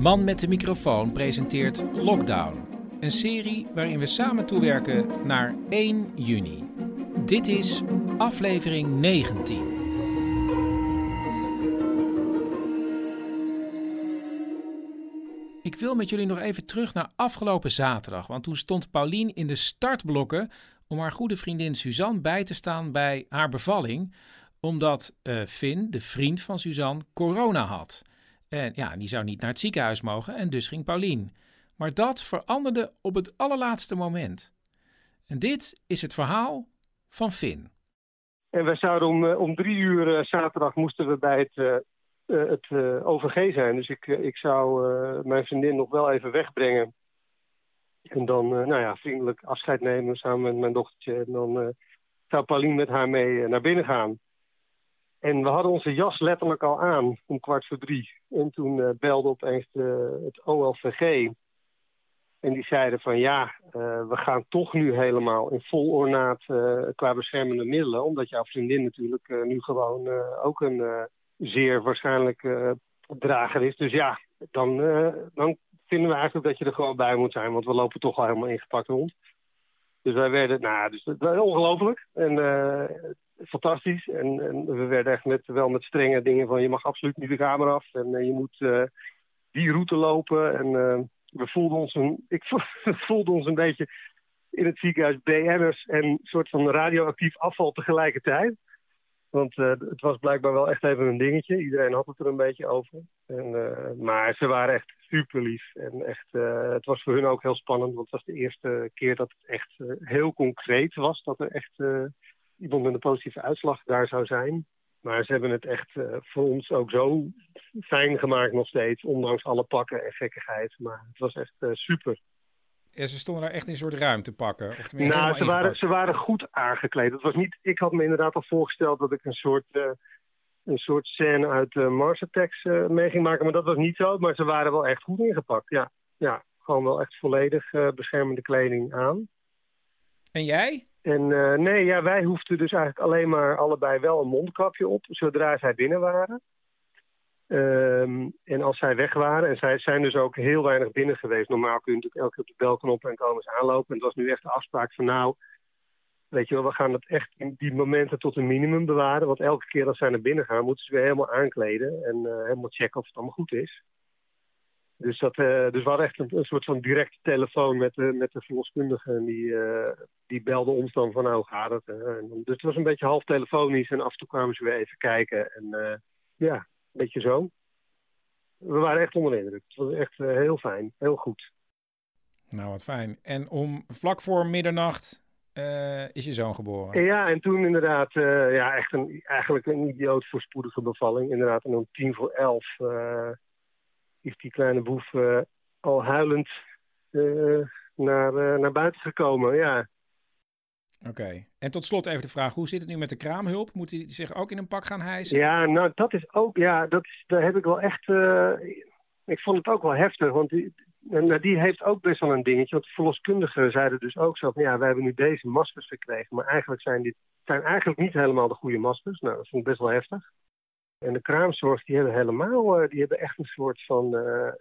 Man met de microfoon presenteert Lockdown. Een serie waarin we samen toewerken naar 1 juni. Dit is aflevering 19. Ik wil met jullie nog even terug naar afgelopen zaterdag. Want toen stond Paulien in de startblokken om haar goede vriendin Suzanne bij te staan bij haar bevalling. Omdat uh, Finn, de vriend van Suzanne, corona had. En ja, die zou niet naar het ziekenhuis mogen en dus ging Paulien. Maar dat veranderde op het allerlaatste moment. En dit is het verhaal van Finn. En wij zouden om, eh, om drie uur uh, zaterdag moesten we bij het, uh, het OVG zijn. Dus ik, ik zou mijn vriendin nog wel even wegbrengen. En dan, nou ja, vriendelijk afscheid nemen samen met mijn dochtertje. En dan zou Pauline met haar mee naar binnen gaan. En we hadden onze jas letterlijk al aan om kwart voor drie. En toen belde opeens de, het OLVG. En die zeiden van ja, uh, we gaan toch nu helemaal in vol ornaat qua beschermende middelen. Omdat jouw vriendin natuurlijk nu gewoon ook een zeer waarschijnlijk drager is. Dus ja, dan, dan vinden we eigenlijk dat je er gewoon bij moet zijn. Want we lopen toch al helemaal ingepakt rond. Dus wij werden, nou, dus ongelooflijk. En fantastisch. En, en, we werden echt met, wel met strenge dingen van je mag absoluut niet de kamer af. En je moet die route lopen. En we voelden ons een, ik voelde ons een beetje in het ziekenhuis BN'ers en een soort van radioactief afval tegelijkertijd. Want uh, het was blijkbaar wel echt even een dingetje. Iedereen had het er een beetje over. En, uh, maar ze waren echt super lief. En echt, uh, het was voor hun ook heel spannend. Want het was de eerste keer dat het echt heel concreet was. Dat er echt iemand met een positieve uitslag daar zou zijn. Maar ze hebben het echt voor ons ook zo fijn gemaakt nog steeds. Ondanks alle pakken en gekkigheid. Maar het was echt super. Ja, ze stonden daar echt in een soort ruimte pakken. Of nou, ze waren, ze waren goed aangekleed. Het was niet, ik had me inderdaad al voorgesteld dat ik een soort, uh, een soort scène uit uh, Mars Attacks mee ging maken. Maar dat was niet zo. Maar ze waren wel echt goed ingepakt. Ja, ja gewoon wel echt volledig beschermende kleding aan. En jij? En uh, nee, ja, wij hoefden dus eigenlijk alleen maar allebei wel een mondkapje op, zodra zij binnen waren. Um, en als zij weg waren, en zij zijn dus ook heel weinig binnen geweest. Normaal kun je natuurlijk elke keer op de belknop en komen ze aanlopen. En het was nu echt de afspraak van nou, weet je wel, we gaan dat echt in die momenten tot een minimum bewaren. Want elke keer als zij naar binnen gaan, moeten ze weer helemaal aankleden en uh, helemaal checken of het allemaal goed is. Dus, dat, uh, dus we hadden echt een, soort van directe telefoon met, met de verloskundige. En die, uh, die belde ons dan van, nou, gaat het? Dus het was een beetje half telefonisch. En af en toe kwamen ze weer even kijken. En ja, beetje zo. We waren echt onder de indruk. Het was echt heel fijn, heel goed. Nou, wat fijn. En om vlak voor middernacht is je zoon geboren? Ja, en toen inderdaad, ja, echt een, eigenlijk een idioot voorspoedige bevalling. Inderdaad, en om tien voor elf is die kleine boef al huilend naar, naar buiten gekomen. Ja. Oké. En tot slot even de vraag: hoe zit het nu met de kraamhulp? Moet hij zich ook in een pak gaan hijsen? Ja, nou, dat is ook, ja, dat is, daar heb ik wel echt. ik vond het ook wel heftig, want die, nou, die heeft ook best wel een dingetje. Want verloskundigen zeiden dus ook zo van ja, wij hebben nu deze maskers gekregen, maar eigenlijk zijn dit zijn eigenlijk niet helemaal de goede maskers. Nou, dat vond ik best wel heftig. En de kraamzorg, die hebben helemaal, die hebben echt een soort van, uh,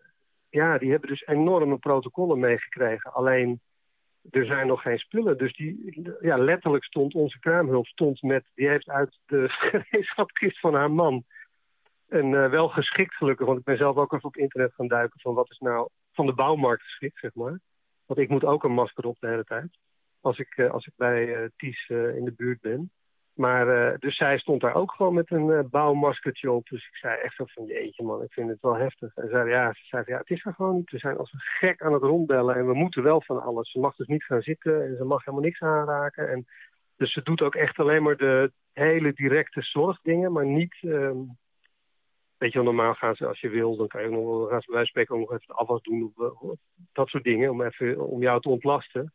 ja, die hebben dus enorme protocollen meegekregen. Alleen, er zijn nog geen spullen. Dus die, ja, letterlijk stond onze kraamhulp stond met, die heeft uit de gereedschapkist van haar man. En uh, wel geschikt gelukkig, want ik ben zelf ook even op internet gaan duiken van wat is nou van de bouwmarkt geschikt, zeg maar. Want ik moet ook een masker op de hele tijd. Als ik, uh, als ik bij uh, Ties in de buurt ben. Maar uh, dus zij stond daar ook gewoon met een uh, bouwmaskertje op. Dus ik zei echt zo van, jeetje man, ik vind het wel heftig. En zei, ja, ze zei, ja, het is er gewoon. We zijn als een gek aan het rondbellen en we moeten wel van alles. Ze mag dus niet gaan zitten en ze mag helemaal niks aanraken. En, dus ze doet ook echt alleen maar de hele directe zorgdingen, maar niet, um, weet je wel, normaal gaan ze als je wil, dan kan je nog, gaan spreken ook nog even de afwas doen of, of dat soort dingen, om, even, om jou te ontlasten.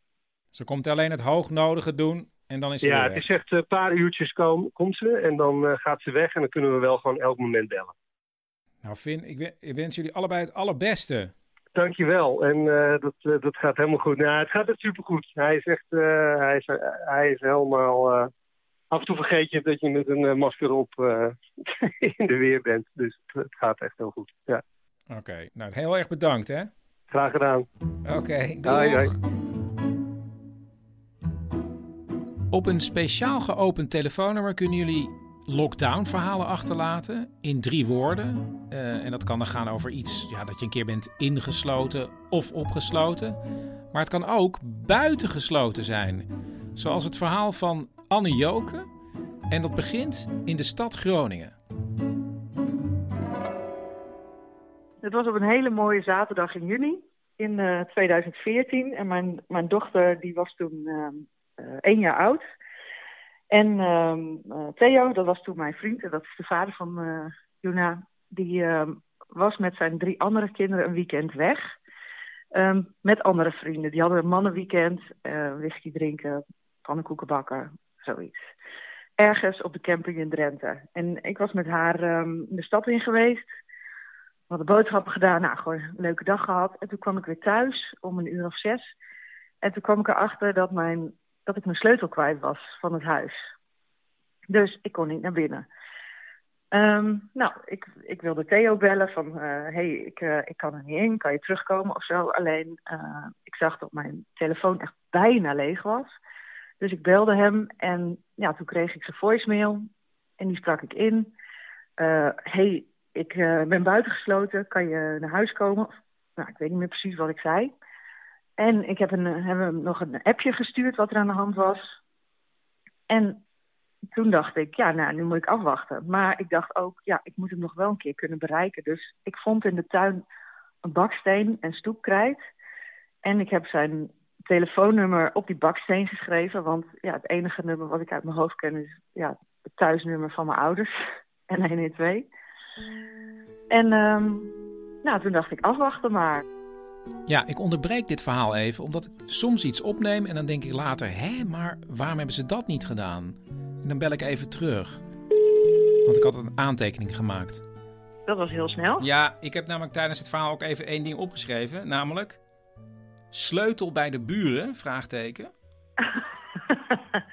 Ze komt alleen het hoognodige doen en dan is ze Ja, het is echt een paar uurtjes kom, komt ze en dan eh, gaat ze weg en dan kunnen we wel gewoon elk moment bellen. Nou Finn, ik, we- ik wens jullie allebei het allerbeste. Dankjewel. En eh, dat, eh, dat gaat helemaal goed. Nou, het gaat echt supergoed. Hij is echt, eh, hij, is, hij is helemaal... eh, af en toe vergeet je dat je met een eh, masker op eh, in de weer bent. Dus het, het gaat echt heel goed. Ja, Oké, nou heel erg bedankt hè. graag gedaan. Oké, doeg. Op een speciaal geopend telefoonnummer kunnen jullie lockdown-verhalen achterlaten in drie woorden. Eh, en dat kan dan gaan over iets ja, dat je een keer bent ingesloten of opgesloten. Maar het kan ook buitengesloten zijn. Zoals het verhaal van Anne Joke. En dat begint in de stad Groningen. Het was op een hele mooie zaterdag in juni in eh, 2014. En mijn, mijn dochter die was toen ehm, eh, één jaar oud. En ehm, eh, Theo, dat was toen mijn vriend, en dat is de vader van eh Juna, die ehm, was met zijn drie andere kinderen een weekend weg. Ehm, met andere vrienden. Die hadden een mannenweekend, eh, whisky drinken, pannenkoeken bakken, zoiets. Ergens op de camping in Drenthe. En ik was met haar ehm, de stad in geweest. We hadden boodschappen gedaan, nou, gewoon een leuke dag gehad. En toen kwam ik weer thuis om een uur of zes. En toen kwam ik erachter dat, mijn, dat ik mijn sleutel kwijt was van het huis. Dus ik kon niet naar binnen. Ehm, nou, ik, ik wilde Theo bellen van, hé, hey, ik, eh, ik kan er niet in, kan je terugkomen of zo. Alleen, eh, ik zag dat mijn telefoon echt bijna leeg was. Dus ik belde hem en ja, toen kreeg ik zijn voicemail. En die sprak ik in. Eh, hey, ik eh, ben buitengesloten, kan je naar huis komen? Nou, ik weet niet meer precies wat ik zei. En ik heb, een, eh, hem nog een appje gestuurd wat er aan de hand was. En toen dacht ik, ja, nou, nu moet ik afwachten. Maar ik dacht ook, ja, ik moet hem nog wel een keer kunnen bereiken. Dus ik vond in de tuin een baksteen en stoepkrijt. En ik heb zijn telefoonnummer op die baksteen geschreven. Want ja, het enige nummer wat ik uit mijn hoofd ken is ja, het thuisnummer van mijn ouders. En 112. En ehm, nou, toen dacht ik afwachten maar. Ja, ik onderbreek dit verhaal even, omdat ik soms iets opneem en dan denk ik later, hé, maar waarom hebben ze dat niet gedaan? En dan bel ik even terug. Want ik had een aantekening gemaakt. Dat was heel snel. Ja, ik heb namelijk tijdens het verhaal ook even één ding opgeschreven, namelijk sleutel bij de buren, vraagteken.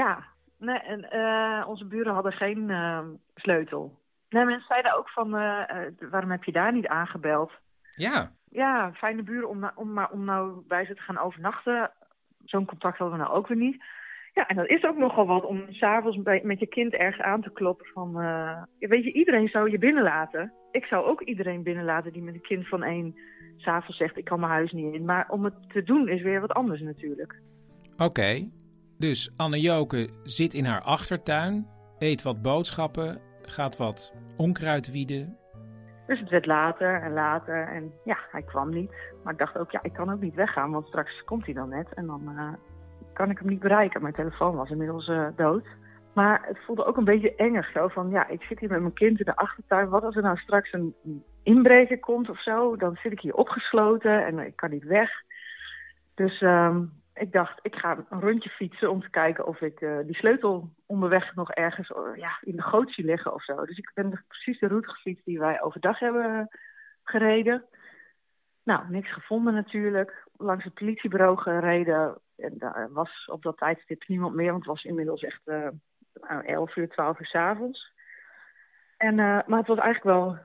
ja, nee, en, eh, onze buren hadden geen ehm, sleutel. Nee, mensen zeiden ook van, eh, eh, waarom heb je daar niet aangebeld? Ja, Ja, fijne buren om, na- om, maar om nou bij ze te gaan overnachten. Zo'n contact hadden we nou ook weer niet. Ja, en dat is ook nogal wat om s'avonds met je kind ergens aan te kloppen van... eh, weet je, iedereen zou je binnenlaten. Ik zou ook iedereen binnenlaten die met een kind van één s'avonds zegt... ik kan mijn huis niet in. Maar om het te doen is weer wat anders natuurlijk. oké. Dus Anne Joke zit in haar achtertuin, eet wat boodschappen, gaat wat onkruid wieden. Dus het werd later en later en ja, hij kwam niet. Maar ik dacht ook, ja, ik kan ook niet weggaan, want straks komt hij dan net. En dan eh, kan ik hem niet bereiken. Mijn telefoon was inmiddels eh, dood. Maar het voelde ook een beetje engig zo van, ja, ik zit hier met mijn kind in de achtertuin. Wat als er nou straks een een inbreker komt of zo? Dan zit ik hier opgesloten en ik kan niet weg. Dus ehm, ik dacht, ik ga een rondje fietsen om te kijken of ik eh, die sleutel onderweg nog ergens eh, ja, in de goot zie liggen of zo. Dus ik ben precies de route gefietst die wij overdag hebben gereden. Nou, niks gevonden natuurlijk. Langs het politiebureau gereden. En daar was op dat tijdstip niemand meer, want het was inmiddels echt eh 11 uur, 12 uur s'avonds. En, maar het was eigenlijk wel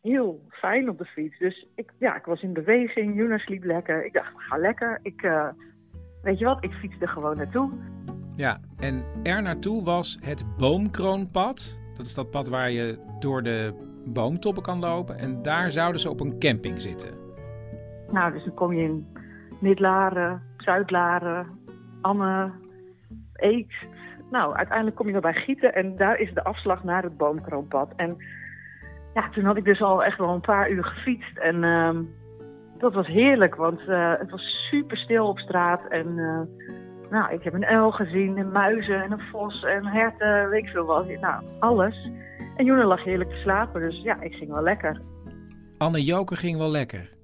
heel fijn op de fiets. Dus ik, ja, ik was in beweging, Juna sliep lekker. Ik dacht, ga lekker. Ik, weet je wat, ik fietste er gewoon naartoe. Ja, en er naartoe was het Boomkroonpad. Dat is dat pad waar je door de boomtoppen kan lopen. En daar zouden ze op een camping zitten. Nou, dus dan kom je in Midlaren, Zuidlaren, Anne, Eekst. Nou, uiteindelijk kom je dan bij Gieten en daar is de afslag naar het Boomkroonpad. En ja, toen had ik dus al echt wel een paar uur gefietst. En ehm, dat was heerlijk, want eh, het was super stil op straat. En eh, nou, ik heb een uil gezien, en muizen en een vos en herten, weet ik veel wat. Nou, alles. En Joena lag heerlijk te slapen, dus ja, ik ging wel lekker. Anne Joke ging wel lekker.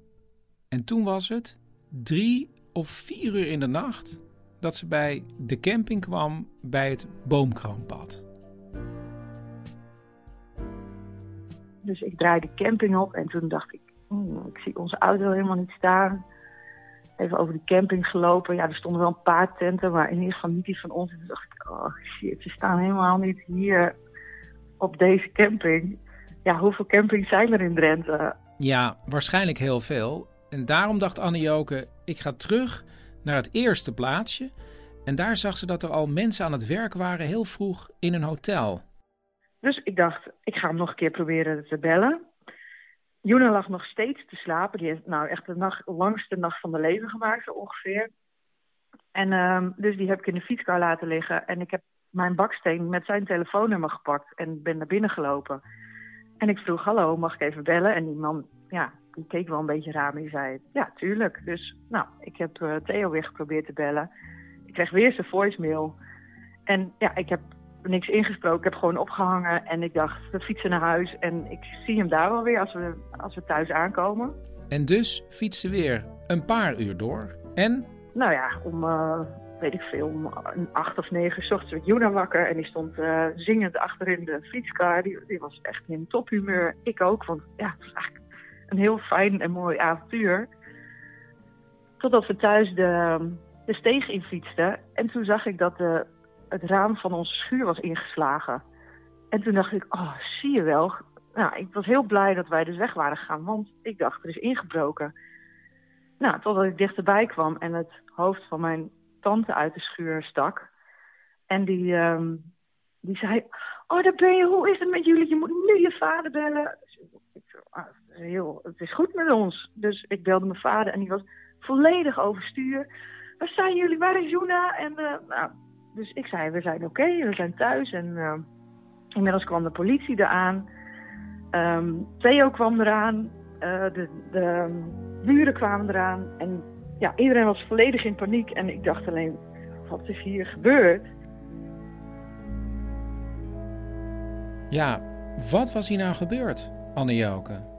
En toen was het drie of vier uur in de nacht dat ze bij de camping kwam bij het boomkroonpad. Dus ik draaide de camping op en toen dacht ik, ik zie onze auto helemaal niet staan. Even over de camping gelopen. Ja, er stonden wel een paar tenten, maar in ieder geval niet die van ons. En toen dacht ik, oh shit, ze staan helemaal niet hier op deze camping. Ja, hoeveel campings zijn er in Drenthe? Ja, waarschijnlijk heel veel. En daarom dacht Anne Joke, ik ga terug naar het eerste plaatsje. En daar zag ze dat er al mensen aan het werk waren heel vroeg in een hotel. Dus ik dacht, ik ga hem nog een keer proberen te bellen. Juna lag nog steeds te slapen. Die heeft nou echt de langste nacht van de leven gemaakt, ongeveer. En um, dus die heb ik in de fietskar laten liggen. En ik heb mijn baksteen met zijn telefoonnummer gepakt en ben naar binnen gelopen. En ik vroeg, hallo, mag ik even bellen? En die man, ja, die keek wel een beetje raar, maar die zei, ja, tuurlijk. Dus, nou, ik heb uh, Theo weer geprobeerd te bellen. Ik kreeg weer zijn voicemail. En ja, ik heb niks ingesproken. Ik heb gewoon opgehangen en ik dacht, we fietsen naar huis. En ik zie hem daar wel weer als we, als we thuis aankomen. En dus fietsen weer een paar uur door. En? Nou ja, om, uh, weet ik veel, om acht of negen s ochtends werd Juna wakker. En die stond uh, zingend achterin de fietskar. Die, die was echt in tophumeur. Ik ook, want ja, het was eigenlijk een heel fijn en mooi avontuur. Totdat we thuis de, de steeg in fietsten. En toen zag ik dat de het raam van onze schuur was ingeslagen. En toen dacht ik, oh, zie je wel. Nou, ik was heel blij dat wij dus weg waren gegaan, want ik dacht, er is ingebroken. Nou, totdat ik dichterbij kwam en het hoofd van mijn tante uit de schuur stak. En die, um, die zei, oh, daar ben je, hoe is het met jullie? Je moet nu je vader bellen. Ah, het, is heel, het is goed met ons. Dus ik belde mijn vader en die was volledig overstuur. Waar zijn jullie? Waar is Juna? En uh, nou, dus ik zei, we zijn oké, we zijn thuis. En uh, inmiddels kwam de politie eraan. Um, Theo kwam eraan. Uh, de, de buren kwamen eraan. En ja, iedereen was volledig in paniek. En ik dacht alleen, wat is hier gebeurd? Ja, wat was hier nou gebeurd, Anne Joke?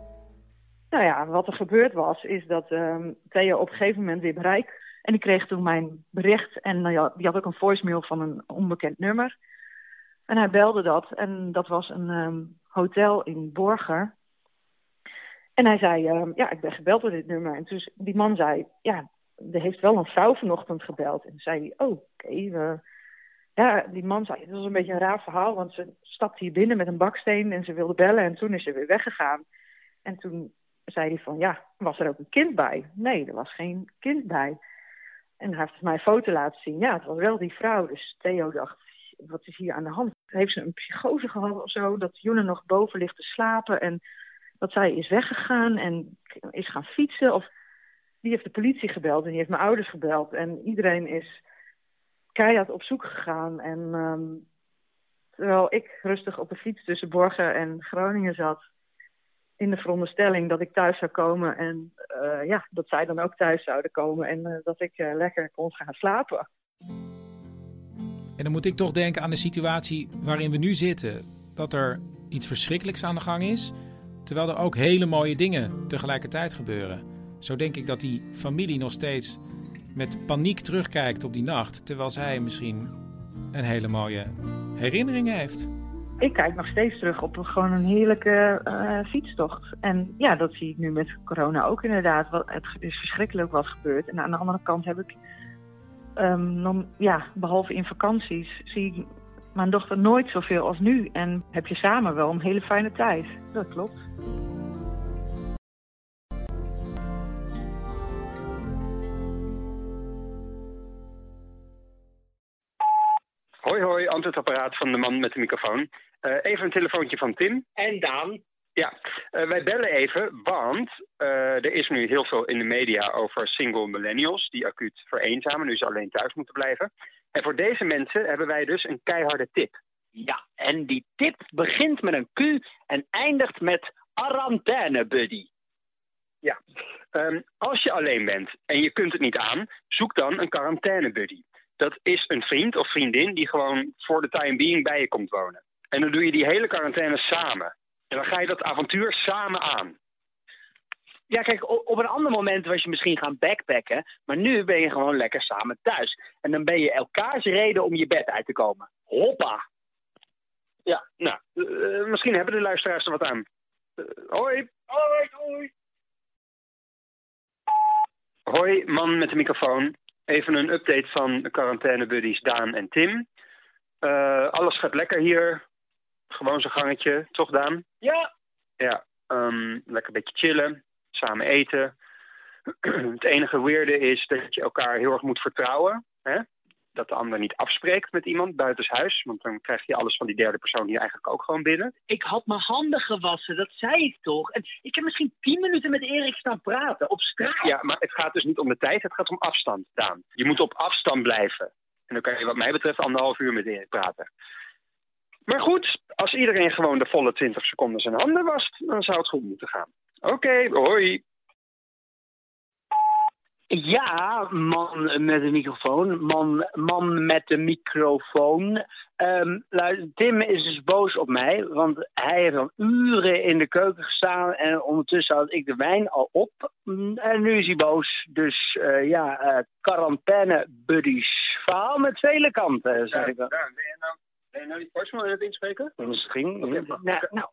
Nou ja, wat er gebeurd was, is dat um, Theo op een gegeven moment weer bereik en ik kreeg toen mijn bericht en uh, die had ook een voicemail van een onbekend nummer. En hij belde dat en dat was een um, hotel in Borger. En hij zei, uh, ja, ik ben gebeld door dit nummer. En dus die man zei, ja, er heeft wel een vrouw vanochtend gebeld. En toen zei hij, oh, oké. Ja, die man zei, het was een beetje een raar verhaal, want ze stapte hier binnen met een baksteen en ze wilde bellen en toen is ze weer weggegaan. En toen zei hij van, ja, was er ook een kind bij? Nee, er was geen kind bij. En hij heeft mij een foto laten zien. Ja, het was wel die vrouw. Dus Theo dacht, wat is hier aan de hand? Heeft ze een psychose gehad of zo? Dat Juna nog boven ligt te slapen en dat zij is weggegaan en is gaan fietsen? Of die heeft de politie gebeld en die heeft mijn ouders gebeld. En iedereen is keihard op zoek gegaan. En um, terwijl ik rustig op de fiets tussen Borgen en Groningen zat in de veronderstelling dat ik thuis zou komen en uh, ja, dat zij dan ook thuis zouden komen en uh, dat ik uh, lekker kon gaan slapen. En dan moet ik toch denken aan de situatie waarin we nu zitten. Dat er iets verschrikkelijks aan de gang is, terwijl er ook hele mooie dingen tegelijkertijd gebeuren. Zo denk ik dat die familie nog steeds met paniek terugkijkt op die nacht, terwijl zij misschien een hele mooie herinnering heeft ik kijk nog steeds terug op gewoon een heerlijke uh, fietstocht. En ja, dat zie ik nu met corona ook inderdaad. Wat, het is verschrikkelijk wat gebeurt. En aan de andere kant heb ik, dan, ja, behalve in vakanties, zie ik mijn dochter nooit zoveel als nu. En heb je samen wel een hele fijne tijd. Dat klopt. Hoi hoi, antwoordapparaat van de man met de microfoon. Uh, even een telefoontje van Tim. En Daan. Ja, uh, wij bellen even, want uh, er is nu heel veel in de media over single millennials die acuut vereenzamen, nu ze alleen thuis moeten blijven. En voor deze mensen hebben wij dus een keiharde tip. Ja, en die tip begint met een Q en eindigt met quarantaine buddy. Ja, um, als je alleen bent en je kunt het niet aan, zoek dan een quarantaine buddy. Dat is een vriend of vriendin die gewoon voor de time being bij je komt wonen. En dan doe je die hele quarantaine samen. En dan ga je dat avontuur samen aan. Ja, kijk, op een ander moment was je misschien gaan backpacken. Maar nu ben je gewoon lekker samen thuis. En dan ben je elkaars reden om je bed uit te komen. Hoppa! Ja, nou, eh, misschien hebben de luisteraars er wat aan. Eh, hoi. Hoi, hoi. Hoi, man met de microfoon. Even een update van quarantainebuddies Daan en Tim. Eh, alles gaat lekker hier. Gewoon zijn gangetje, toch Daan? Ja, Ja, ehm, lekker een beetje chillen, samen eten. Het enige weirde is dat je elkaar heel erg moet vertrouwen. Hè? Dat de ander niet afspreekt met iemand buitenshuis. Want dan krijg je alles van die derde persoon hier eigenlijk ook gewoon binnen. ik had mijn handen gewassen, dat zei ik toch? En ik heb misschien tien minuten met Erik staan praten op straat. Ja, maar het gaat dus niet om de tijd, het gaat om afstand, Daan. Je moet op afstand blijven. En dan kan je wat mij betreft anderhalf uur met Erik praten. Maar goed, als iedereen gewoon de volle 20 seconden zijn handen wast, dan zou het goed moeten gaan. Oké, hoi. Ja, man met een microfoon. Man, man met de microfoon. Luister, Tim is dus boos op mij, want hij heeft al uren in de keuken gestaan en ondertussen had ik de wijn al op. Mm, En nu is hij boos. Dus eh, ja, eh quarantaine buddies. Verhaal met vele kanten, zeg ik je nou, ben je nou die voicemail aan het inspreken? Misschien. Oké, nou, oké. nou,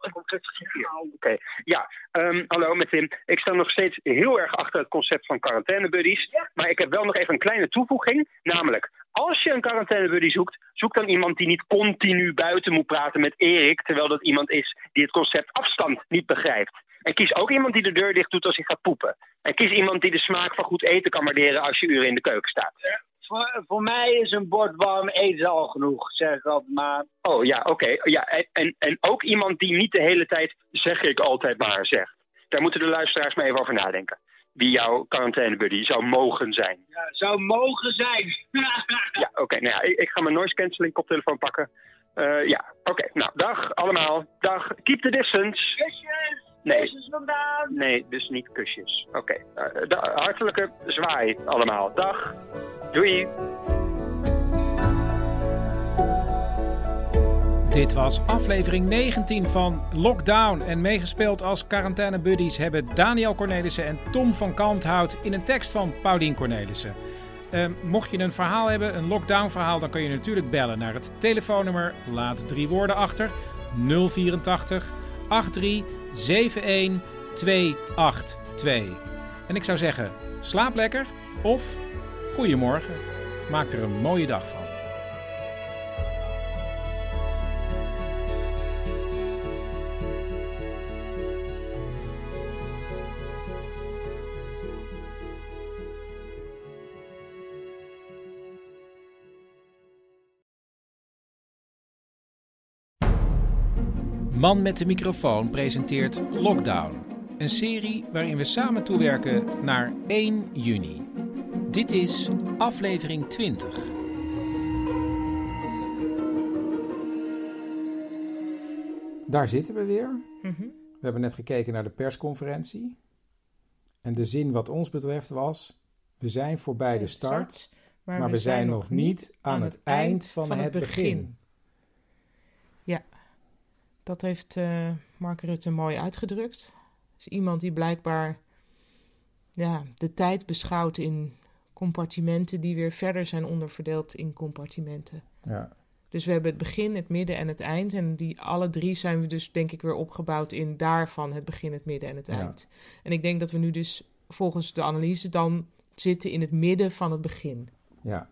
Oké, ja. ehm, hallo met Tim. Ik sta nog steeds heel erg achter het concept van quarantainebuddies. Maar ik heb wel nog even een kleine toevoeging. Namelijk, als je een quarantainebuddy zoekt, zoek dan iemand die niet continu buiten moet praten met Erik. Terwijl dat iemand is die het concept afstand niet begrijpt. En kies ook iemand die de deur dicht doet als hij gaat poepen. En kies iemand die de smaak van goed eten kan waarderen als je uren in de keuken staat. Voor, voor mij is een bord warm eten al genoeg, zeg ik altijd maar. Oh ja, oké. Ja, en, en, ook iemand die niet de hele tijd zeg ik altijd maar zegt. Daar moeten de luisteraars maar even over nadenken. Wie jouw quarantainebuddy zou mogen zijn. Ja, zou mogen zijn. Ja, oké. nou ja, ik, ik ga mijn noise cancelling koptelefoon pakken. Eh, ja, oké. nou, dag allemaal. Dag. Keep the distance. Nee, kusjes vandaan. nee, dus niet kusjes. Oké. eh, da- hartelijke zwaai allemaal. Dag. Doei. Dit was aflevering 19 van Lockdown. En meegespeeld als quarantainebuddies hebben Daniel Cornelissen en Tom van Kalmthout in een tekst van Paulien Cornelissen. Eh, mocht je een verhaal hebben, een lockdown verhaal, dan kun je natuurlijk bellen naar het telefoonnummer. Laat drie woorden achter. 084 83 71 282. En ik zou zeggen, slaap lekker of goedemorgen. Maak er een mooie dag van. Man met de microfoon presenteert Lockdown, een serie waarin we samen toewerken naar 1 juni. Dit is aflevering 20. Daar zitten we weer. Mhm. We hebben net gekeken naar de persconferentie. En de zin wat ons betreft was: we zijn voorbij de start, maar, we zijn nog niet aan het eind van, het begin. Dat heeft eh, Mark Rutte mooi uitgedrukt. is iemand die blijkbaar ja, de tijd beschouwt in compartimenten die weer verder zijn onderverdeeld in compartimenten. Ja. Dus we hebben het begin, het midden en het eind. En die alle drie zijn we dus denk ik weer opgebouwd in daarvan het begin, het midden en het Ja. eind. En ik denk dat we nu dus volgens de analyse dan zitten in het midden van het begin. ja.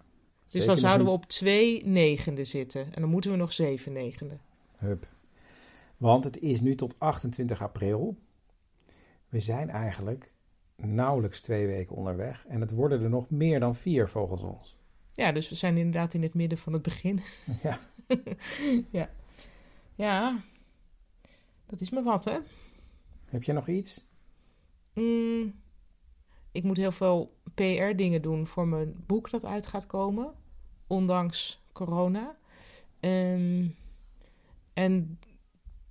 Dus dan zouden we op twee negende zitten. En dan moeten we nog zeven negende. Hup. Want het is nu tot 28 april. We zijn eigenlijk nauwelijks twee weken onderweg. En het worden er nog meer dan vier volgens ons. Ja, dus we zijn inderdaad in het midden van het begin. Ja. ja. Ja, dat is me wat, hè? Heb je nog iets? Mm, ik moet heel veel PR-dingen doen voor mijn boek dat uit gaat komen, ondanks corona. Ehm, en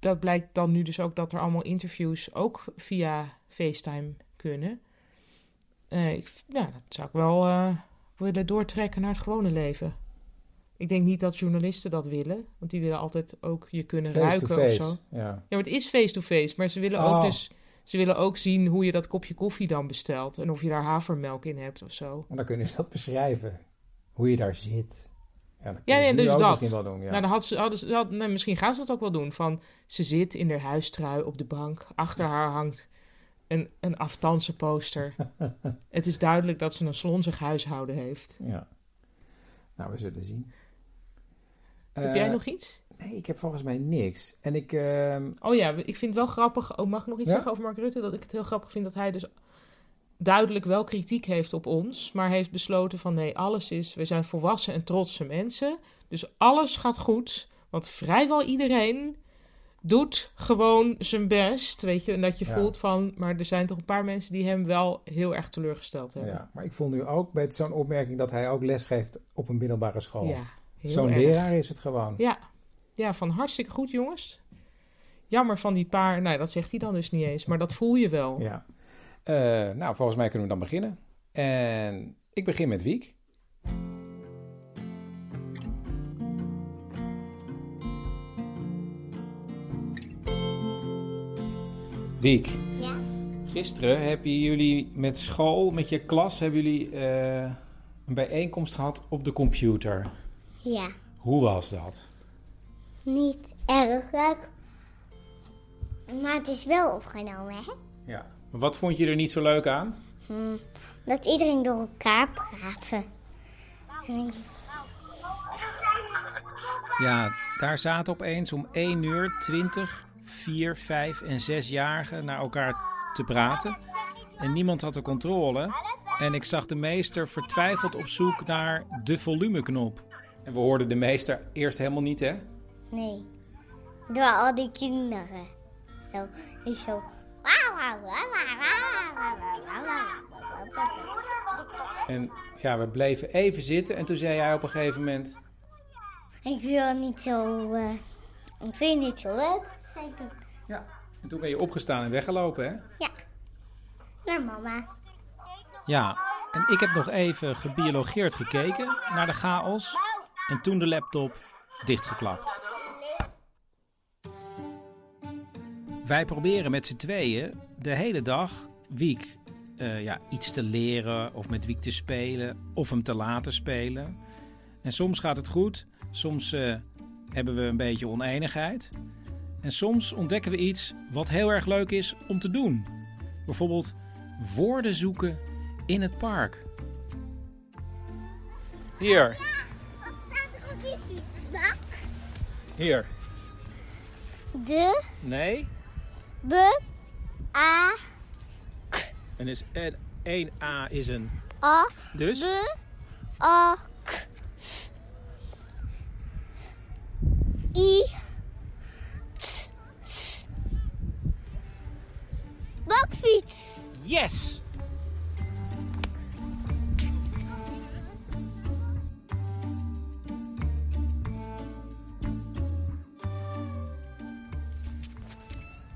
dat blijkt dan nu dus ook dat er allemaal interviews ook via FaceTime kunnen. Ik, ja, dat zou ik wel eh, willen doortrekken naar het gewone leven. Ik denk niet dat journalisten dat willen. Want die willen altijd ook je kunnen Face ruiken to of face. zo. Ja. Ja, maar het is face-to-face. Maar ze willen Oh. ook dus... Ze willen ook zien hoe je dat kopje koffie dan bestelt. En of je daar havermelk in hebt of zo. En dan kunnen ze dat beschrijven. Hoe je daar zit. Ja, nu dus dat. misschien wel doen. Ja. Nou, dan had ze, hadden ze, had- nee, misschien gaan ze dat ook wel doen. Van, ze zit in haar huistrui op de bank. Achter haar hangt een, een aftanse poster. het is duidelijk dat ze een slonzig huishouden heeft. ja. Nou, we zullen zien. Heb jij Eh, nog iets? Nee, ik heb volgens mij niks. En ik... ehm, Oh ja, ik vind het wel grappig. Oh, mag ik nog iets Ja? zeggen over Mark Rutte? Dat ik het heel grappig vind dat hij dus duidelijk wel kritiek heeft op ons. Maar heeft besloten van nee, alles is... We zijn volwassen en trotse mensen. Dus alles gaat goed. Want vrijwel iedereen doet gewoon zijn best. Weet je, en dat je Ja. voelt van... Maar er zijn toch een paar mensen die hem wel heel erg teleurgesteld hebben. ja, maar ik voel nu ook bij zo'n opmerking dat hij ook les geeft op een middelbare school. Ja, Zo'n leraar is het gewoon. Ja. ja, van hartstikke goed jongens. Jammer van die paar... Nou, dat zegt hij dan dus niet eens. Maar dat voel je wel. Ja. Eh, nou, volgens mij kunnen we dan beginnen. En ik begin met Wiek. Wiek, Ja. gisteren hebben jullie met school, met je klas, hebben jullie eh, een bijeenkomst gehad op de computer. Ja. Hoe was dat? Niet erg leuk. Maar het is wel opgenomen, hè? Ja. Maar wat vond je er niet zo leuk aan? Hm. Dat iedereen door elkaar praatte. Ja, daar zaten opeens om 1 uur 20, 4, 5 en 6-jarigen naar elkaar te praten. En niemand had de controle. En ik zag de meester vertwijfeld op zoek naar de volumeknop. En we hoorden de meester eerst helemaal niet, hè? Nee. Door al die kinderen. Zo, is zo. En ja, we bleven even zitten en toen zei hij op een gegeven moment... Ik wil niet zo. eh, ik vind het niet zo leuk. Zei ik toen. Ja. En toen ben je opgestaan en weggelopen, hè? Ja. Naar mama. Ja, en ik heb nog even gebiologeerd gekeken naar de chaos. En toen de laptop dichtgeklapt. Wij proberen met z'n tweeën de hele dag Wiek eh, ja, iets te leren of met Wiek te spelen of hem te laten spelen. En soms gaat het goed, soms eh, hebben we een beetje oneenigheid. En soms ontdekken we iets wat heel erg leuk is om te doen. Bijvoorbeeld woorden zoeken in het park. Hier, Wat staat er op die fietsbak? hier. De, Nee. Be, a, En is en 1A is een. a, Dus? be, a, k. I, ts, s. Bakfiets. Yes!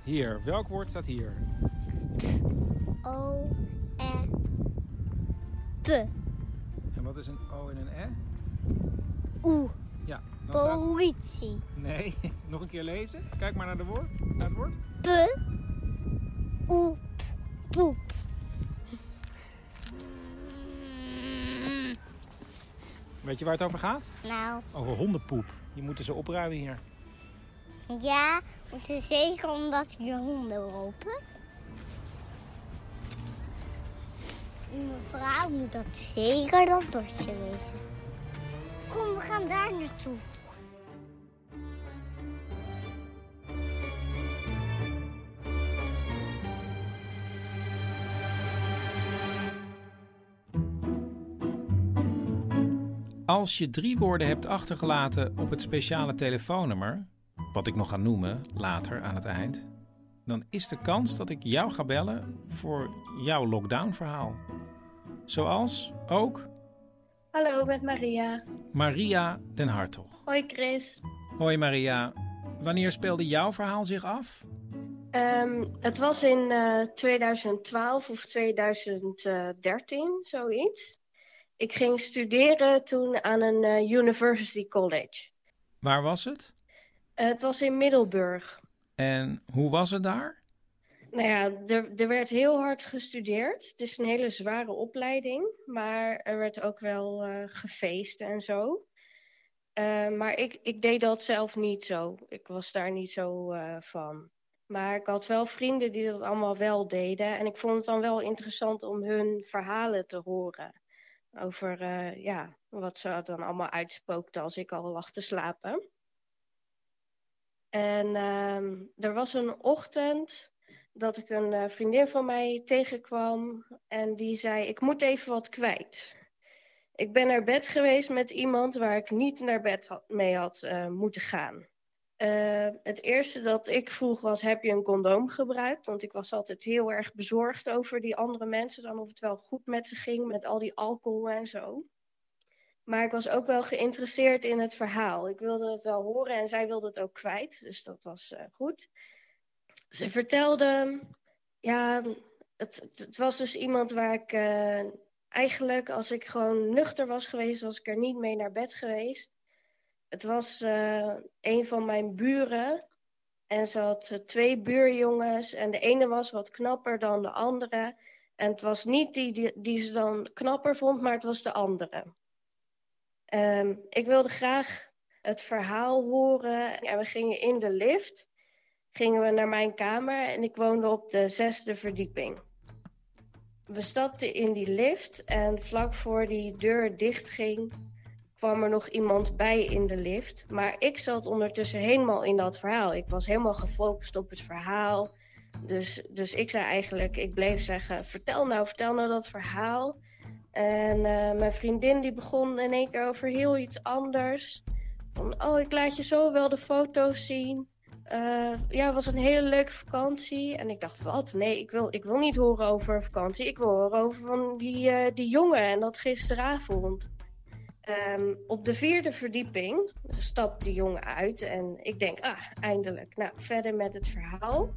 Hier, welk woord staat hier? O, e, p, En wat is een O en een E? oe. Ja, dan staat... Politie. Nee, nog een keer lezen. Kijk maar naar, de woord, naar het woord. P, oe, poep. Weet je waar het over gaat? Nou, Over hondenpoep. Die moeten ze opruimen hier. Ja, het is zeker omdat hier honden lopen. Mevrouw moet dat zeker dat bordje lezen. Kom, we gaan daar naartoe. Als je drie woorden hebt achtergelaten op het speciale telefoonnummer, wat ik nog ga noemen later aan het eind, dan is de kans dat ik jou ga bellen voor jouw lockdown-verhaal. Zoals ook Hallo, met Maria. Maria den Hartog. Hoi Chris. Hoi Maria, wanneer speelde jouw verhaal zich af? Ehm, het was in eh, 2012 of 2013, zoiets. Ik ging studeren toen aan een eh, university college. Waar was het? Het was in Middelburg. En hoe was het daar? Nou ja, er, er werd heel hard gestudeerd. Het is een hele zware opleiding, maar er werd ook wel eh, gefeest en zo. Eh, maar ik, ik deed dat zelf niet zo. Ik was daar niet zo eh, van. Maar ik had wel vrienden die dat allemaal wel deden. En ik vond het dan wel interessant om hun verhalen te horen. Over ja, wat ze dan allemaal uitspookten als ik al lag te slapen. En ehm, er was een ochtend dat ik een eh, vriendin van mij tegenkwam. En die zei: Ik moet even wat kwijt. Ik ben naar bed geweest met iemand waar ik niet naar bed mee had eh, moeten gaan. Eh, het eerste dat ik vroeg was: heb je een condoom gebruikt? Want ik was altijd heel erg bezorgd over die andere mensen, dan of het wel goed met ze ging, met al die alcohol en zo. Maar ik was ook wel geïnteresseerd in het verhaal. Ik wilde het wel horen en zij wilde het ook kwijt, dus dat was eh, goed. Ze vertelde, ja, het, het, was dus iemand waar ik eh, eigenlijk, als ik gewoon nuchter was geweest, was ik er niet mee naar bed geweest. Het was eh, een van mijn buren. En ze had twee buurjongens. En de ene was wat knapper dan de andere. En het was niet die, die ze dan knapper vond, maar het was de andere. Ehm, ik wilde graag het verhaal horen. En we gingen in de lift. Gingen we naar mijn kamer. En ik woonde op de zesde verdieping. We stapten in die lift. En vlak voor die deur dichtging kwam er nog iemand bij in de lift. Maar ik zat ondertussen helemaal in dat verhaal. Ik was helemaal gefocust op het verhaal. Dus, dus ik zei eigenlijk, ik bleef zeggen, vertel nou, vertel nou dat verhaal. En eh, mijn vriendin die begon in één keer over heel iets anders. Van, oh, ik laat je zo wel de foto's zien. Eh, ja, het was een hele leuke vakantie. En ik dacht, wat? Nee, ik wil, ik wil niet horen over een vakantie. Ik wil horen over van die, eh, die jongen en dat gisteravond. Ehm, op de vierde verdieping stapt de jongen uit en ik denk, ah, eindelijk. Nou, verder met het verhaal.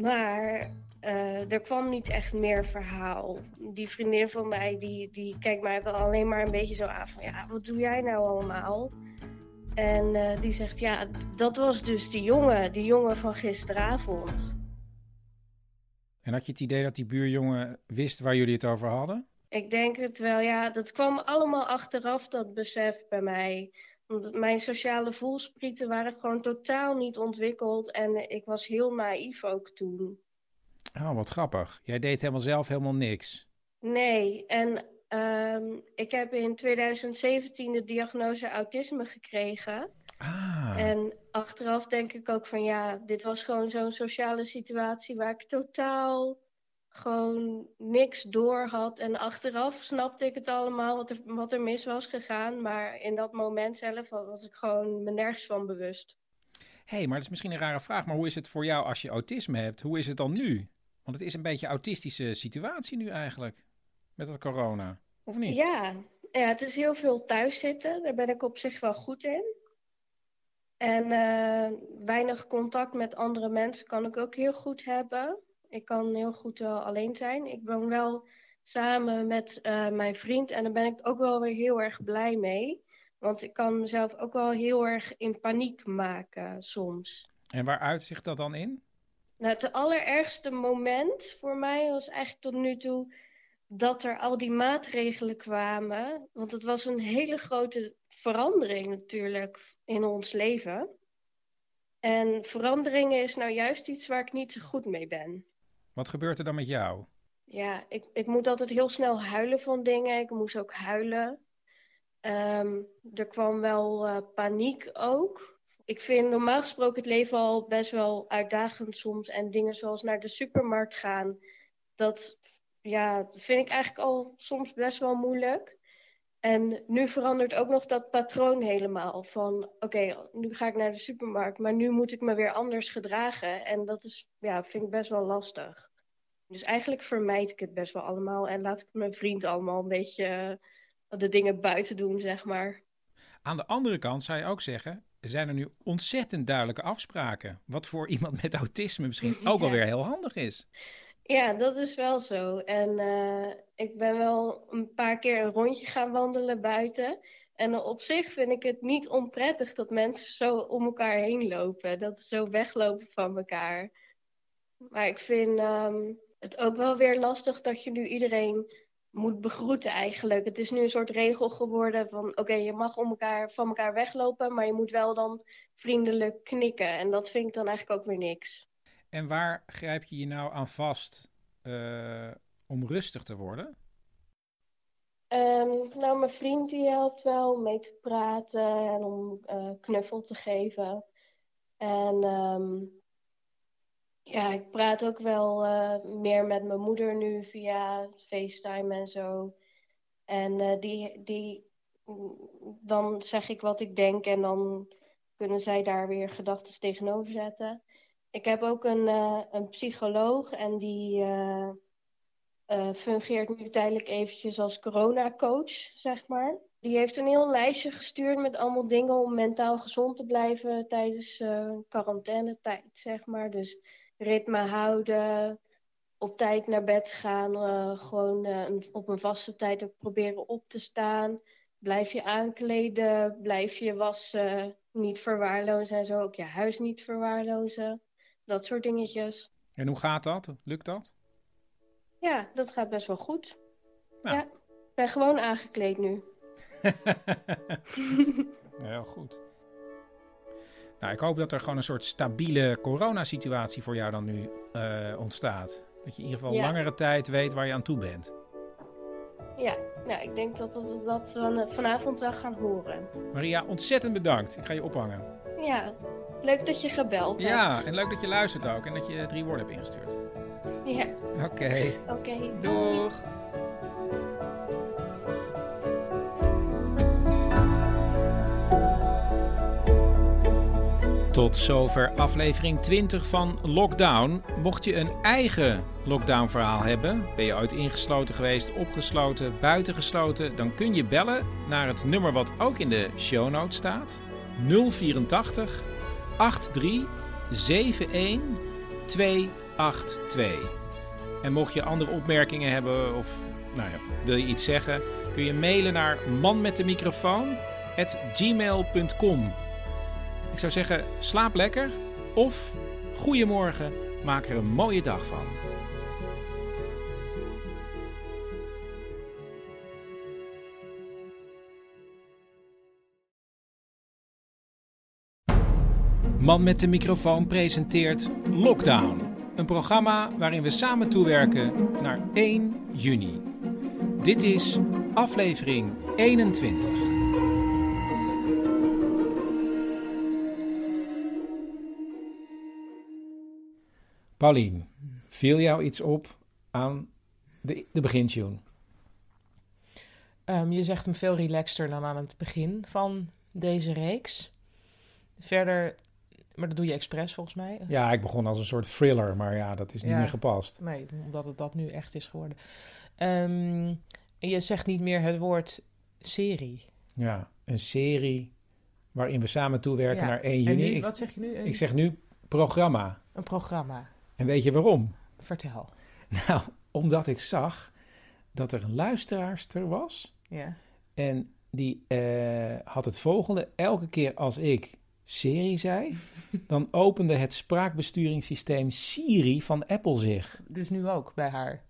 Maar eh, er kwam niet echt meer verhaal. Die vriendin van mij, die, die kijkt mij wel alleen maar een beetje zo aan van, ja, wat doe jij nou allemaal? En eh, die zegt, ja, dat was dus die jongen, die jongen van gisteravond. En had je het idee dat die buurjongen wist waar jullie het over hadden? Ik denk het wel, ja. Dat kwam allemaal achteraf, dat besef bij mij. Want mijn sociale voelsprieten waren gewoon totaal niet ontwikkeld. En ik was heel naïef ook toen. Oh, wat grappig. Jij deed helemaal zelf helemaal niks. Nee, en ehm, ik heb in 2017 de diagnose autisme gekregen. Ah, En achteraf denk ik ook van ja, dit was gewoon zo'n sociale situatie waar ik totaal gewoon niks door had. En achteraf snapte ik het allemaal wat er, wat er mis was gegaan. Maar in dat moment zelf was ik gewoon me nergens van bewust. Hey, maar dat is misschien een rare vraag, maar hoe is het voor jou als je autisme hebt? Hoe is het dan nu? Want het is een beetje een autistische situatie nu eigenlijk, met dat corona, of niet? Ja, ja, het is heel veel thuiszitten. Daar ben ik op zich wel goed in. En eh, weinig contact met andere mensen kan ik ook heel goed hebben. Ik kan heel goed wel alleen zijn. Ik woon wel samen met eh, mijn vriend en daar ben ik ook wel weer heel erg blij mee. Want ik kan mezelf ook wel heel erg in paniek maken soms. En waar uitzicht dat dan in? Nou, het allerergste moment voor mij was eigenlijk tot nu toe dat er al die maatregelen kwamen. Want het was een hele grote verandering natuurlijk in ons leven. En veranderingen is nou juist iets waar ik niet zo goed mee ben. Wat gebeurt er dan met jou? Ja, ik, ik moet altijd heel snel huilen van dingen. Ik moest ook huilen. Ehm, er kwam wel eh, paniek ook. Ik vind normaal gesproken het leven al best wel uitdagend soms. En dingen zoals naar de supermarkt gaan, dat ja, vind ik eigenlijk al soms best wel moeilijk. En nu verandert ook nog dat patroon helemaal. Van oké, nu ga ik naar de supermarkt, maar nu moet ik me weer anders gedragen. En dat is, ja, vind ik best wel lastig. Dus eigenlijk vermijd ik het best wel allemaal. En laat ik mijn vriend allemaal een beetje de dingen buiten doen, zeg maar. Aan de andere kant zou je ook zeggen, zijn er nu ontzettend duidelijke afspraken. Wat voor iemand met autisme misschien ook Ja. alweer heel handig is. Ja, dat is wel zo. En eh, ik ben wel een paar keer een rondje gaan wandelen buiten. En op zich vind ik het niet onprettig dat mensen zo om elkaar heen lopen. Dat ze zo weglopen van elkaar. Maar ik vind ehm, het ook wel weer lastig dat je nu iedereen moet begroeten eigenlijk. Het is nu een soort regel geworden van oké, je mag om elkaar, van elkaar weglopen, maar je moet wel dan vriendelijk knikken. En dat vind ik dan eigenlijk ook weer niks. En waar grijp je je nou aan vast eh, om rustig te worden? Ehm, nou, mijn vriend die helpt wel om mee te praten en om uh, knuffel te geven. En ehm, ja, ik praat ook wel uh, meer met mijn moeder nu via FaceTime en zo. En uh, die, die, dan zeg ik wat ik denk en dan kunnen zij daar weer gedachten tegenover zetten. Ik heb ook een, uh, een psycholoog en die fungeert nu tijdelijk eventjes als coronacoach, zeg maar. Die heeft een heel lijstje gestuurd met allemaal dingen om mentaal gezond te blijven tijdens quarantainetijd, zeg maar. Dus ritme houden, op tijd naar bed gaan, uh, gewoon uh, op een vaste tijd ook proberen op te staan. Blijf je aankleden, blijf je wassen, niet verwaarlozen en zo. Ook je huis niet verwaarlozen. Dat soort dingetjes. En hoe gaat dat? Lukt dat? Ja, dat gaat best wel goed. Nou. Ja, ik ben gewoon aangekleed nu. Heel goed. Nou, ik hoop dat er gewoon een soort stabiele coronasituatie voor jou dan nu uh, ontstaat. Dat je in ieder geval ja. langere tijd weet waar je aan toe bent. Ja, nou, ik denk dat we dat, dat vanavond wel gaan horen. Maria, ontzettend bedankt. Ik ga je ophangen. Ja, leuk dat je gebeld hebt. Ja, en leuk dat je luistert ook en dat je drie woorden hebt ingestuurd. Ja. Oké. Okay. Oké, okay, doeg. Tot zover aflevering 20 van Lockdown. Mocht je een eigen lockdown-verhaal hebben, ben je ooit ingesloten geweest, opgesloten, buitengesloten, dan kun je bellen naar het nummer wat ook in de show notes staat: 084 83 71 282. En mocht je andere opmerkingen hebben of nou ja, wil je iets zeggen, kun je mailen naar manmetdemicrofoon@gmail.com. Ik zou zeggen, slaap lekker of goedemorgen, maak er een mooie dag van. Man met de microfoon presenteert Lockdown. Een programma waarin we samen toewerken naar 1 juni. Dit is aflevering 21. Paulien, viel jou iets op aan de, de begintune? Um, je zegt hem veel relaxter dan aan het begin van deze reeks. Verder, maar dat doe je expres volgens mij. Ja, ik begon als een soort thriller, maar ja, dat is niet Ja. meer gepast. Nee, omdat het dat nu echt is geworden. Ehm, je zegt niet meer het woord serie. Ja, een serie waarin we samen toewerken Ja. naar 1 En juni. nu, wat zeg je nu? Een- ik zeg nu programma. Een programma. En weet je waarom? Vertel. Nou, omdat ik zag dat er een luisteraarster was. Ja. En die eh, had het volgende. Elke keer als ik serie zei, dan opende het spraakbesturingssysteem Siri van Apple zich. Dus nu ook bij haar.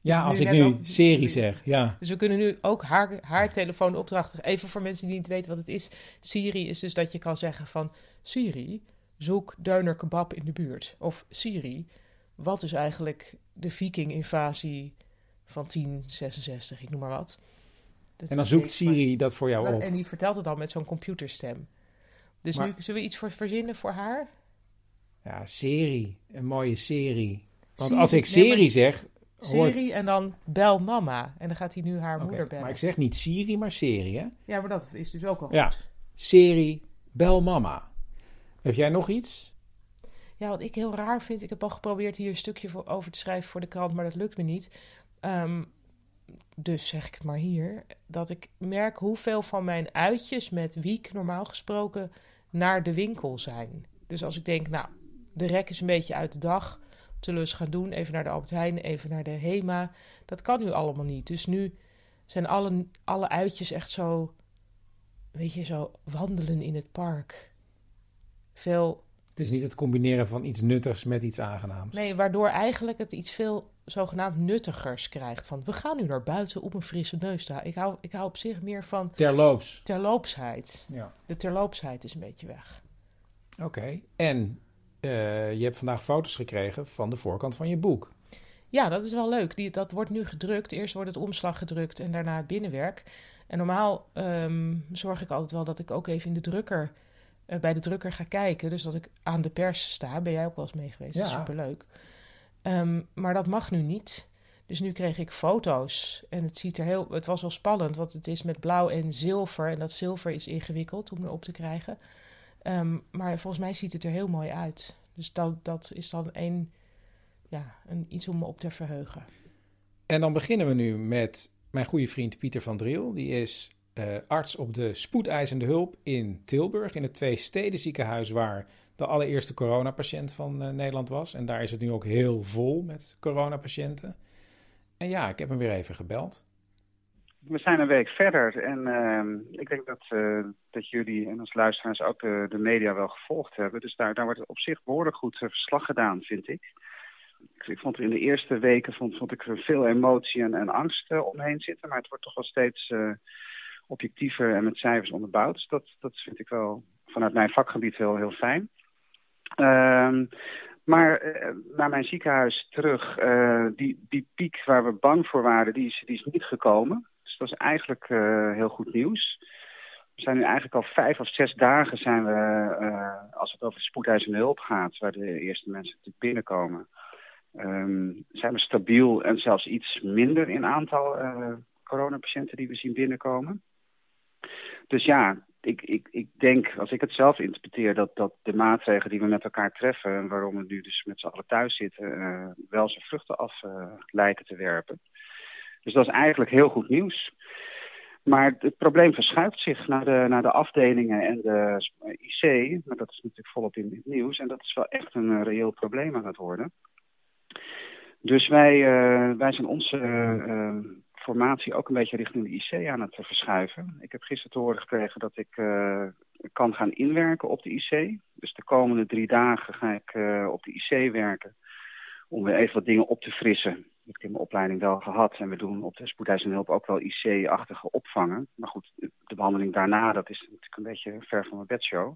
Ja, Dus als ik nu ook- serie zeg, ja. Dus we kunnen nu ook haar, haar telefoon opdrachten. Even voor mensen die niet weten wat het is. Siri is dus dat je kan zeggen van... Siri, zoek deuner kebab in de buurt. Of Siri, wat is eigenlijk de viking-invasie van 1066? Ik noem maar wat. Dat En dan zoekt Siri dat voor jou maar- op. En die vertelt het dan met zo'n computerstem. Dus Maar- nu zullen we iets voor verzinnen voor haar? Ja, serie. Een mooie serie. Want Siri- als ik nee, serie maar- zeg... hoort- Siri en dan bel mama. En dan gaat hij nu haar moeder bellen. maar ik zeg niet Siri, maar serie, hè? Ja, maar dat is dus ook al goed. Ja, serie, bel mama. Heb jij nog iets? Ja, wat ik heel raar vind, ik heb al geprobeerd hier een stukje voor over te schrijven voor de krant, maar dat lukt me niet. Ehm, dus zeg ik het maar hier, dat ik merk hoeveel van mijn uitjes met Wiek normaal gesproken naar de winkel zijn. Dus als ik denk, nou, de rek is een beetje uit de dag, achtertelus gaan doen. Even naar de Albert Heijn, even naar de HEMA. Dat kan nu allemaal niet. Dus nu zijn alle, alle uitjes echt zo, weet je, zo wandelen in het park. Veel Het is niet het combineren van iets nuttigs met iets aangenaams. Nee, waardoor eigenlijk het iets veel zogenaamd nuttigers krijgt. Van we gaan nu naar buiten op een frisse neus staan. Ik hou, ik hou op zich meer van Terloops. terloopsheid. Ja. De terloopsheid is een beetje weg. Oké. En eh, je hebt vandaag foto's gekregen van de voorkant van je boek. Ja, dat is wel leuk. Die, dat wordt nu gedrukt. Eerst wordt het omslag gedrukt en daarna het binnenwerk. En normaal ehm, zorg ik altijd wel dat ik ook even in de drukker, eh, bij de drukker ga kijken. Dus dat ik aan de pers sta. Ben jij ook wel eens mee geweest? Dat is Ja. superleuk. Ehm, maar dat mag nu niet. Dus nu kreeg ik foto's. En het ziet er heel. Het was wel spannend, want het is met blauw en zilver. En dat zilver is ingewikkeld om erop te krijgen. Ehm, maar volgens mij ziet het er heel mooi uit. Dus dat, dat is dan een, ja, een, iets om me op te verheugen. En dan beginnen we nu met mijn goede vriend Pieter van Driel. Die is eh, arts op de spoedeisende hulp in Tilburg, in het Twee Steden ziekenhuis waar de allereerste coronapatiënt van eh, Nederland was. En daar is het nu ook heel vol met coronapatiënten. En ja, ik heb hem weer even gebeld. We zijn een week verder en ehm, ik denk dat, eh, dat jullie en als luisteraars ook de, de media wel gevolgd hebben. Dus daar, daar wordt op zich behoorlijk goed verslag gedaan, vind ik. Ik, vond er in de eerste weken vond, vond ik veel emotie en, en angst omheen zitten, maar het wordt toch wel steeds objectiever en met cijfers onderbouwd. Dus dat, dat vind ik wel vanuit mijn vakgebied heel, heel fijn. Ehm, maar eh, naar mijn ziekenhuis terug, eh, die, die piek waar we bang voor waren, die is, die is niet gekomen. Dus dat is eigenlijk eh, heel goed nieuws. We zijn nu eigenlijk al vijf of zes dagen zijn we, als het over spoedeisende hulp gaat, waar de eerste mensen binnenkomen, ehm, zijn we stabiel en zelfs iets minder in aantal coronapatiënten die we zien binnenkomen. Dus ja, ik, ik, ik denk, als ik het zelf interpreteer, dat, dat de maatregelen die we met elkaar treffen, en waarom we nu dus met z'n allen thuis zitten, eh, wel zijn vruchten af eh, lijken te werpen. Dus dat is eigenlijk heel goed nieuws. Maar het probleem verschuift zich naar de, naar de afdelingen en de IC. Maar dat is natuurlijk volop in het nieuws. En dat is wel echt een eh, reëel probleem aan het worden. Dus wij, wij zijn onze formatie ook een beetje richting de IC aan het verschuiven. Ik heb gisteren te horen gekregen dat ik eh, kan gaan inwerken op de IC. Dus de komende drie dagen ga ik eh, op de IC werken. Om weer even wat dingen op te frissen. Dat heb ik in mijn opleiding wel gehad. En we doen op de spoedeisende hulp ook wel IC-achtige opvangen. Maar goed, de behandeling daarna, dat is natuurlijk een beetje ver van mijn bedshow.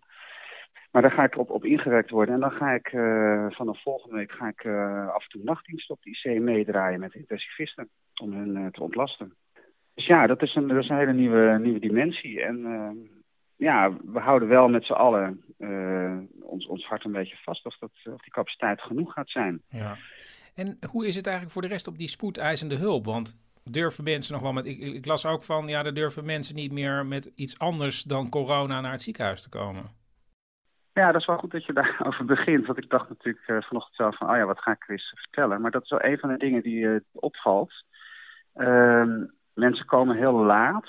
Maar daar ga ik op, op ingewerkt worden. En dan ga ik eh, vanaf volgende week ga ik, af en toe nachtdienst op de IC meedraaien met intensivisten. Om hen eh, te ontlasten. Dus ja, dat is een, dat is een hele nieuwe, nieuwe dimensie. En eh, ja, we houden wel met z'n allen eh, ons, ons hart een beetje vast of, dat, of die capaciteit genoeg gaat zijn. Ja. En hoe is het eigenlijk voor de rest op die spoedeisende hulp? Want durven mensen nog wel met. Ik, ik las ook van ja, er durven mensen niet meer met iets anders dan corona naar het ziekenhuis te komen. Ja, dat is wel goed dat je daarover begint. Want ik dacht natuurlijk uh, vanochtend zelf van, oh ja, wat ga ik eens vertellen? Maar dat is wel een van de dingen die uh, opvalt. Uh, mensen komen heel laat,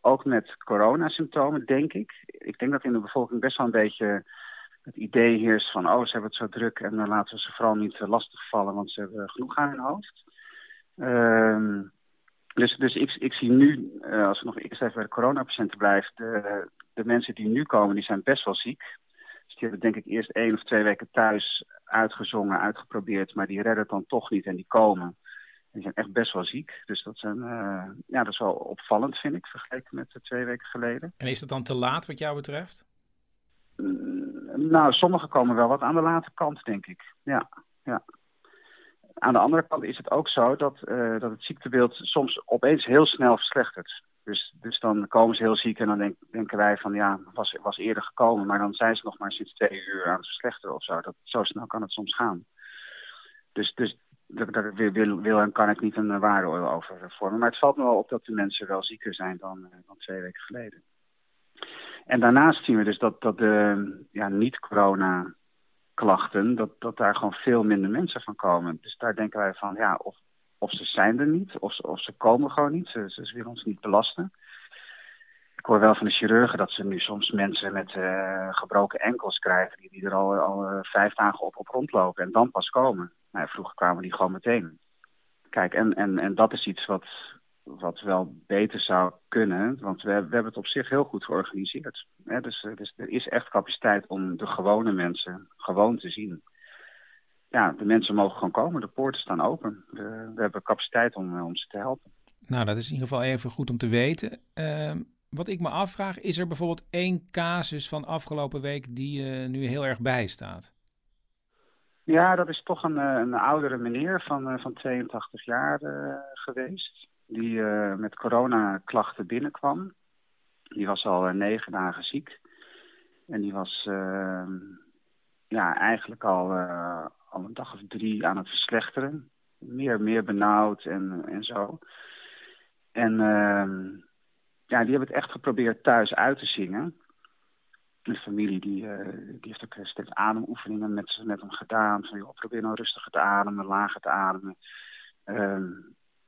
ook, met coronasymptomen, denk ik. Ik denk dat in de bevolking best wel een beetje het idee heerst van, oh, ze hebben het zo druk en dan laten we ze vooral niet uh, lastigvallen, want ze hebben genoeg aan hun hoofd. Ehm, dus dus ik, ik zie nu, uh, als we nog eerst even bij de coronapatiënten blijven, de, de mensen die nu komen, die zijn best wel ziek. Dus die hebben denk ik eerst één of twee weken thuis uitgezongen, uitgeprobeerd, maar die redden het dan toch niet en die komen. Die zijn echt best wel ziek. Dus dat, zijn, uh, ja, dat is wel opvallend, vind ik, vergeleken met twee weken geleden. En is het dan te laat wat jou betreft? Mm, nou, sommigen komen wel wat aan de late kant, denk ik. Ja, ja. Aan de andere kant is het ook zo dat, uh, dat het ziektebeeld soms opeens heel snel verslechtert. Dus, dus dan komen ze heel ziek en dan denk, denken wij van ja, was, was eerder gekomen. Maar dan zijn ze nog maar sinds twee uur aan het verslechteren of zo. Dat, zo snel kan het soms gaan. Dus, dus daar wil, wil, wil en kan ik niet een waarde over vormen. Maar het valt me wel op dat de mensen wel zieker zijn dan, dan twee weken geleden. En daarnaast zien we dus dat, dat de ja, niet-corona klachten, dat, dat daar gewoon veel minder mensen van komen. Dus daar denken wij van, ja, of, of ze zijn er niet, of, of ze komen gewoon niet. Ze willen ons niet belasten. Ik hoor wel van de chirurgen dat ze nu soms mensen met gebroken enkels krijgen... die, die er al, al vijf dagen op, op rondlopen en dan pas komen. Nou, vroeger kwamen die gewoon meteen. Kijk, en, en, en dat is iets wat, wat wel beter zou kunnen. Want we, we hebben het op zich heel goed georganiseerd. dus, dus er is echt capaciteit om de gewone mensen gewoon te zien ja, de mensen mogen gewoon komen. De poorten staan open. We, we hebben capaciteit om, om ze te helpen. Nou, dat is in ieder geval even goed om te weten. Ehm, wat ik me afvraag, is er bijvoorbeeld één casus van afgelopen week die uh, nu heel erg bijstaat? Ja, dat is toch een, eh, een oudere meneer van, uh, van 82 jaar geweest. Die met coronaklachten binnenkwam. Die was al negen dagen ziek. En die was ehm, ja, eigenlijk al, al een dag of drie aan het verslechteren. Meer, meer benauwd en, en zo. En uh, ja, die hebben het echt geprobeerd thuis uit te zingen. De familie die, uh, die heeft ook steeds ademoefeningen met, met hem gedaan. Van, joh, probeer nou rustiger te ademen, lager te ademen. Uh,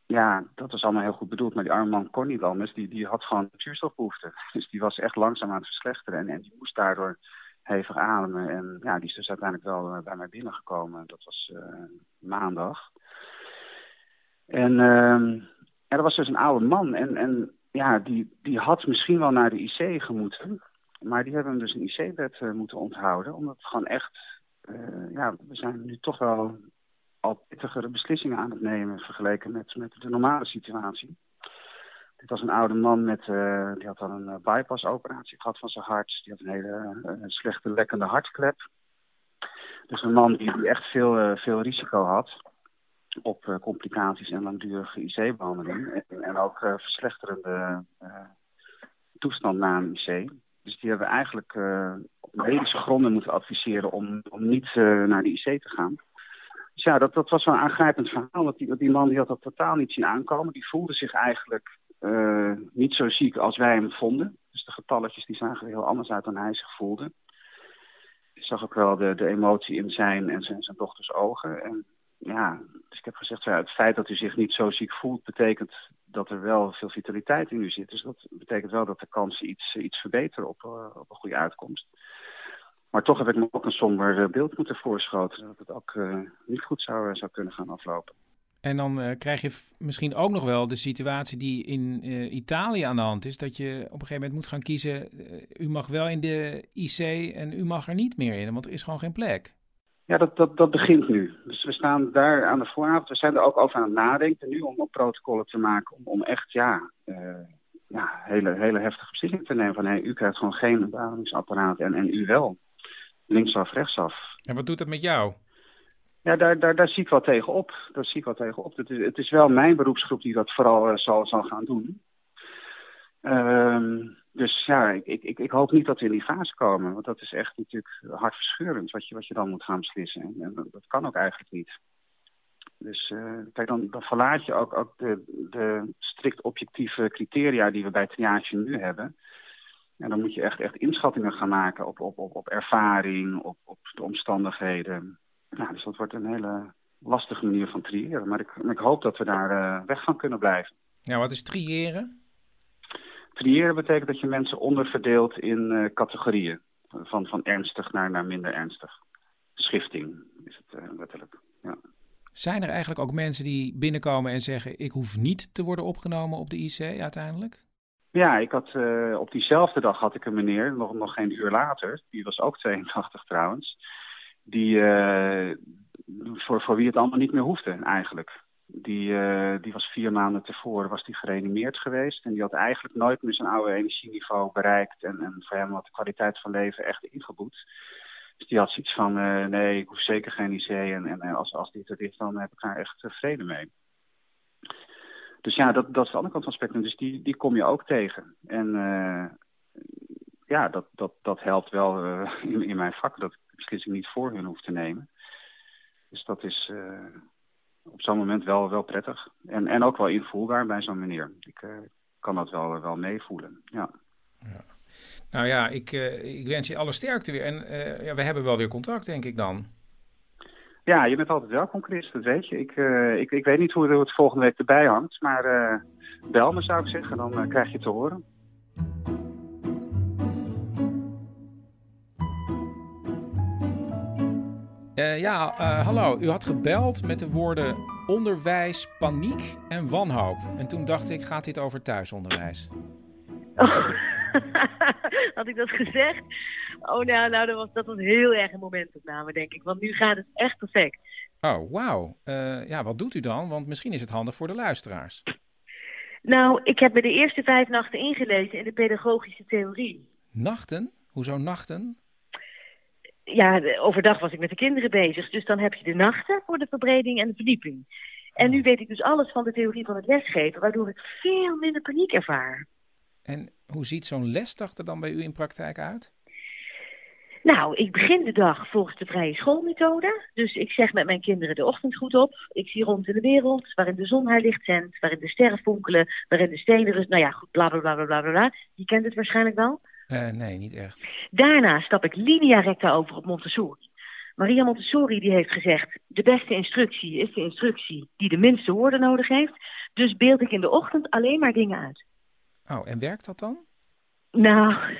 ja, dat was allemaal heel goed bedoeld. Maar die arme man kon niet anders. Die, die had gewoon zuurstofbehoefte. Dus die was echt langzaam aan het verslechteren. En, en die moest daardoor hevig ademen. En ja, die is dus uiteindelijk wel eh, bij mij binnengekomen. Dat was uh, maandag. En uh, er was dus een oude man. En, en ja, die, die had misschien wel naar de IC gemoeten. Maar die hebben hem dus een IC-bed uh, moeten onthouden. Omdat het gewoon echt... ja, we zijn nu toch wel al pittigere beslissingen aan het nemen... vergeleken met, met de normale situatie. Dit was een oude man met, uh, die had dan een bypassoperatie gehad van zijn hart. Die had een hele slechte lekkende hartklep. Dus een man die, die echt veel, veel risico had op complicaties en langdurige IC-behandeling. En, en, ook verslechterende toestand na een IC. Dus die hebben we eigenlijk op medische gronden moeten adviseren om, om niet naar de IC te gaan. Dus ja, dat, dat was wel een aangrijpend verhaal. Dat die, die man die had dat totaal niet zien aankomen. Die voelde zich eigenlijk uh, niet zo ziek als wij hem vonden. Dus de getalletjes die zagen er heel anders uit dan hij zich voelde. Ik zag ook wel de, de emotie in zijn en zijn, zijn dochters ogen. En ja, dus ik heb gezegd, ja, het feit dat u zich niet zo ziek voelt, betekent dat er wel veel vitaliteit in u zit. Dus dat betekent wel dat de kansen iets, iets verbeteren op, uh, op een goede uitkomst. Maar toch heb ik me ook een somber beeld moeten voorschoten. Dat het ook uh, niet goed zou, zou kunnen gaan aflopen. En dan krijg je misschien ook nog wel de situatie die in Italië aan de hand is. Dat je op een gegeven moment moet gaan kiezen. U mag wel in de IC en u mag er niet meer in, want er is gewoon geen plek. Ja, dat, dat, dat begint nu. Dus we staan daar aan de vooravond. We zijn er ook over aan het nadenken nu om, om protocollen te maken. Om, om echt, ja, ja hele, hele heftige beslissingen te nemen. Van hey, u krijgt gewoon geen beademingsapparaat en, en u wel. Linksaf, rechtsaf. En wat doet dat met jou? Ja, daar, daar, daar zie ik wel tegen op. Daar zie ik wel tegen op. Het is, het is wel mijn beroepsgroep die dat vooral uh, zal, zal gaan doen. Um, dus ja, ik, ik, ik hoop niet dat we in die fase komen. Want dat is echt natuurlijk hartverscheurend wat je, wat je dan moet gaan beslissen. En, dat kan ook eigenlijk niet. Dus uh, kijk, dan, dan verlaat je ook, ook de, de strikt objectieve criteria die we bij triage nu hebben. En dan moet je echt, echt inschattingen gaan maken op, op, op, op ervaring, op, op de omstandigheden. Nou, dus dat wordt een hele lastige manier van triëren. Maar ik, ik hoop dat we daar uh, weg van kunnen blijven. Ja, wat is triëren? Triëren betekent dat je mensen onderverdeelt in uh, categorieën. Van, van ernstig naar, naar minder ernstig. Schifting is het uh, letterlijk. Ja. Zijn er eigenlijk ook mensen die binnenkomen en zeggen: Ik hoef niet te worden opgenomen op de IC uiteindelijk? Ja, ik had, uh, op diezelfde dag had ik een meneer, nog, nog geen uur later, die was ook 82 trouwens die, voor, voor wie het allemaal niet meer hoefde eigenlijk. Die, uh, die was vier maanden tevoren was die geweest. En die had eigenlijk nooit meer zijn oude energieniveau bereikt. En, en voor hem had de kwaliteit van leven echt ingeboet. Dus die had zoiets van, uh, nee, ik hoef zeker geen IC. En, en als, als dit er is, dan heb ik daar echt vrede mee. Dus ja, dat, dat is de andere kant van het spectrum. Dus die, die kom je ook tegen. En ja, dat, dat, dat helpt wel in, in mijn vak. Dat beslissing niet voor hun hoeft te nemen. Dus dat is op zo'n moment wel, wel prettig. En, en ook wel invoelbaar bij zo'n meneer. Ik uh, kan dat wel, wel meevoelen, ja. ja. Nou ja, ik, uh, ik wens je alle sterkte weer. En ja, we hebben wel weer contact, denk ik dan. Ja, je bent altijd welkom, Chris, dat weet je. Ik, ik, ik weet niet hoe het volgende week erbij hangt, maar bel me zou ik zeggen, dan krijg je het te horen. Eh, ja, eh, hallo. U had gebeld met de woorden onderwijs, paniek en wanhoop. En toen dacht ik, gaat dit over thuisonderwijs? Oh, had ik dat gezegd? Oh, nou, nou dat, was, dat was heel erg een momentopname, denk ik. Want nu gaat het echt perfect. Oh, wauw. Eh, ja, wat doet u dan? Want misschien is het handig voor de luisteraars. Nou, ik heb me de eerste vijf nachten ingelezen in de pedagogische theorie. Nachten? Hoezo nachten? Ja, overdag was ik met de kinderen bezig. Dus dan heb je de nachten voor de verbreding en de verdieping. En nu weet ik dus alles van de theorie van het lesgeven, waardoor ik veel minder paniek ervaar. En hoe ziet zo'n lesdag er dan bij u in praktijk uit? Nou, ik begin de dag volgens de vrije schoolmethode. Dus ik zeg met mijn kinderen de ochtend goed op. Ik zie rond in de wereld, waarin de zon haar licht zendt, waarin de sterren fonkelen, waarin de stenen rust. Nou ja, goed, bla bla bla bla bla bla. Je kent het waarschijnlijk wel. Eh, nee, niet echt. Daarna stap ik linea recta over op Montessori. Maria Montessori die heeft gezegd, de beste instructie is de instructie die de minste woorden nodig heeft. Dus beeld ik in de ochtend alleen maar dingen uit. Oh, en werkt dat dan? Nou,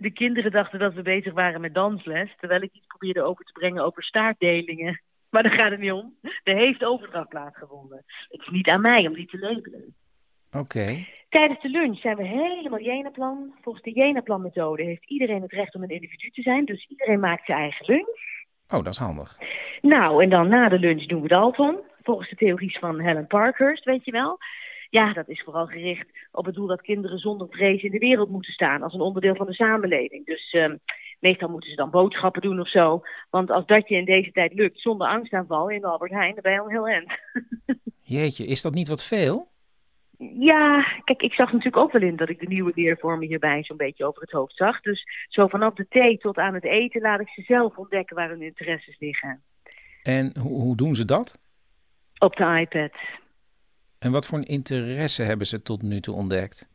de kinderen dachten dat we bezig waren met dansles, terwijl ik iets probeerde over te brengen over staartdelingen. Maar daar gaat het niet om. Er heeft overdracht plaatsgevonden. Het is niet aan mij om die te labelen. Oké. Tijdens de lunch zijn we helemaal Jenaplan. Volgens de Jenaplan-methode heeft iedereen het recht om een individu te zijn, dus iedereen maakt zijn eigen lunch. Oh, dat is handig. Nou, en dan na de lunch doen we Dalton. Volgens de theories van Helen Parkhurst, weet je wel. Ja, dat is vooral gericht op het doel dat kinderen zonder vrees in de wereld moeten staan als een onderdeel van de samenleving. Dus ehm, meestal moeten ze dan boodschappen doen of zo. Want als dat je in deze tijd lukt zonder angstaanval in de Albert Heijn, dan ben je al heel eind. Jeetje, is dat niet wat veel? Ja, kijk, ik zag natuurlijk ook wel in dat ik de nieuwe leervormen hierbij zo'n beetje over het hoofd zag. Dus zo vanaf de thee tot aan het eten laat ik ze zelf ontdekken waar hun interesses liggen. En hoe, hoe doen ze dat? Op de iPad. En wat voor een interesse hebben ze tot nu toe ontdekt?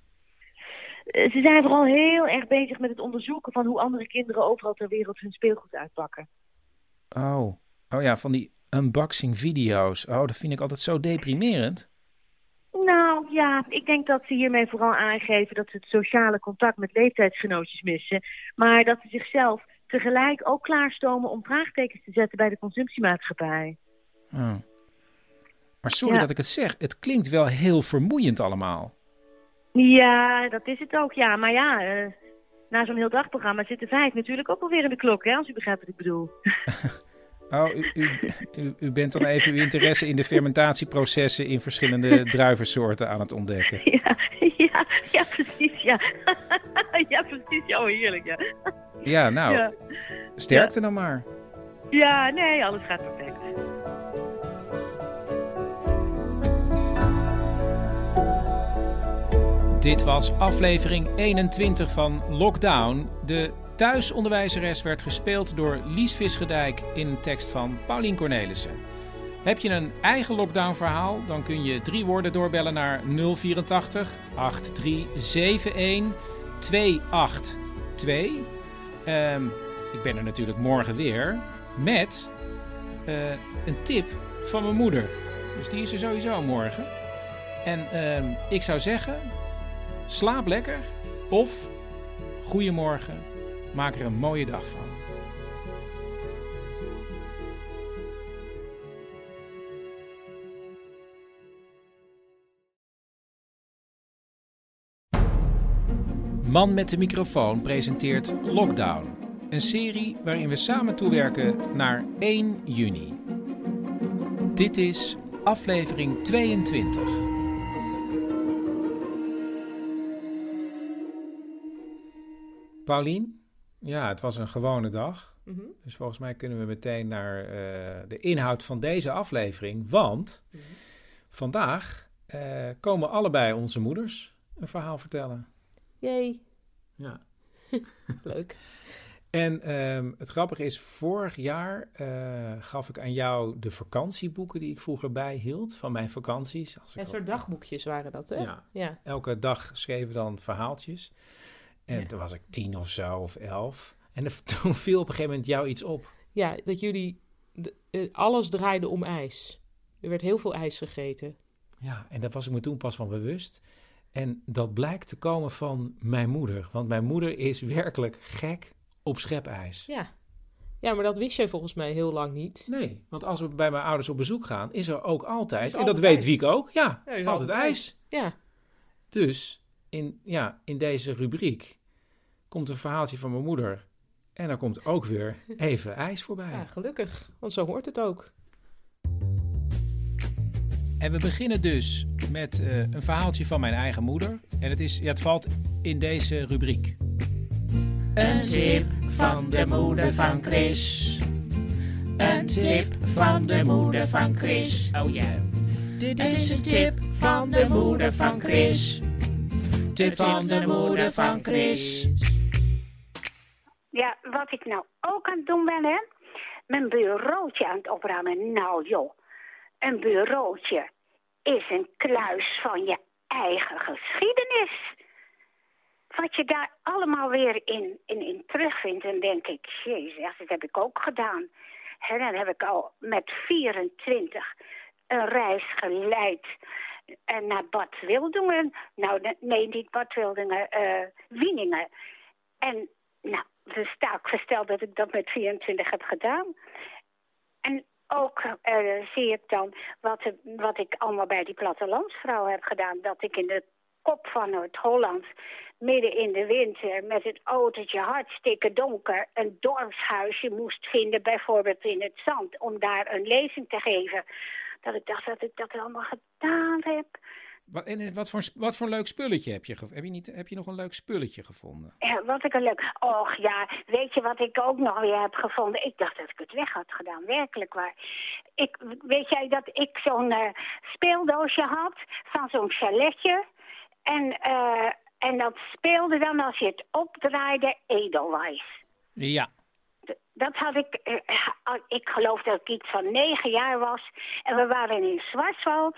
Eh, Ze zijn vooral heel erg bezig met het onderzoeken van hoe andere kinderen overal ter wereld hun speelgoed uitpakken. Oh, oh ja, van die unboxing video's. Oh, dat vind ik altijd zo deprimerend. Nou ja, ik denk dat ze hiermee vooral aangeven dat ze het sociale contact met leeftijdsgenootjes missen. Maar dat ze zichzelf tegelijk ook klaarstomen om vraagtekens te zetten bij de consumptiemaatschappij. Oh. Maar sorry Ja. dat ik het zeg, het klinkt wel heel vermoeiend allemaal. Ja, dat is het ook, ja. Maar ja, eh, na zo'n heel dagprogramma zitten vijf natuurlijk ook alweer in de klok, hè, als u begrijpt wat ik bedoel. Oh, u, u, u, u bent dan even uw interesse in de fermentatieprocessen in verschillende druivensoorten aan het ontdekken. ja, ja, ja, precies, ja. ja, precies, ja, oh, heerlijk, ja. Ja, nou, Ja. sterkte dan maar. Ja, nee, alles gaat perfect. Dit was aflevering 21 van Lockdown. De thuisonderwijzeres werd gespeeld door Lies Visgedijk in een tekst van Paulien Cornelissen. Heb je een eigen lockdown verhaal? Dan kun je drie woorden doorbellen naar 084 8371 282. Ehm, ik ben er natuurlijk morgen weer met eh, een tip van mijn moeder. Dus die is er sowieso morgen. En ehm, ik zou zeggen, slaap lekker of goedemorgen, maak er een mooie dag van. Man met de microfoon presenteert Lockdown, een serie waarin we samen toewerken naar 1 juni. Dit is aflevering 22. Paulien, ja, het was een gewone dag. Mhm. Dus volgens mij kunnen we meteen naar eh, de inhoud van deze aflevering. Want vandaag eh, komen allebei onze moeders een verhaal vertellen. Jee. Ja. Leuk. En ehm, het grappige is, vorig jaar eh, gaf ik aan jou de vakantieboeken die ik vroeger bijhield van mijn vakanties. Als Een soort dagboekjes waren dat, hè? Ja. ja. Elke dag schreven we dan verhaaltjes. En Ja. toen was ik tien of zo, of elf. En er- toen viel op een gegeven moment jou iets op. Ja, dat jullie... de- eh, alles draaide om ijs. Er werd heel veel ijs gegeten. Ja, en daar was ik me toen pas van bewust. En dat blijkt te komen van mijn moeder. Want mijn moeder is werkelijk gek op schepijs. Ja. Ja, maar dat wist jij volgens mij heel lang niet. Nee, want als we bij mijn ouders op bezoek gaan, is er ook altijd, en dat weet ijs. Wiek ook, ja, altijd altijd ijs. Ja. Dus in, ja, in deze rubriek komt een verhaaltje van mijn moeder. En er komt ook weer even ijs voorbij. ja, gelukkig. Want zo hoort het ook. En we beginnen dus met eh, een verhaaltje van mijn eigen moeder. En het, is, ja, het valt in deze rubriek. Een tip van de moeder van Chris. Een tip van de moeder van Chris. Oh ja. Dit is een tip van de moeder van Chris. Tip van de moeder van Chris. Ja, wat ik nou ook aan het doen ben, hè? Mijn bureautje aan het opruimen. Nou joh, een bureautje is een kluis van je eigen geschiedenis. Wat je daar allemaal weer in, in, in terugvindt, dan denk ik, jezus, dat heb ik ook gedaan. En dan heb ik al met 24 een reis geleid eh, naar Bad Wildungen. Nou, ne- nee, niet Bad Wildungen, eh Wieningen. En nou, dus sta ik versteld dat ik dat met 24 heb gedaan. En ook eh, zie ik dan wat, wat ik allemaal bij die plattelandsvrouw heb gedaan. Dat ik in de kop van Noord-Holland, midden in de winter, met het autootje hartstikke donker, een dorpshuisje moest vinden, bijvoorbeeld in het zand, om daar een lezing te geven. Dat ik dacht dat ik dat allemaal gedaan heb. Wat, en wat, voor, wat voor leuk spulletje heb je, heb je, niet, heb je nog een leuk spulletje gevonden? Ja, wat ik een leuk. Och ja, weet je wat ik ook nog weer heb gevonden? Ik dacht dat ik het weg had gedaan, werkelijk waar. Ik, weet jij dat ik zo'n eh, speeldoosje had van zo'n chaletje? En, eh, en dat speelde dan als je het opdraaide edelwijs. Ja. Dat had ik, eh, ik geloof dat ik iets van negen jaar was. En we waren in Zwartswald.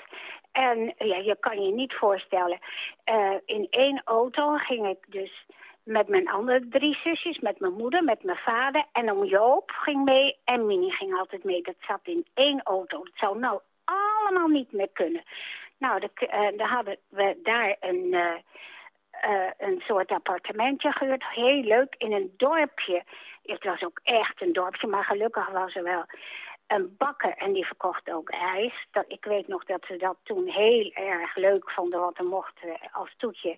En ja, je kan je niet voorstellen. eh, in één auto ging ik dus met mijn andere drie zusjes, met mijn moeder, met mijn vader. En oom Joop ging mee en Minnie ging altijd mee. Dat zat in één auto. Dat zou nou allemaal niet meer kunnen. Nou, eh, dan hadden we daar een... een soort appartementje gehuurd. Heel leuk, in een dorpje. Het was ook echt een dorpje, maar gelukkig was er wel een bakker en die verkocht ook ijs. Dat, ik weet nog dat ze dat toen heel erg leuk vonden, want dan mochten we als toetje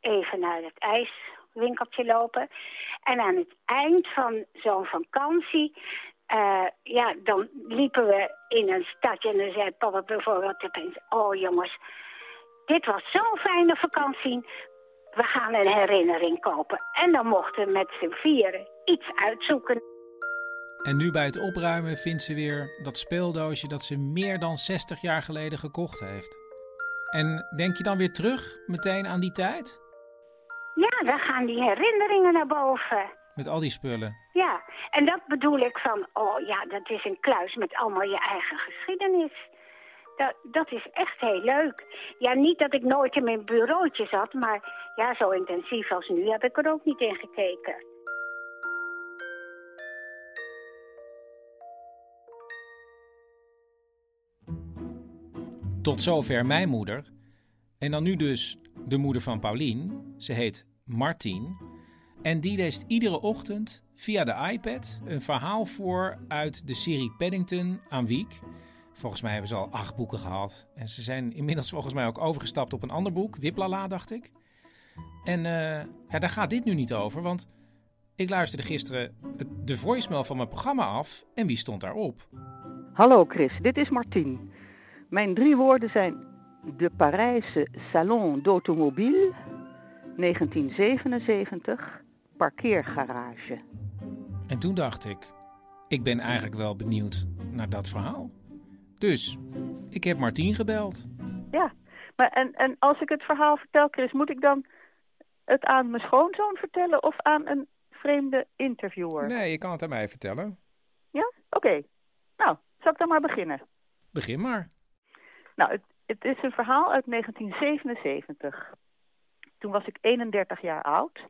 even naar het ijswinkeltje lopen. En aan het eind van zo'n vakantie, eh, ja, dan liepen we in een stadje en dan zei papa bijvoorbeeld opeens, oh jongens, dit was zo'n fijne vakantie. We gaan een herinnering kopen. En dan mochten we met z'n vieren iets uitzoeken. En nu bij het opruimen vindt ze weer dat speeldoosje dat ze meer dan 60 jaar geleden gekocht heeft. En denk je dan weer terug meteen aan die tijd? Ja, dan gaan die herinneringen naar boven. Met al die spullen. Ja, en dat bedoel ik van, oh ja, dat is een kluis met allemaal je eigen geschiedenis. Dat, dat is echt heel leuk. Ja, niet dat ik nooit in mijn bureautje zat, maar ja, zo intensief als nu heb ik er ook niet in gekeken. Tot zover mijn moeder. En dan nu dus de moeder van Paulien. Ze heet Martien. En die leest iedere ochtend via de iPad een verhaal voor uit de serie Paddington aan Wiek. Volgens mij hebben ze al acht boeken gehad. En ze zijn inmiddels volgens mij ook overgestapt op een ander boek. Wiplala, dacht ik. En eh, ja, daar gaat dit nu niet over, want ik luisterde gisteren de voicemail van mijn programma af. En wie stond daarop? Hallo Chris, dit is Martien. Mijn drie woorden zijn de Parijse Salon d'Automobile, 1977, parkeergarage. En toen dacht ik, ik ben eigenlijk wel benieuwd naar dat verhaal. Dus, ik heb Martien gebeld. Ja, maar en, en als ik het verhaal vertel, Chris, moet ik dan het aan mijn schoonzoon vertellen of aan een vreemde interviewer? Nee, je kan het aan mij vertellen. Ja? Oké. Nou, zal ik dan maar beginnen? Begin maar. Nou, het, is een verhaal uit 1977. Toen was ik 31 jaar oud.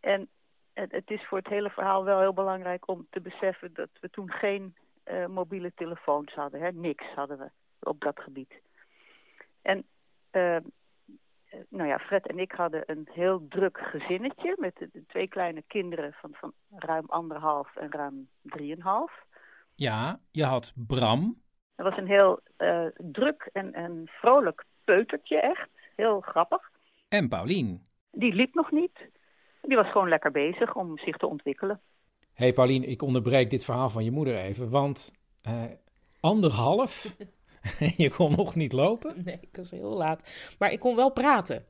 En het, is voor het hele verhaal wel heel belangrijk om te beseffen dat we toen geen eh, mobiele telefoons hadden. Hè? Niks hadden we op dat gebied. En eh, eh, nou ja, Fred en ik hadden een heel druk gezinnetje met de twee kleine kinderen van, van ruim anderhalf en ruim drieënhalf. Ja, je had Bram. Dat was een heel eh, druk en, en vrolijk peutertje, echt. Heel grappig. En Paulien. Die liep nog niet. Die was gewoon lekker bezig om zich te ontwikkelen. Hé hey Paulien, ik onderbreek dit verhaal van je moeder even, want eh, anderhalf, je kon nog niet lopen? Nee, ik was heel laat. Maar ik kon wel praten.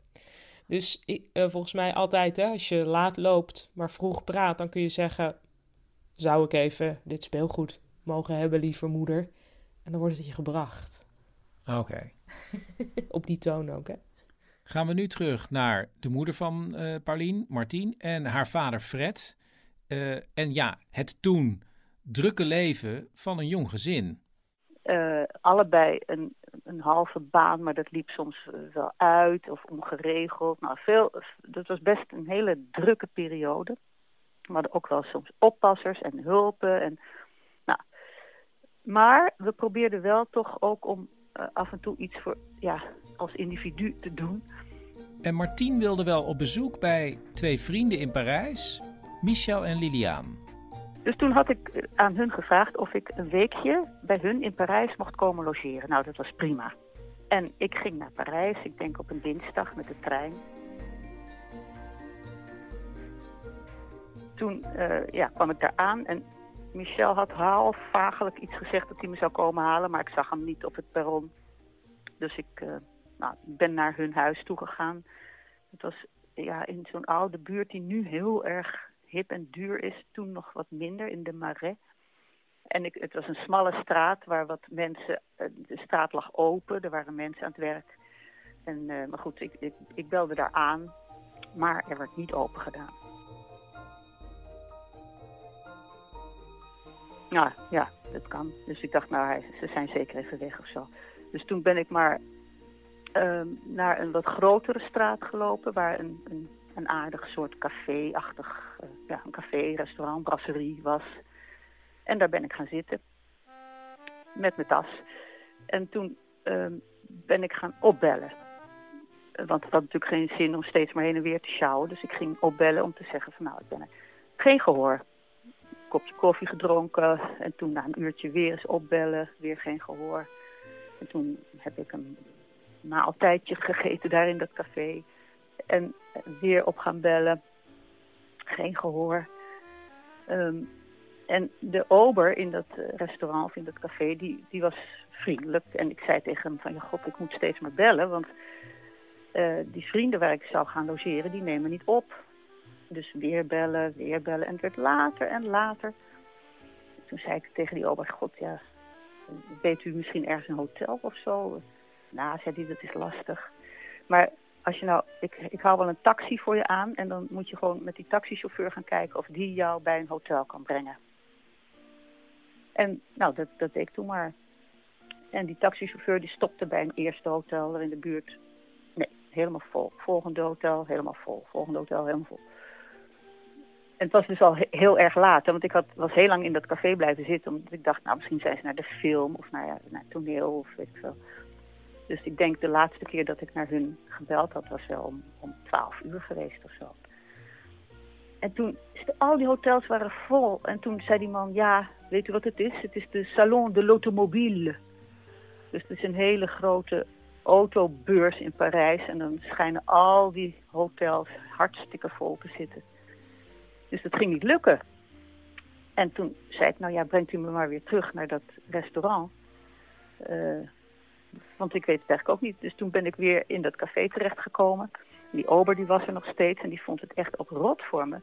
Dus ik, eh, volgens mij altijd, hè, als je laat loopt, maar vroeg praat, dan kun je zeggen: Zou ik even dit speelgoed mogen hebben, lieve moeder? En dan wordt het je gebracht. Oké. Op die toon ook, hè? Gaan we nu terug naar de moeder van eh Paulien, Martien, en haar vader Fred. Eh, en ja, het toen drukke leven van een jong gezin. Eh, allebei een, een halve baan, maar dat liep soms wel uit of ongeregeld. Nou, veel, dat was best een hele drukke periode. We hadden ook wel soms oppassers en hulpen. En. Maar we probeerden wel toch ook om eh, af en toe iets voor, ja, als individu te doen. En Martien wilde wel op bezoek bij twee vrienden in Parijs, Michel en Liliaan. Dus toen had ik eh, aan hun gevraagd of ik een weekje bij hun in Parijs mocht komen logeren. Nou, dat was prima. En ik ging naar Parijs, ik denk op een dinsdag met de trein. Toen eh, ja, kwam ik daar aan en Michel had half iets gezegd dat hij me zou komen halen, maar ik zag hem niet op het perron. Dus ik eh, nou, ben naar hun huis toegegaan. Het was ja, in zo'n oude buurt die nu heel erg hip en duur is, toen nog wat minder in de Marais. En ik, het was een smalle straat waar wat mensen, eh, de straat lag open, er waren mensen aan het werk. En, eh, maar goed, ik, ik, ik belde daar aan, maar er werd niet open gedaan. Nou ja, dat kan. Dus ik dacht, nou, ze zijn zeker even weg of zo. Dus toen ben ik maar ehm, naar een wat grotere straat gelopen, waar een, een, een aardig soort café-achtig, eh, ja, een café, restaurant, brasserie was. En daar ben ik gaan zitten, met mijn tas. En toen ehm, ben ik gaan opbellen. Want het had natuurlijk geen zin om steeds maar heen en weer te sjouwen. Dus ik ging opbellen om te zeggen van nou, ik ben er. Geen gehoor. Kopje koffie gedronken. En toen na een uurtje weer eens opbellen. Weer geen gehoor. En toen heb ik een maaltijdje gegeten daar in dat café. En weer op gaan bellen. Geen gehoor. Ehm, en de ober in dat eh, restaurant of in dat café, die, die was vriendelijk. En ik zei tegen hem van, ja god, ik moet steeds maar bellen. Want eh, die vrienden waar ik zou gaan logeren, die nemen niet op. Dus weer bellen, weer bellen. En het werd later en later. Toen zei ik tegen die ober, god ja, weet u misschien ergens een hotel of zo? Nou, zei hij, dat is lastig. Maar als je nou, ik, ik hou wel een taxi voor je aan en dan moet je gewoon met die taxichauffeur gaan kijken of die jou bij een hotel kan brengen. En nou, dat, dat deed ik toen maar. En die taxichauffeur die stopte bij een eerste hotel in de buurt. Nee, helemaal vol. Volgende hotel, helemaal vol. Volgende hotel, helemaal vol. En het was dus al he- heel erg laat, want ik had, was heel lang in dat café blijven zitten. Omdat ik dacht, nou misschien zijn ze naar de film of naar, ja, naar toneel of weet ik veel. Dus ik denk de laatste keer dat ik naar hun gebeld had, was wel om, om 12 uur geweest of zo. En toen, al die hotels waren vol. En toen zei die man, ja, weet u wat het is? Het is de Salon de l'Automobile. Dus het is een hele grote autobeurs in Parijs. En dan schijnen al die hotels hartstikke vol te zitten. Dus dat ging niet lukken. En toen zei ik, nou ja, brengt u me maar weer terug naar dat restaurant. Eh, want ik weet het eigenlijk ook niet. Dus toen ben ik weer in dat café terechtgekomen. Die ober die was er nog steeds en die vond het echt ook rot voor me.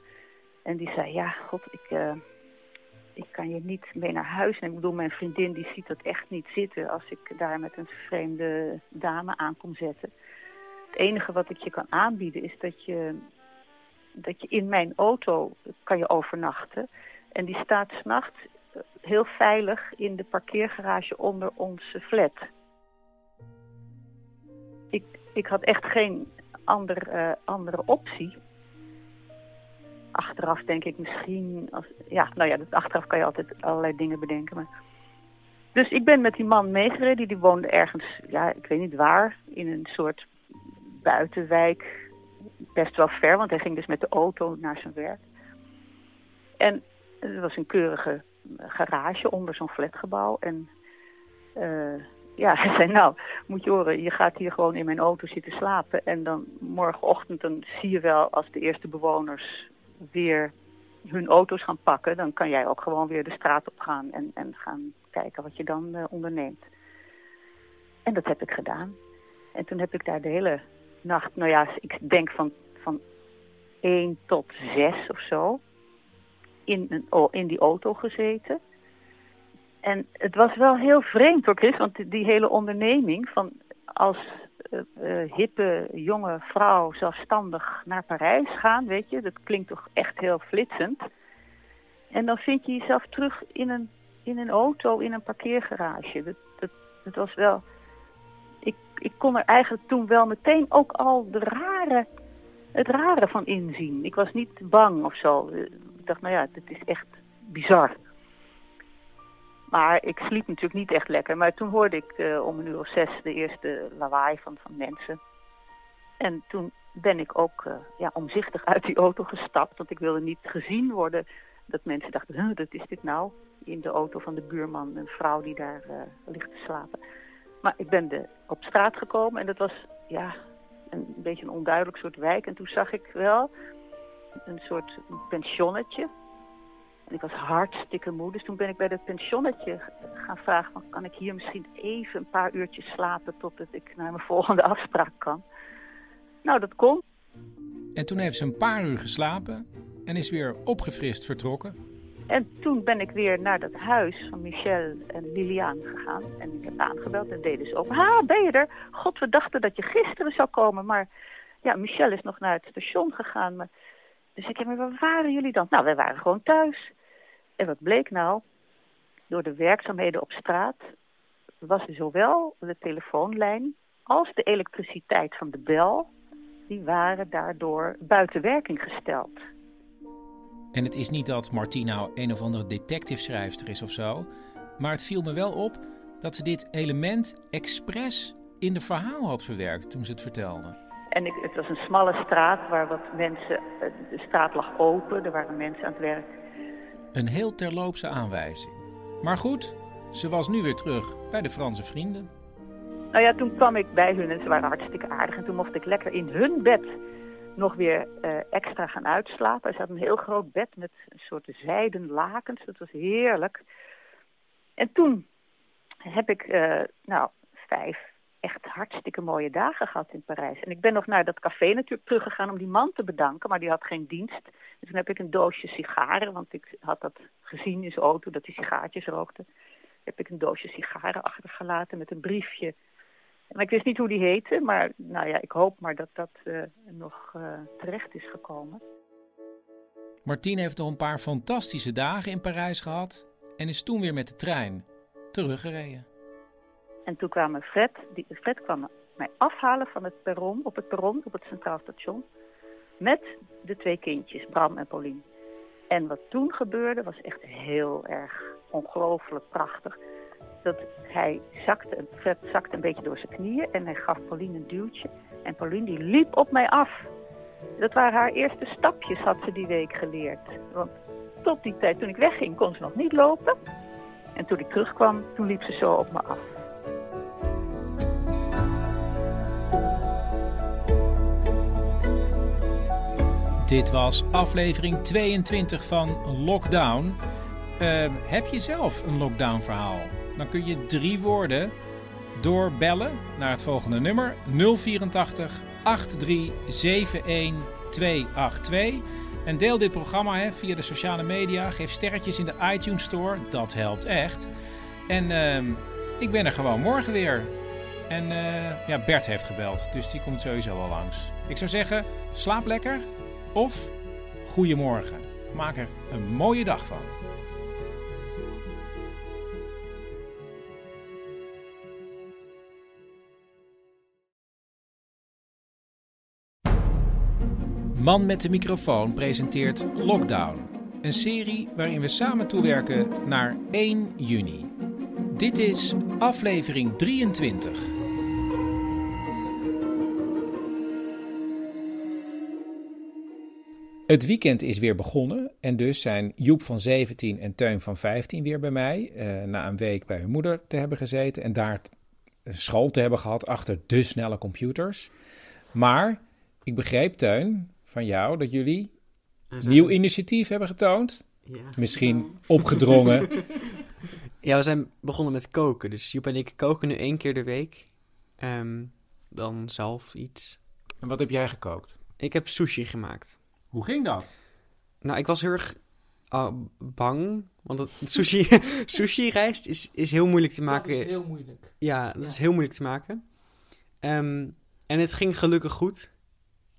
En die zei, ja, god, ik, eh, ik kan je niet mee naar huis nemen. Ik bedoel, mijn vriendin die ziet dat echt niet zitten als ik daar met een vreemde dame aan kom zetten. Het enige wat ik je kan aanbieden is dat je, dat je in mijn auto kan je overnachten. En die staat s'nachts heel veilig in de parkeergarage onder onze flat. Ik, ik had echt geen ander, eh, andere optie. Achteraf denk ik misschien... Als, ja, nou ja, achteraf kan je altijd allerlei dingen bedenken. Maar... Dus ik ben met die man meegereden. Die woonde ergens, ja, ik weet niet waar, in een soort buitenwijk. Best wel ver, want hij ging dus met de auto naar zijn werk. En het was een keurige garage onder zo'n flatgebouw. En uh, ja, hij zei, nou, moet je horen, je gaat hier gewoon in mijn auto zitten slapen. En dan morgenochtend, dan zie je wel als de eerste bewoners weer hun auto's gaan pakken. Dan kan jij ook gewoon weer de straat op gaan en, en gaan kijken wat je dan uh, onderneemt. En dat heb ik gedaan. En toen heb ik daar de hele nacht, nou ja, ik denk van, van 1 tot 6 of zo, in, een, in die auto gezeten. En het was wel heel vreemd hoor, Chris, want die hele onderneming van als uh, uh, hippe jonge vrouw zelfstandig naar Parijs gaan, weet je, dat klinkt toch echt heel flitsend. En dan vind je jezelf terug in een, in een auto, in een parkeergarage. Dat, dat, dat was wel. Ik, ik kon er eigenlijk toen wel meteen ook al de rare, het rare van inzien. Ik was niet bang of zo. Ik dacht, nou ja, dit is echt bizar. Maar ik sliep natuurlijk niet echt lekker. Maar toen hoorde ik uh, om een uur of zes de eerste lawaai van, van mensen. En toen ben ik ook uh, ja, omzichtig uit die auto gestapt. Want ik wilde niet gezien worden dat mensen dachten, huh, dat is dit nou? In de auto van de buurman, een vrouw die daar uh, ligt te slapen. Maar ik ben op straat gekomen en dat was ja, een, beetje een onduidelijk soort wijk. En toen zag ik wel een soort pensionnetje en ik was hartstikke moe. Dus toen ben ik bij dat pensionnetje gaan vragen... Kan ik hier misschien even een paar uurtjes slapen... totdat ik naar mijn volgende afspraak kan. Nou, dat kon. En toen heeft ze een paar uur geslapen... en is weer opgefrist vertrokken. En toen ben ik weer naar dat huis van Michel en Liliane gegaan. En ik heb aangebeld en deden ze open. Ha, ben je er? God, we dachten dat je gisteren zou komen. Maar ja, Michel is nog naar het station gegaan. Maar... Dus ik heb me, waar waren jullie dan? Nou, wij waren gewoon thuis. En wat bleek nou? Door de werkzaamheden op straat was zowel de telefoonlijn als de elektriciteit van de bel, die waren daardoor buiten werking gesteld. En het is niet dat Martina een of andere detective-schrijfster is of zo, maar het viel me wel op dat ze dit element expres in de verhaal had verwerkt toen ze het vertelde. En ik, het was een smalle straat waar wat mensen, de straat lag open, er waren mensen aan het werk. Een heel terloopse aanwijzing. Maar goed, ze was nu weer terug bij de Franse vrienden. Nou ja, toen kwam ik bij hun en ze waren hartstikke aardig. En toen mocht ik lekker in hun bed nog weer uh, extra gaan uitslapen. Er zat een heel groot bed met een soort zijden lakens. Dat was heerlijk. En toen heb ik, uh, nou, vijf echt hartstikke mooie dagen gehad in Parijs. En ik ben nog naar dat café natuurlijk teruggegaan om die man te bedanken, maar die had geen dienst. En toen heb ik een doosje sigaren, want ik had dat gezien in zijn auto, dat hij sigaartjes rookte. Heb ik een doosje sigaren achtergelaten met een briefje. En ik wist niet hoe die heette, maar nou ja, ik hoop maar dat dat uh, nog uh, terecht is gekomen. Martien heeft nog een paar fantastische dagen in Parijs gehad en is toen weer met de trein teruggereden. En toen kwam Fred, die, Fred kwam mij afhalen van het perron, op het perron, op het Centraal Station. Met de twee kindjes, Bram en Paulien. En wat toen gebeurde was echt heel erg ongelooflijk prachtig. Dat hij zakte, zakte een beetje door zijn knieën en hij gaf Pauline een duwtje. En Pauline die liep op mij af. Dat waren haar eerste stapjes, had ze die week geleerd. Want tot die tijd, toen ik wegging, kon ze nog niet lopen. En toen ik terugkwam, toen liep ze zo op me af. Dit was aflevering 22 van Lockdown. Uh, heb je zelf een lockdown verhaal? Dan kun je drie woorden doorbellen naar het volgende nummer 084 8371 282. En deel dit programma hè, via de sociale media. Geef sterretjes in de iTunes Store. Dat helpt echt. En uh, ik ben er gewoon morgen weer. En uh, ja, Bert heeft gebeld. Dus die komt sowieso wel langs. Ik zou zeggen, slaap lekker of goedemorgen. Maak er een mooie dag van. Man met de microfoon presenteert Lockdown. Een serie waarin we samen toewerken naar 1 juni. Dit is aflevering 23. Het weekend is weer begonnen en dus zijn Joep van 17 en Teun van 15 weer bij mij. Eh, na een week bij hun moeder te hebben gezeten en daar school te hebben gehad achter de snelle computers. Maar ik begreep, Teun, van jou dat jullie nieuw initiatief hebben getoond. Ja. Misschien opgedrongen. Ja, we zijn begonnen met koken. Dus Joep en ik koken nu één keer de week. Ehm, dan zelf iets. En wat heb jij gekookt? Ik heb sushi gemaakt. Hoe ging dat? Nou, ik was heel erg oh, bang. Want het, sushi, sushi rijst is, is heel moeilijk te maken. is heel moeilijk. Ja, dat Ja. is heel moeilijk te maken. Ehm, en het ging gelukkig goed.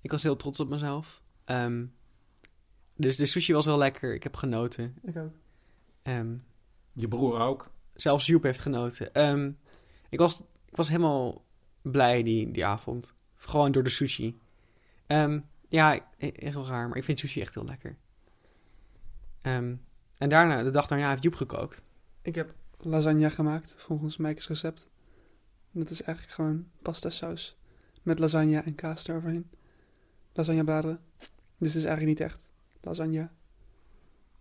Ik was heel trots op mezelf. Ehm, dus de sushi was wel lekker. Ik heb genoten. Ik ook. Ehm, Je broer ook. Zelfs Joep heeft genoten. Ehm, ik, was, ik was helemaal blij die, die avond. Gewoon door de sushi. Ehm, ja, he- heel raar, maar ik vind sushi echt heel lekker. Ehm, en daarna, de dag daarna, heeft Joep gekookt. Ik heb lasagne gemaakt volgens Mijkes recept. Dat is eigenlijk gewoon pasta saus. Met lasagne en kaas eroverheen. Lasagnebladeren. Dus het is eigenlijk niet echt lasagne.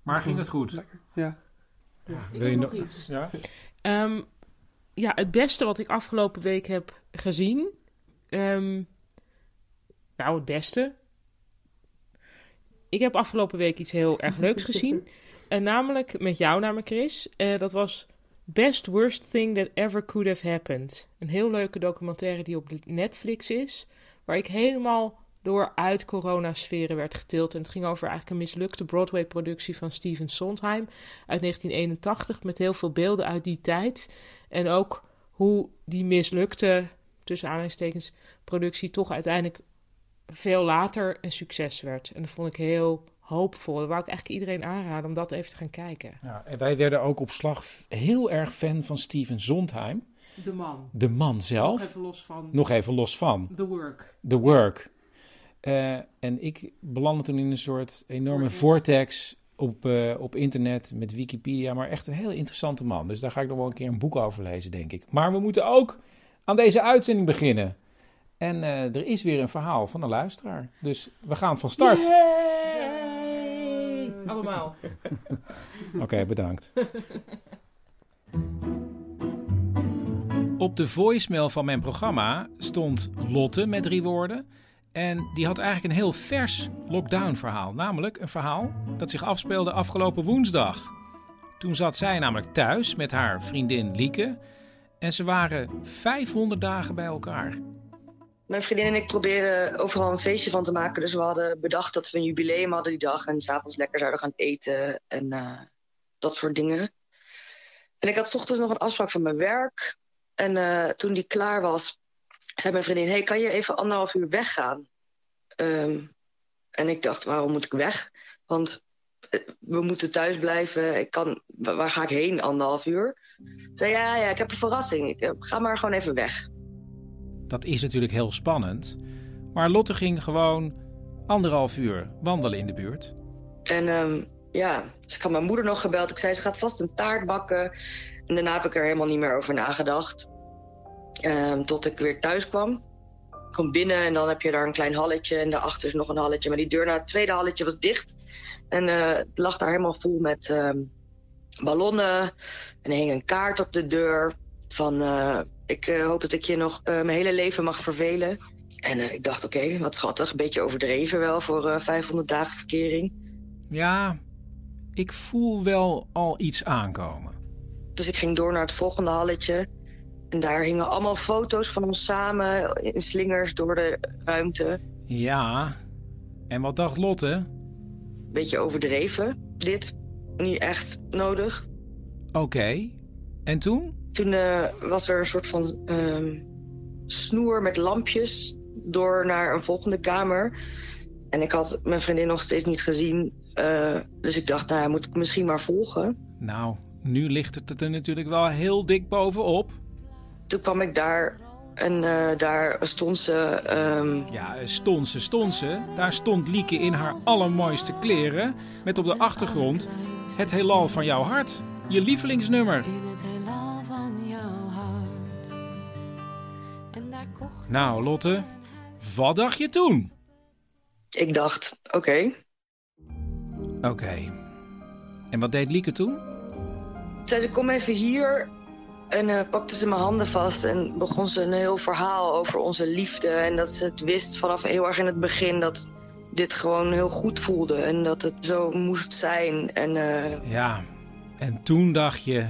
Maar ging het goed? Lekker, ja. Ik Wil je nog nog iets. Ja? Ehm, ja, het beste wat ik afgelopen week heb gezien. ehm, nou, het beste. Ik heb afgelopen week iets heel erg leuks gezien. En namelijk met jou naar me, Chris. Eh, dat was Best Worst Thing That Ever Could Have Happened. Een heel leuke documentaire die op Netflix is. Waar ik helemaal door uit coronasferen werd getild. En het ging over eigenlijk een mislukte Broadway-productie van Steven Sondheim uit 1981. Met heel veel beelden uit die tijd. En ook hoe die mislukte, tussen aanhalingstekens, productie toch uiteindelijk veel later een succes werd. En dat vond ik heel hoopvol. Dat wou ik eigenlijk iedereen aanraden om dat even te gaan kijken. Ja, en wij werden ook op slag heel erg fan van Steven Sondheim. De man. De man zelf. Nog even los van- Nog even los van. The Work. The Work. Eh, en ik belandde toen in een soort enorme vortex op, eh, op internet met Wikipedia. Maar echt een heel interessante man. Dus daar ga ik nog wel een keer een boek over lezen, denk ik. Maar we moeten ook aan deze uitzending beginnen. En eh, er is weer een verhaal van een luisteraar. Dus we gaan van start. Yay! Allemaal. Oké, bedankt. Op de voicemail van mijn programma stond Lotte met drie woorden. En die had eigenlijk een heel vers lockdown-verhaal. Namelijk een verhaal dat zich afspeelde afgelopen woensdag. Toen zat zij namelijk thuis met haar vriendin Lieke. En ze waren 500 dagen bij elkaar. Mijn vriendin en ik proberen overal een feestje van te maken. Dus we hadden bedacht dat we een jubileum hadden die dag. En s'avonds lekker zouden gaan eten en eh, dat soort dingen. En ik had ochtends nog een afspraak van mijn werk. En eh, toen die klaar was, zei mijn vriendin... hey, kan je even anderhalf uur weggaan? Ehm, en ik dacht, waarom moet ik weg? Want eh, we moeten thuis blijven. Ik kan, wa- waar ga ik heen anderhalf uur? Ze zei, ja, ja, ik heb een verrassing. Ik, eh, ga maar gewoon even weg. Dat is natuurlijk heel spannend. Maar Lotte ging gewoon anderhalf uur wandelen in de buurt. En ehm, ja, dus ik had mijn moeder nog gebeld. Ik zei, ze gaat vast een taart bakken. En daarna heb ik er helemaal niet meer over nagedacht. Ehm, tot ik weer thuis kwam. Ik kwam binnen en dan heb je daar een klein halletje. En daarachter is nog een halletje. Maar die deur naar het tweede halletje was dicht. En eh, het lag daar helemaal vol met ehm, ballonnen. En er hing een kaart op de deur. Van, eh, ik eh, hoop dat ik je nog mijn hele leven mag vervelen. En ik dacht, oké, wat schattig. Een beetje overdreven wel voor eh 500 dagen verkering. Ja, ik voel wel al iets aankomen. Dus ik ging door naar het volgende halletje. En daar hingen allemaal foto's van ons samen in slingers door de ruimte. Ja, en wat dacht Lotte? Beetje overdreven, dit. Niet echt nodig. Oké, en toen? Toen eh, was er een soort van ehm, snoer met lampjes door naar een volgende kamer. En ik had mijn vriendin nog steeds niet gezien. eh, dus ik dacht, nou ja, moet ik misschien maar volgen. Nou, nu ligt het er natuurlijk wel heel dik bovenop. Toen kwam ik daar en eh, daar stond ze. ehm, Ja, stond ze, stond ze. Daar stond Lieke in haar allermooiste kleren. Met op de achtergrond het heelal van jouw hart. Je lievelingsnummer. Nou, Lotte, wat dacht je toen? Ik dacht, oké, Oké. En wat deed Lieke toen? Zei ze, kom even hier. En eh, pakte ze mijn handen vast en begon ze een heel verhaal over onze liefde. En dat ze het wist vanaf heel erg in het begin dat dit gewoon heel goed voelde. En dat het zo moest zijn. En eh, Ja. En toen dacht je,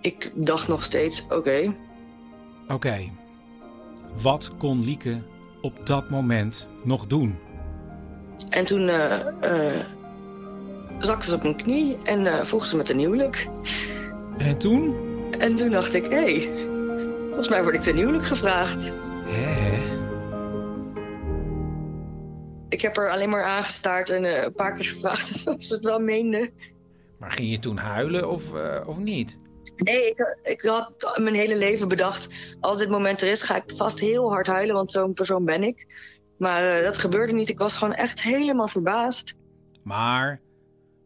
ik dacht nog steeds, oké. oké, wat kon Lieke op dat moment nog doen? En toen eh zakte ze op mijn knie en vroeg ze met een huwelijk. En toen? En toen dacht ik, hé, hey, volgens mij word ik ten huwelijk gevraagd. Hè? Ik heb er alleen maar aangestaard en eh, een paar keer gevraagd of ze het wel meende. Maar ging je toen huilen of, eh, of niet? Nee, ik, ik had mijn hele leven bedacht, als dit moment er is, ga ik vast heel hard huilen, want zo'n persoon ben ik. Maar eh, dat gebeurde niet. Ik was gewoon echt helemaal verbaasd. Maar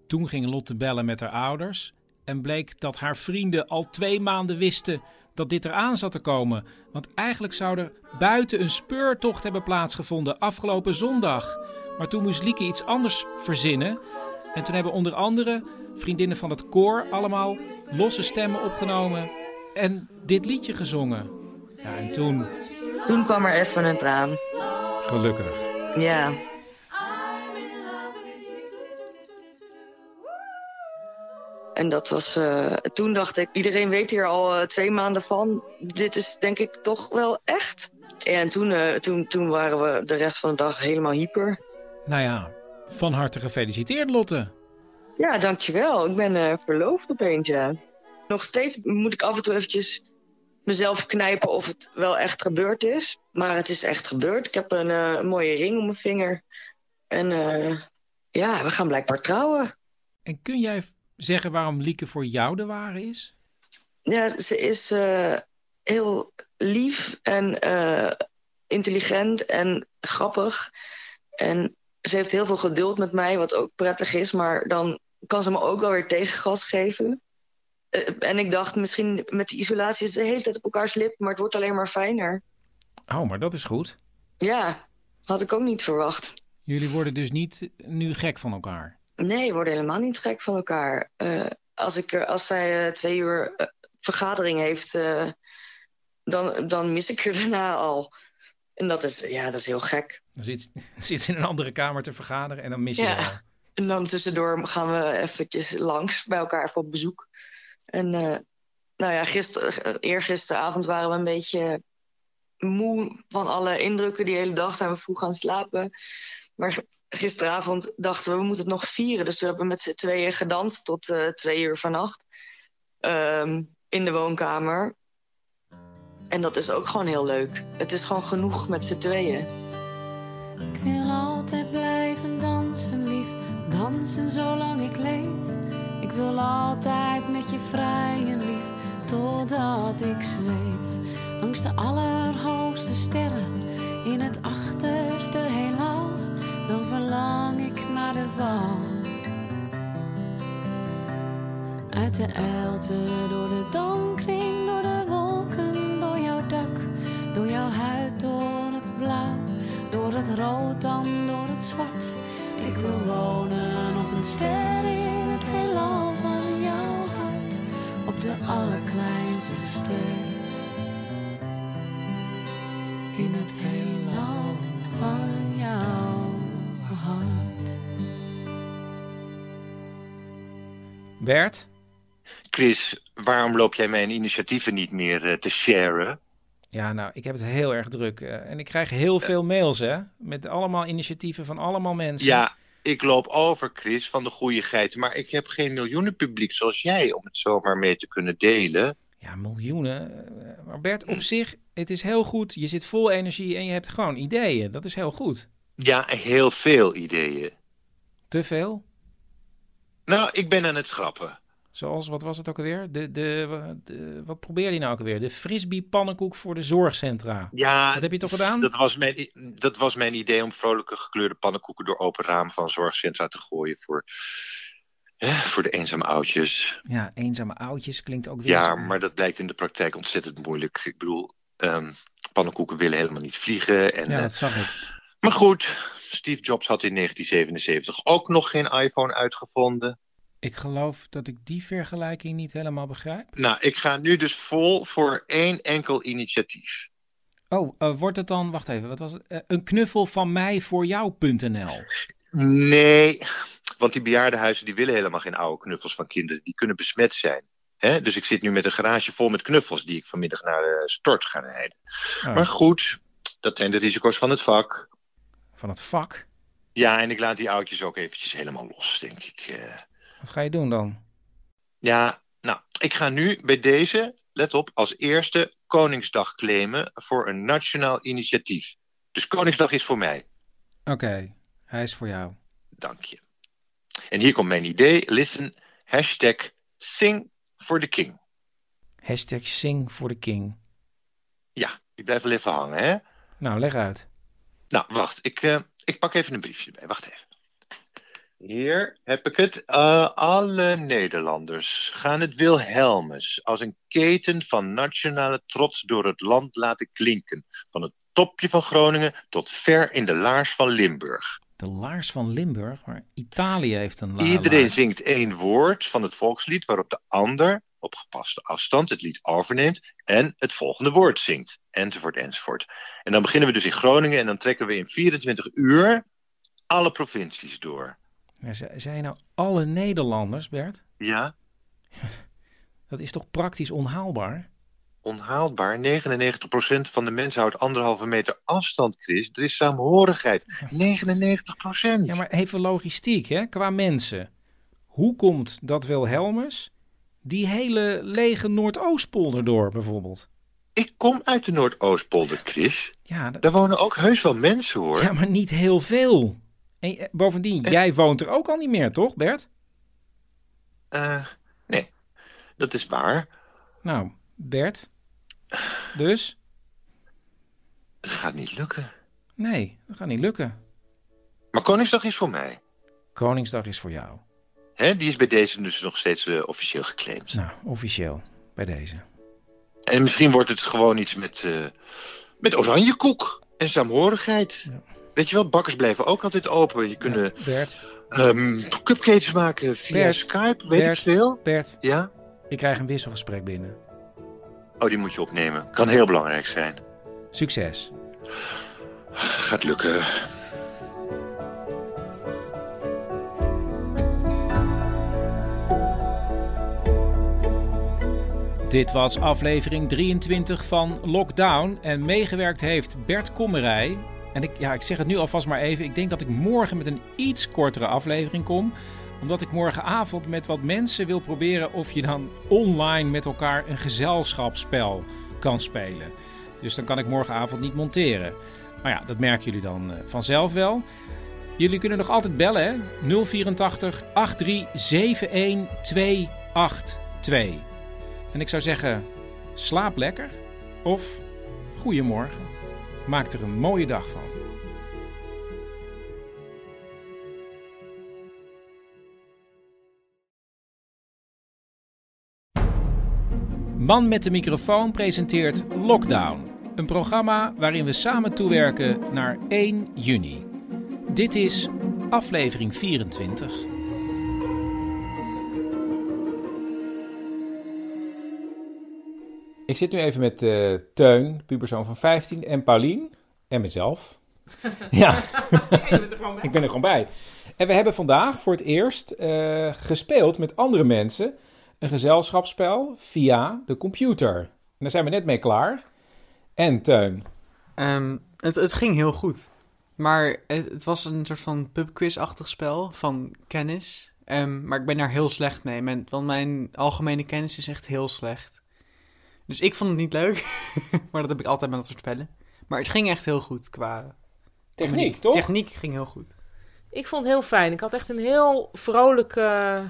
toen ging Lotte bellen met haar ouders en bleek dat haar vrienden al twee maanden wisten dat dit eraan zat te komen. Want eigenlijk zou er buiten een speurtocht hebben plaatsgevonden afgelopen zondag. Maar toen moest Lieke iets anders verzinnen. En toen hebben onder andere vriendinnen van het koor allemaal losse stemmen opgenomen en dit liedje gezongen. Ja, en toen, Toen kwam er even een traan. gelukkig. Ja. En dat was, eh, toen dacht ik, iedereen weet hier al eh, twee maanden van. Dit is denk ik toch wel echt. En toen, eh, toen, toen waren we de rest van de dag helemaal hyper. Nou ja, van harte gefeliciteerd Lotte. Ja, dankjewel. Ik ben verloofd opeens, ja. Nog steeds moet ik af en toe eventjes mezelf knijpen of het wel echt gebeurd is. Maar het is echt gebeurd. Ik heb een mooie ring om mijn vinger. En ja, we gaan blijkbaar trouwen. En kun jij zeggen waarom Lieke voor jou de ware is? Ja, ze is eh, heel lief en eh, intelligent en grappig. En ze heeft heel veel geduld met mij, wat ook prettig is. Maar dan kan ze me ook wel weer tegengas geven. Eh, en ik dacht, misschien met die isolatie is de hele tijd op elkaars lip, maar het wordt alleen maar fijner. Oh, maar dat is goed. Ja, had ik ook niet verwacht. Jullie worden dus niet nu gek van elkaar. Nee, we worden helemaal niet gek van elkaar. Eh, als, ik, als zij eh, twee uur eh, vergadering heeft, dan, dan mis ik er daarna al. En dat is, ja, dat is heel gek. Dan zit, zit in een andere kamer te vergaderen en dan mis je Ja. haar. En dan tussendoor gaan we eventjes langs bij elkaar even op bezoek. En nou ja, gister, eergisteravond waren we een beetje moe van alle indrukken die hele dag. Zijn we vroeg gaan slapen. Maar gisteravond dachten we, we moeten het nog vieren. Dus we hebben met z'n tweeën gedanst tot eh, twee uur vannacht. Ehm, in de woonkamer. En dat is ook gewoon heel leuk. Het is gewoon genoeg met z'n tweeën. Ik wil altijd blijven dansen, lief. Dansen zolang ik leef. Ik wil altijd met je vrijen, lief. Totdat ik zweef. Langs de allerhoogste sterren. In het achterste heelal. Dan verlang ik naar de val. Uit de elte, door de dampkring, door de wolken, door jouw dak. Door jouw huid, door het blauw. Door het rood, dan door het zwart. Ik wil wonen op een ster in het heelal van jouw hart. Op de allerkleinste ster. In het heelal van jouw hart. Bert? Chris, waarom loop jij mijn initiatieven niet meer eh, te sharen? Ja, nou, ik heb het heel erg druk. eh, en ik krijg heel veel mails, hè? Met allemaal initiatieven van allemaal mensen. Ja, ik loop over, Chris, van de goede geit. Maar ik heb geen miljoenen publiek zoals jij om het zomaar mee te kunnen delen. Ja, miljoenen. eh, Maar Bert, op zich, het is heel goed. Je zit vol energie en je hebt gewoon ideeën. Dat is heel goed. Ja, heel veel ideeën. Te veel? Nou, ik ben aan het schrappen. Zoals, wat was het ook alweer? De, de, de, wat probeerde je nou ook alweer? De frisbee-pannenkoek voor de zorgcentra. Ja, Wat heb je toch gedaan? Dat was, mijn, dat was mijn idee om vrolijke gekleurde pannenkoeken door open raam van zorgcentra te gooien voor, hè, voor de eenzame oudjes. Ja, eenzame oudjes klinkt ook weer Ja, zo- maar dat blijkt in de praktijk ontzettend moeilijk. Ik bedoel, ehm, pannenkoeken willen helemaal niet vliegen. En, Ja, eh, dat zag ik. Maar goed, Steve Jobs had in 1977 ook nog geen iPhone uitgevonden. Ik geloof dat ik die vergelijking niet helemaal begrijp. Nou, ik ga nu dus vol voor één enkel initiatief. Oh, eh, wordt het dan, wacht even, wat was het? Eh, een knuffel van mij voor jou.nl. Nee, want die bejaardenhuizen die willen helemaal geen oude knuffels van kinderen. Die kunnen besmet zijn. Hè? Dus ik zit nu met een garage vol met knuffels die ik vanmiddag naar de stort ga rijden. Oh. Maar goed, dat zijn de risico's van het vak. Van het vak? Ja, en ik laat die oudjes ook eventjes helemaal los, denk ik. eh. Wat ga je doen dan? Ja, nou, ik ga nu bij deze, let op, als eerste Koningsdag claimen voor een nationaal initiatief. Dus Koningsdag is voor mij. Oké, hij is voor jou. Dank je. En hier komt mijn idee. Listen, hashtag sing for the king. Hashtag sing for the king. Ja, ik blijf wel even hangen, hè? Nou, leg uit. Nou, wacht. Ik, eh, ik pak even een briefje erbij. Wacht even. Hier heb ik het. Eh, alle Nederlanders gaan het Wilhelmus als een keten van nationale trots door het land laten klinken. Van het topje van Groningen tot ver in de laars van Limburg. De laars van Limburg, maar Italië heeft een la Iedereen laars. zingt één woord van het volkslied waarop de ander op gepaste afstand het lied overneemt en het volgende woord zingt. Enzovoort, enzovoort. En dan beginnen we dus in Groningen en dan trekken we in 24 uur alle provincies door. Maar zijn nou alle Nederlanders, Bert? Ja, Dat is toch praktisch onhaalbaar? onhaalbaar. 99% van de mensen houdt anderhalve meter afstand, Chris. Er is saamhorigheid. 99%. Ja, maar even logistiek, hè, qua mensen. Hoe komt dat Wilhelmus die hele lege Noordoostpolder door, bijvoorbeeld? Ik kom uit de Noordoostpolder, Chris. Ja, dat- Daar wonen ook heus wel mensen, hoor. Ja, maar niet heel veel. En eh, bovendien, jij woont er ook al niet meer, toch, Bert? Eh, nee, dat is waar. Nou, Bert. Dus? Het gaat niet lukken. Nee, dat gaat niet lukken. Maar Koningsdag is voor mij. Koningsdag is voor jou. Hè, die is bij deze dus nog steeds eh, officieel geclaimd. Nou, officieel. Bij deze. En misschien wordt het gewoon iets met, eh met oranjekoek en saamhorigheid. Weet je wel, bakkers blijven ook altijd open. Je kunnen Bert. ehm, cupcakes maken via Bert. Skype, weet Bert. ik veel. Bert. Ja? Ik krijg een wisselgesprek binnen. Oh, die moet je opnemen. Kan heel belangrijk zijn. Succes. Gaat lukken. Dit was aflevering 23 van Lockdown en meegewerkt heeft Bert Kommerij. En ik, ja, ik zeg het nu alvast maar even. Ik denk dat ik morgen met een iets kortere aflevering kom. Omdat ik morgenavond met wat mensen wil proberen of je dan online met elkaar een gezelschapsspel kan spelen. Dus dan kan ik morgenavond niet monteren. Maar ja, dat merken jullie dan eh, vanzelf wel. Jullie kunnen nog altijd bellen, hè? 084 8371 282. En ik zou zeggen, slaap lekker of goedemorgen. Maak er een mooie dag van. Man met de microfoon presenteert Lockdown. Een programma waarin we samen toewerken naar 1 juni. Dit is aflevering 24. Ik zit nu even met eh, Teun, puberzoon van 15, en Paulien. En mezelf. ja, ik ben er gewoon bij. En we hebben vandaag voor het eerst eh, gespeeld met andere mensen een gezelschapsspel via de computer. En daar zijn we net mee klaar. En Teun. Ehm, het, het ging heel goed. Maar het, het was een soort van pubquiz-achtig spel van kennis. Ehm, maar ik ben daar heel slecht mee. Want mijn algemene kennis is echt heel slecht. Dus ik vond het niet leuk. maar dat heb ik altijd met dat soort spellen. Maar het ging echt heel goed qua... Techniek, toch? Techniek ging heel goed. Ik vond het heel fijn. Ik had echt een heel vrolijke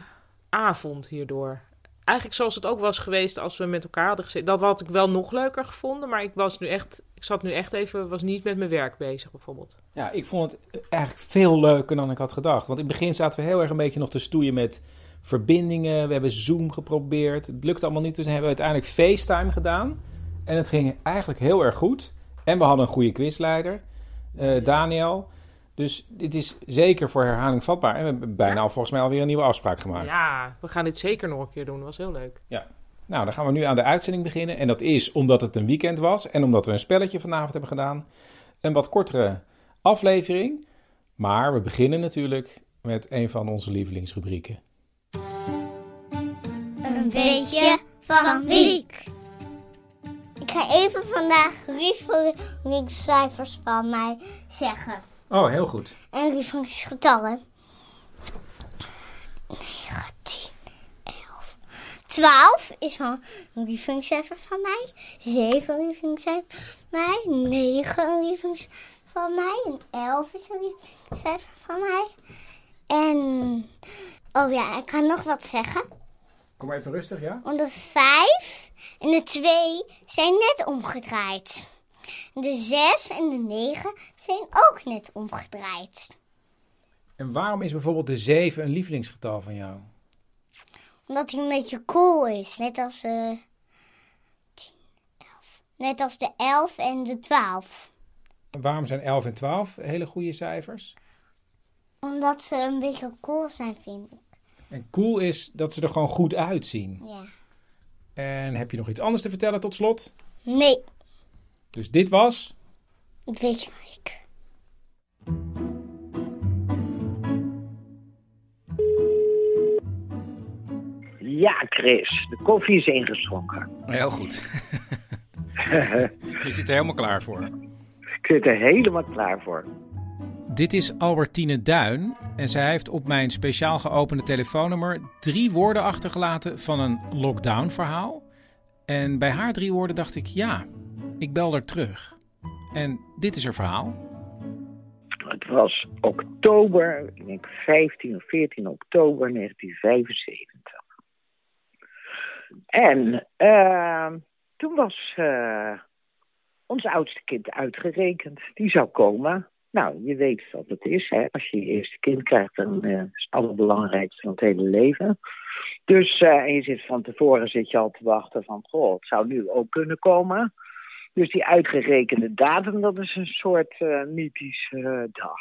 avond hierdoor. Eigenlijk zoals het ook was geweest als we met elkaar hadden gezeten. Dat had ik wel nog leuker gevonden, maar ik was nu echt, ik zat nu echt even, was niet met mijn werk bezig bijvoorbeeld. Ja, ik vond het eigenlijk veel leuker dan ik had gedacht. Want in het begin zaten we heel erg een beetje nog te stoeien met verbindingen. We hebben Zoom geprobeerd. Het lukte allemaal niet. Dus hebben we uiteindelijk FaceTime gedaan. En het ging eigenlijk heel erg goed. En we hadden een goede quizleider, eh, Daniel. Dus dit is zeker voor herhaling vatbaar. En we hebben bijna al volgens mij alweer een nieuwe afspraak gemaakt. Ja, we gaan dit zeker nog een keer doen. Dat was heel leuk. Ja. Nou, dan gaan we nu aan de uitzending beginnen. En dat is omdat het een weekend was en omdat we een spelletje vanavond hebben gedaan. Een wat kortere aflevering. Maar we beginnen natuurlijk met een van onze lievelingsrubrieken. Een beetje van Wiek. Ik ga even vandaag lievelingscijfers van mij zeggen. Oh, heel goed. En lievelingsgetallen. 19, 11. 12 is van een lievelingscijfer van mij. 7 een lievelingscijfer van mij. 9 een lievelingscijfer van mij. En 11 is een lievelingscijfer van mij. En, oh ja, ik kan nog wat zeggen. Kom even rustig, ja? Want de 5 en de 2 zijn net omgedraaid. De 6 en de 9 zijn ook net omgedraaid. En waarom is bijvoorbeeld de 7 een lievelingsgetal van jou? Omdat hij een beetje cool is. Net als, eh 10, 11. net als de 11 en de 12. En waarom zijn 11 en 12 hele goede cijfers? Omdat ze een beetje cool zijn, vind ik. En cool is dat ze er gewoon goed uitzien. Ja. En heb je nog iets anders te vertellen tot slot? Nee, Dus dit was... dat weet ik. Ja, Chris, de koffie is ingeschonken. Heel goed. Je zit er helemaal klaar voor. Ik zit er helemaal klaar voor. Dit is Albertine Duin en zij heeft op mijn speciaal geopende telefoonnummer drie woorden achtergelaten van een lockdown-verhaal. En bij haar drie woorden dacht ik, ja, ik bel er terug. En dit is haar verhaal. Het was oktober, ik denk 15 of 14 oktober 1975. En eh, toen was eh, ons oudste kind uitgerekend. Die zou komen. Nou, je weet wat het is. Hè? Als je je eerste kind krijgt, dan eh, is het allerbelangrijkste van het hele leven. Dus en je zit van tevoren zit je al te wachten van, goh, het zou nu ook kunnen komen. Dus die uitgerekende datum, dat is een soort eh mythische dag.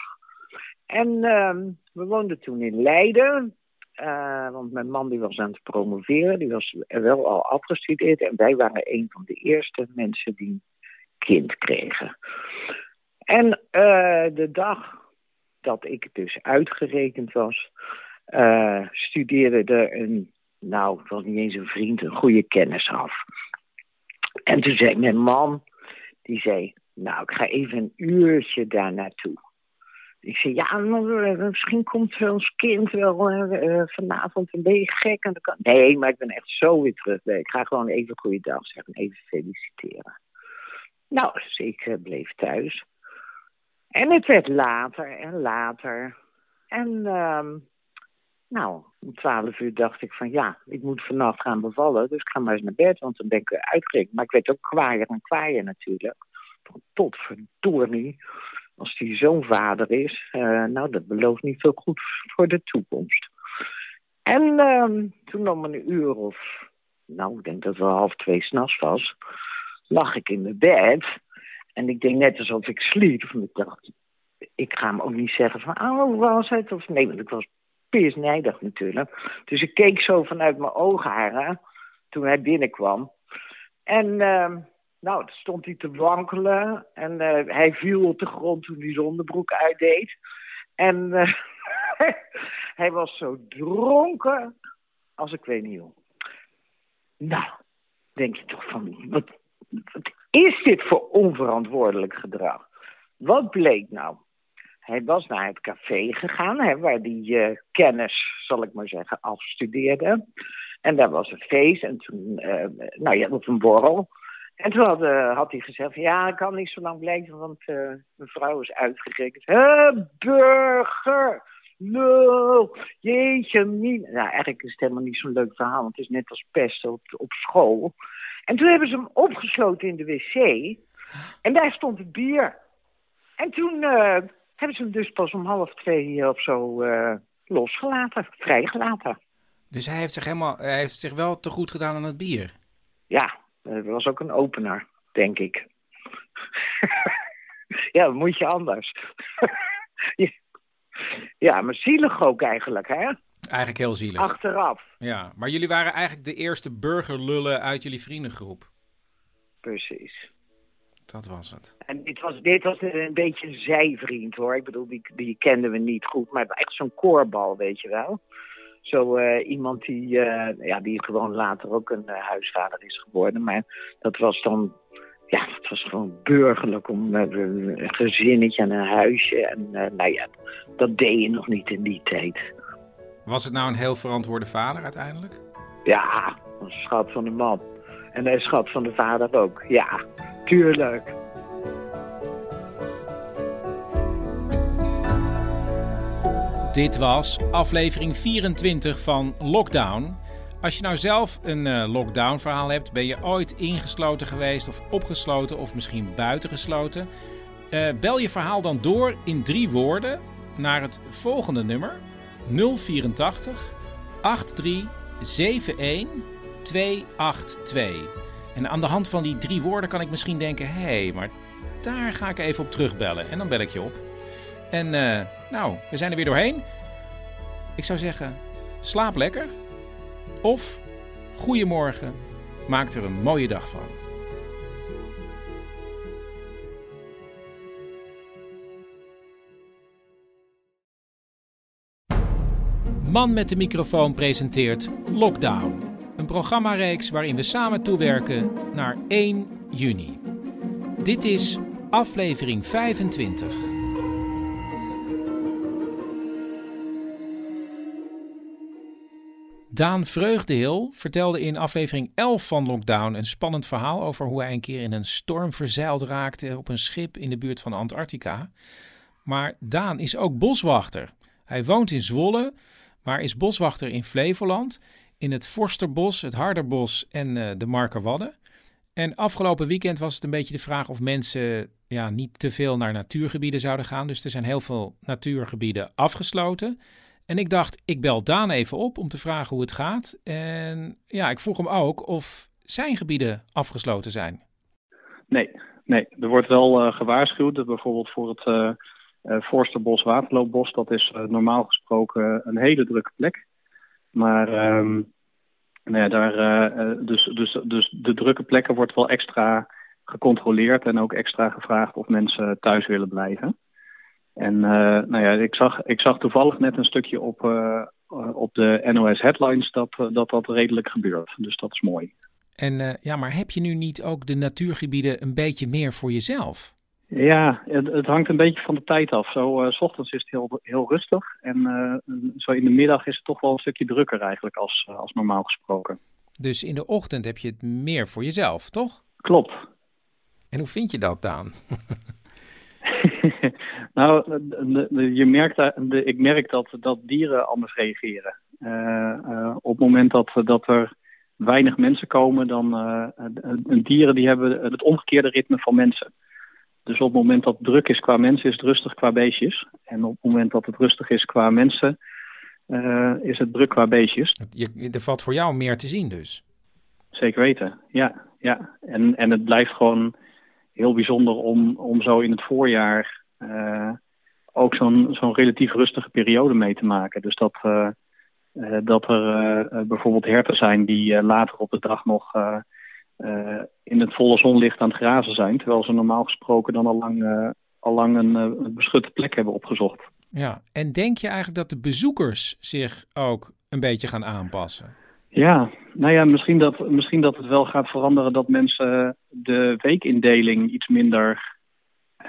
En ehm, we woonden toen in Leiden. want mijn man die was aan het promoveren. Die was wel al afgestudeerd. En wij waren een van de eerste mensen die kind kregen. En eh, de dag dat ik dus uitgerekend was, eh, studeerde er een, nou, het was niet eens een vriend, een goede kennis af. En toen zei mijn man, die zei, nou, ik ga even een uurtje daar naartoe. Ik zei, ja, eh, misschien komt ons kind wel vanavond een beetje gek. En. Nee, maar ik ben echt zo weer terug. Nee, Ik ga gewoon even goeiedag zeggen, even feliciteren. Nou, dus ik bleef thuis. En het werd later en later. En ehm, nou, om twaalf uur dacht ik van ja, ik moet vannacht gaan bevallen. Dus ik ga maar eens naar bed, want dan ben ik weer. Maar ik werd ook kwaaier en kwaaier natuurlijk. Tot verdorie, als die zo'n vader is. eh, nou, dat belooft niet veel goed voor de toekomst. En ehm, toen om een uur of, nou, ik denk dat het wel half twee s'nachts was, lag ik in mijn bed. En ik deed net alsof ik sliep. Want ik dacht, ik ga hem ook niet zeggen van, oh, hoe was het? Of nee, want ik was pisnijdig natuurlijk. Dus ik keek zo vanuit mijn oogharen toen hij binnenkwam. En ehm, nou, stond hij te wankelen. En eh, hij viel op de grond toen hij zijn onderbroek uitdeed. En eh, hij was zo dronken als ik weet niet hoe. Nou, denk je toch van, wat is dit voor onverantwoordelijk gedrag? Wat bleek nou? Hij was naar het café gegaan, hè, waar die eh, kennis, zal ik maar zeggen, afstudeerde. En daar was een feest en toen, eh, nou ja, op een borrel. En toen had, eh, had hij gezegd ja, ik kan niet zo lang blijven, want mijn vrouw is uitgerekend. Hé, burger! Lul! Jeetje, min. Nou, eigenlijk is het helemaal niet zo'n leuk verhaal, want het is net als pest op school. En toen hebben ze hem opgesloten in de wc. En daar stond het bier. En toen eh, hebben ze hem dus pas om half twee of zo eh, losgelaten, vrijgelaten. Dus hij heeft zich, helemaal, hij heeft zich wel te goed gedaan aan het bier. Ja, dat was ook een opener, denk ik. ja, wat moet je anders? Ja, maar zielig ook eigenlijk, hè? Eigenlijk heel zielig. Achteraf. Ja, maar jullie waren eigenlijk de eerste burgerlullen uit jullie vriendengroep. Precies. Dat was het. En dit was, dit was een beetje een zijvriend hoor. Ik bedoel, die, die kenden we niet goed. Maar echt zo'n koorbal, weet je wel. Zo eh, iemand die, eh, ja, die gewoon later ook een eh, huisvader is geworden. Maar dat was dan, ja, dat was gewoon burgerlijk om een gezinnetje en een huisje. En nou ja, dat deed je nog niet in die tijd. Was het nou een heel verantwoorde vader uiteindelijk? Ja, een schat van de man. En een schat van de vader ook, ja, tuurlijk. Dit was aflevering 24 van Lockdown. Als je nou zelf een uh, lockdown verhaal hebt, ben je ooit ingesloten geweest of opgesloten of misschien buitengesloten? Uh, bel je verhaal dan door in drie woorden naar het volgende nummer 084 83 71 282. En aan de hand van die drie woorden kan ik misschien denken: hé, hey, maar daar ga ik even op terugbellen. En dan bel ik je op. En uh, nou, we zijn er weer doorheen. Ik zou zeggen, slaap lekker. Of, goedemorgen, maak er een mooie dag van. Man met de microfoon presenteert Lockdown. Een programmareeks waarin we samen toewerken naar 1 juni. Dit is aflevering 25. Daan Vreugdehil vertelde in aflevering 11 van Lockdown een spannend verhaal over hoe hij een keer in een storm verzeild raakte op een schip in de buurt van Antarctica. Maar Daan is ook boswachter. Hij woont in Zwolle, maar is boswachter in Flevoland, in het Forsterbos, het Harderbos en uh, de Markerwadden. En afgelopen weekend was het een beetje de vraag of mensen ja, niet te veel naar natuurgebieden zouden gaan. Dus er zijn heel veel natuurgebieden afgesloten. En ik dacht, ik bel Daan even op om te vragen hoe het gaat. En ja, ik vroeg hem ook of zijn gebieden afgesloten zijn. Nee, nee. er wordt wel uh, gewaarschuwd. Bijvoorbeeld voor het uh, uh, Forsterbos, Waterloopbos. Dat is normaal gesproken een hele drukke plek. Maar um, nou ja, daar, dus, dus, dus de drukke plekken wordt wel extra gecontroleerd. En ook extra gevraagd of mensen thuis willen blijven. En nou ja, ik zag, ik zag toevallig net een stukje op, op de NOS headlines dat, dat redelijk gebeurt. Dus dat is mooi. En ja, maar heb je nu niet ook de natuurgebieden een beetje meer voor jezelf? Ja, het, het hangt een beetje van de tijd af. Zo, s ochtends is het heel, heel rustig. En zo in de middag is het toch wel een stukje drukker eigenlijk als, als normaal gesproken. Dus in de ochtend heb je het meer voor jezelf, toch? Klopt. En hoe vind je dat, Daan? nou, je merkt, de, ik merk dat, dat dieren anders reageren. Uh, uh, op het moment dat, dat er weinig mensen komen, dan uh, dieren die hebben het omgekeerde ritme van mensen. Dus op het moment dat het druk is qua mensen, is het rustig qua beestjes. En op het moment dat het rustig is qua mensen, is het druk qua beestjes. Je, er valt voor jou meer te zien dus? Zeker weten, ja. ja. En, en het blijft gewoon heel bijzonder om, om zo in het voorjaar uh, ook zo'n zo'n relatief rustige periode mee te maken. Dus dat, uh, dat er bijvoorbeeld herten zijn die later op de dag nog in het volle zonlicht aan het grazen zijn, terwijl ze normaal gesproken dan al lang, al lang een, een beschutte plek hebben opgezocht. Ja, en denk je eigenlijk dat de bezoekers zich ook een beetje gaan aanpassen? Ja, nou ja, misschien dat, misschien dat het wel gaat veranderen dat mensen de weekindeling iets minder,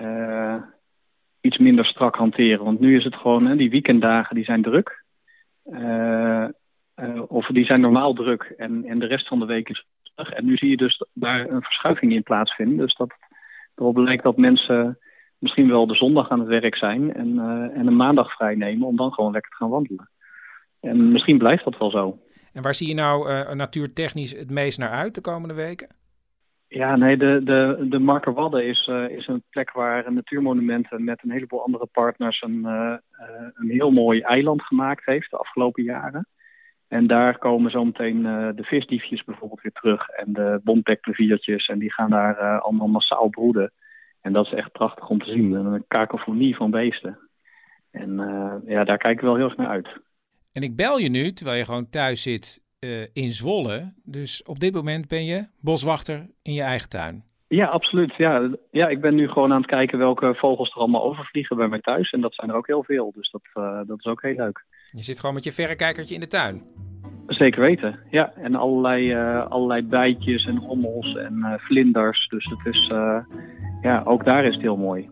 uh, iets minder strak hanteren. Want nu is het gewoon, hè, die weekenddagen die zijn druk. Uh, uh, of die zijn normaal druk en, en de rest van de week is En nu zie je dus daar een verschuiving in plaatsvinden. Dus dat erop lijkt dat mensen misschien wel de zondag aan het werk zijn en, en een maandag vrij nemen om dan gewoon lekker te gaan wandelen. En misschien blijft dat wel zo. En waar zie je nou uh, natuurtechnisch het meest naar uit de komende weken? Ja, nee, de, de, de Markerwadden is, uh, is een plek waar Natuurmonumenten met een heleboel andere partners een, een heel mooi eiland gemaakt heeft de afgelopen jaren. En daar komen zometeen de visdiefjes bijvoorbeeld weer terug en de bontbekpleviertjes en die gaan daar allemaal massaal broeden. En dat is echt prachtig om te zien, een kakofonie van beesten. En ja, daar kijk ik wel heel erg naar uit. En ik bel je nu, terwijl je gewoon thuis zit in Zwolle. Dus op dit moment ben je boswachter in je eigen tuin. Ja, absoluut. Ja, ja, ik ben nu gewoon aan het kijken welke vogels er allemaal overvliegen bij mij thuis. En dat zijn er ook heel veel, dus dat, dat is ook heel leuk. Je zit gewoon met je verrekijkertje in de tuin? Zeker weten, ja. En allerlei, uh, allerlei bijtjes en hommels en uh, vlinders. Dus het is, uh, ja, ook daar is het heel mooi.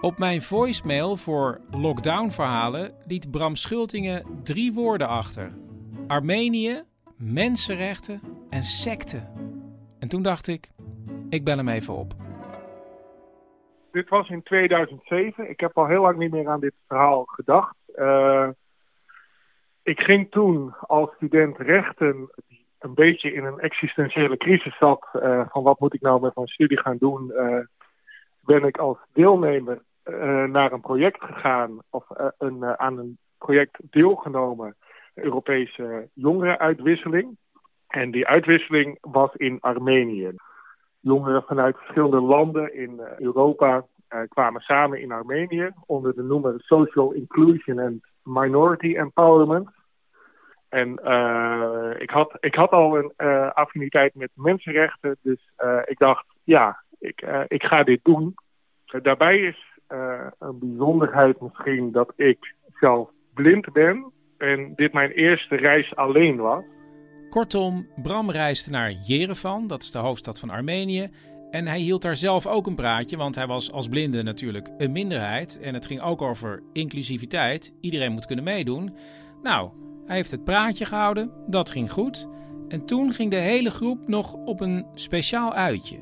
Op mijn voicemail voor lockdown-verhalen liet Bram Schultingen drie woorden achter: Armenië, mensenrechten en secte. En toen dacht ik: ik bel hem even op. Dit was in 2007. Ik heb al heel lang niet meer aan dit verhaal gedacht. Uh, ik ging toen als student rechten, die een beetje in een existentiële crisis zat, uh, van wat moet ik nou met mijn studie gaan doen, uh, ben ik als deelnemer naar een project gegaan, of een, aan een project deelgenomen, Europese jongerenuitwisseling. En die uitwisseling was in Armenië. Jongeren vanuit verschillende landen in Europa kwamen samen in Armenië onder de noemer Social Inclusion and Minority Empowerment. En uh, ik, had, ik had al een affiniteit met mensenrechten, dus ik dacht, ja, ik, ik ga dit doen. daarbij is een bijzonderheid misschien dat ik zelf blind ben en dit mijn eerste reis alleen was. Kortom, Bram reisde naar Jerevan, dat is de hoofdstad van Armenië. En hij hield daar zelf ook een praatje, want hij was als blinde natuurlijk een minderheid. En het ging ook over inclusiviteit. Iedereen moet kunnen meedoen. Nou, hij heeft het praatje gehouden, dat ging goed. En toen ging de hele groep nog op een speciaal uitje.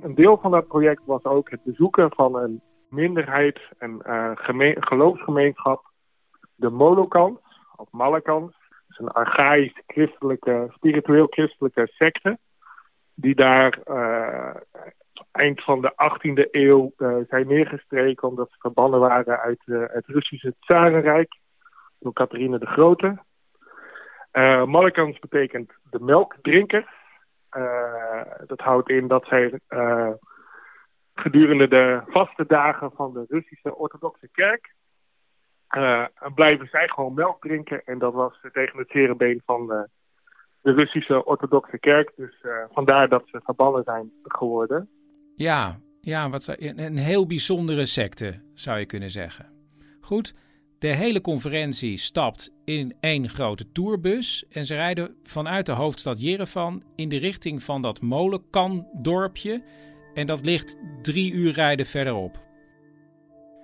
Een deel van dat project was ook het bezoeken van een minderheid, een uh, geloofsgemeenschap, de Molokans, of Malakans. Is een archaïsche christelijke, spiritueel christelijke secte die daar uh, eind van de 18e eeuw uh, zijn neergestreken omdat ze verbannen waren uit uh, het Russische Tsarenrijk door Catharine de Grote. Uh, Malakans betekent de melkdrinker. dat houdt in dat zij gedurende de vaste dagen van de Russische orthodoxe kerk blijven zij gewoon melk drinken. En dat was tegen het zere van de de Russische orthodoxe kerk. Dus uh, vandaar dat ze verbannen zijn geworden. Ja, ja wat, een heel bijzondere secte zou je kunnen zeggen. Goed, de hele conferentie stapt in één grote tourbus en ze rijden vanuit de hoofdstad Jerevan in de richting van dat molenkan-dorpje. En dat ligt drie uur rijden verderop.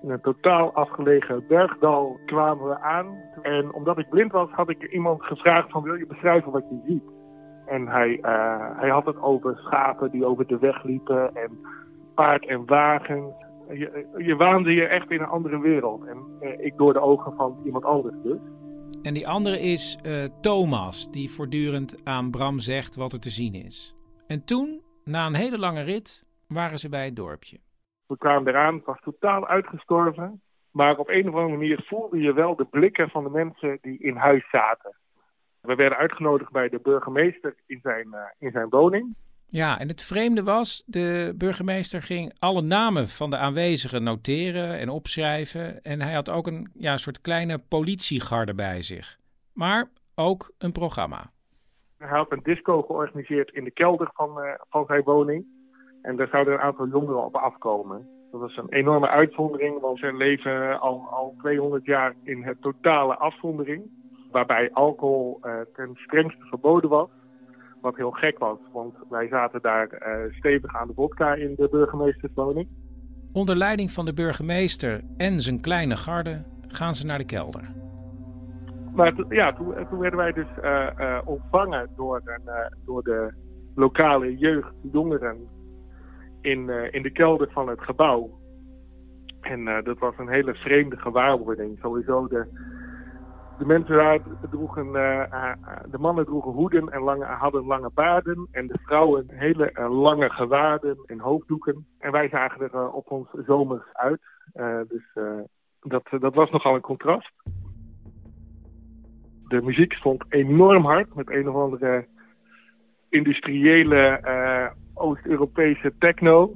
In een totaal afgelegen bergdal kwamen we aan. En omdat ik blind was, had ik iemand gevraagd van wil je beschrijven wat je ziet? En hij, uh, hij had het over schapen die over de weg liepen en paard en wagens. Je, je waande je echt in een andere wereld. En uh, ik door de ogen van iemand anders dus. En die andere is uh, Thomas, die voortdurend aan Bram zegt wat er te zien is. En toen, na een hele lange rit, waren ze bij het dorpje. We kwamen eraan, het was totaal uitgestorven. Maar op een of andere manier voelde je wel de blikken van de mensen die in huis zaten. We werden uitgenodigd bij de burgemeester in zijn, uh, in zijn woning. Ja, en het vreemde was, de burgemeester ging alle namen van de aanwezigen noteren en opschrijven. En hij had ook een ja, soort kleine politiegarde bij zich. Maar ook een programma. Hij had een disco georganiseerd in de kelder van, uh, van zijn woning. En daar zouden een aantal jongeren op afkomen. Dat was een enorme uitzondering, want ze leven al, al 200 jaar in het totale afzondering. Waarbij alcohol uh, ten strengste verboden was. Wat heel gek was, want wij zaten daar uh, stevig aan de vodka in de burgemeesterswoning. Onder leiding van de burgemeester en zijn kleine garde gaan ze naar de kelder. Maar ja, toen, toen, werden wij dus uh, ontvangen door, door de lokale jeugd, jongeren in, uh, in de kelder van het gebouw. En uh, dat was een hele vreemde gewaarwording. Sowieso de, de mensen daar droegen, uh, de mannen droegen hoeden en lange, hadden lange baarden. En de vrouwen hele lange gewaarden en hoofddoeken. En wij zagen er op ons zomers uit. dus dat, dat was nogal een contrast. De muziek stond enorm hard met een of andere industriële Oost-Europese techno.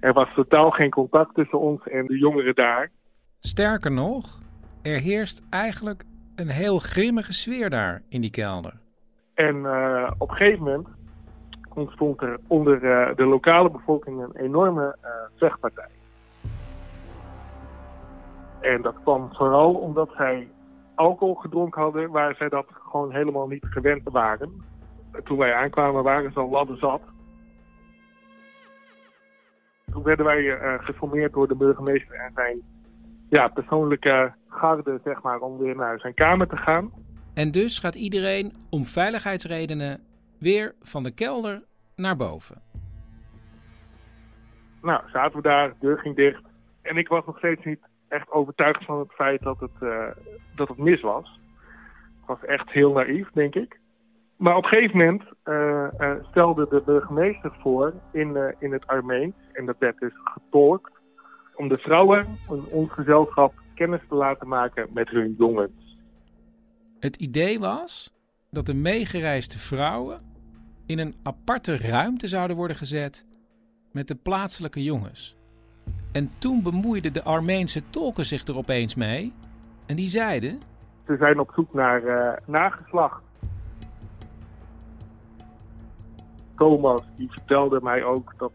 Er was totaal geen contact tussen ons en de jongeren daar. Sterker nog, er heerst eigenlijk een heel grimmige sfeer daar in die kelder. En uh, op een gegeven moment ontstond er onder uh, de lokale bevolking een enorme uh, vechtpartij. En dat kwam vooral omdat zij alcohol gedronken hadden waar zij dat gewoon helemaal niet gewend waren. Toen wij aankwamen waren ze al ladder zat. Werden wij uh, geformeerd door de burgemeester en zijn ja, persoonlijke garde, zeg maar, om weer naar zijn kamer te gaan. En dus gaat iedereen om veiligheidsredenen weer van de kelder naar boven. Nou, zaten we daar, de deur ging dicht. En ik was nog steeds niet echt overtuigd van het feit dat het, uh, dat het mis was. Het was echt heel naïef, denk ik. Maar op een gegeven moment uh, uh, stelde de burgemeester voor in, in het Armeens, en dat werd dus getolkt, om de vrouwen in ons gezelschap kennis te laten maken met hun jongens. Het idee was dat de meegereisde vrouwen in een aparte ruimte zouden worden gezet met de plaatselijke jongens. En toen bemoeiden de Armeense tolken zich er opeens mee en die zeiden... Ze zijn op zoek naar uh, nageslacht. Thomas die vertelde mij ook dat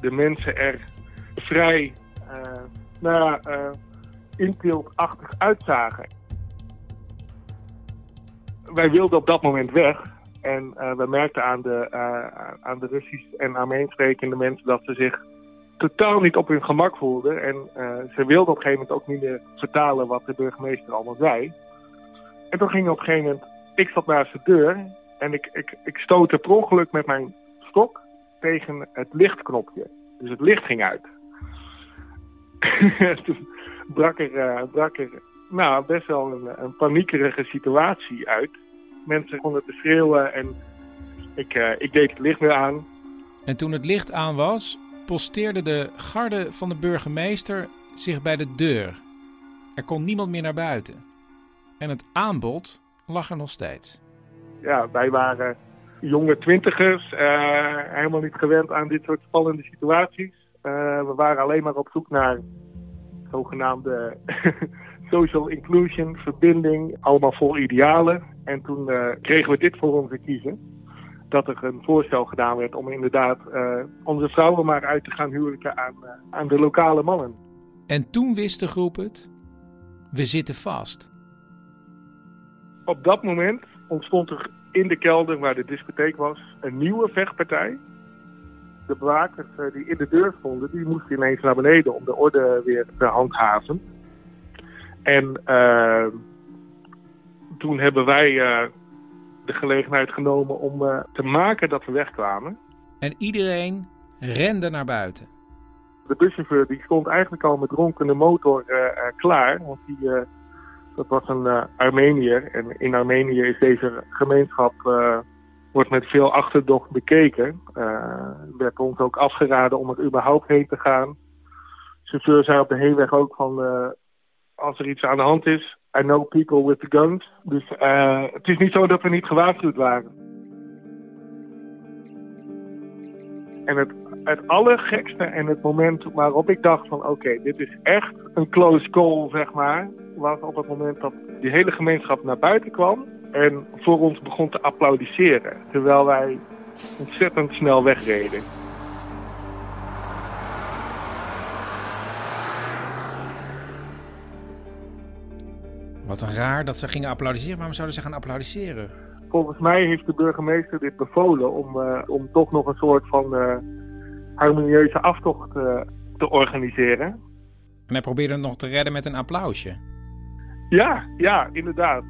de mensen er vrij uh, nou, uh, uitzagen. Wij wilden op dat moment weg. En uh, we merkten aan de, aan de Russisch en Armeens sprekende mensen dat ze zich totaal niet op hun gemak voelden. En ze wilden op een gegeven moment ook niet meer vertalen wat de burgemeester allemaal zei. En toen ging op een gegeven moment, ik zat naast de deur en ik, ik, ik stootte per ongeluk met mijn stok tegen het lichtknopje. Dus het licht ging uit. Toen brak er, uh, brak er nou, best wel een, een paniekerige situatie uit. Mensen begonnen te schreeuwen en ik, uh, ik deed het licht weer aan. En toen het licht aan was, posteerde de garde van de burgemeester zich bij de deur. Er kon niemand meer naar buiten. En het aanbod lag er nog steeds. Ja, wij waren jonge twintigers, uh, helemaal niet gewend aan dit soort spannende situaties. Uh, we waren alleen maar op zoek naar zogenaamde social inclusion, verbinding, allemaal vol idealen. En toen uh, kregen we dit voor ons te kiezen. Dat er een voorstel gedaan werd om inderdaad uh, onze vrouwen maar uit te gaan huwelijken aan, aan de lokale mannen. En toen wist de groep het, we zitten vast. Op dat moment ontstond er in de kelder waar de discotheek was een nieuwe vechtpartij de bewakers uh, die in de deur stonden, die moesten ineens naar beneden om de orde weer te handhaven. En uh, toen hebben wij uh, de gelegenheid genomen om te maken dat we wegkwamen. En iedereen rende naar buiten. De buschauffeur die stond eigenlijk al met dronkene motor klaar, want die, dat was een Armeniër. En in Armenië is deze gemeenschap wordt met veel achterdocht bekeken. Uh, werd ons ook afgeraden om er überhaupt heen te gaan. De chauffeur zei op de heenweg ook van... Uh, als er iets aan de hand is, I know people with the guns. Dus uh, het is niet zo dat we niet gewaarschuwd waren. En het, het allergekste en het moment waarop ik dacht van... oké, dit is echt een close call, zeg maar... was op het moment dat die hele gemeenschap naar buiten kwam en voor ons begon te applaudisseren, terwijl wij ontzettend snel wegreden. Wat een raar dat ze gingen applaudisseren. Waarom zouden ze gaan applaudisseren? Volgens mij heeft de burgemeester dit bevolen om, uh, om toch nog een soort van uh, harmonieuze aftocht uh, te organiseren. En hij probeerde het nog te redden met een applausje. Ja, ja, inderdaad.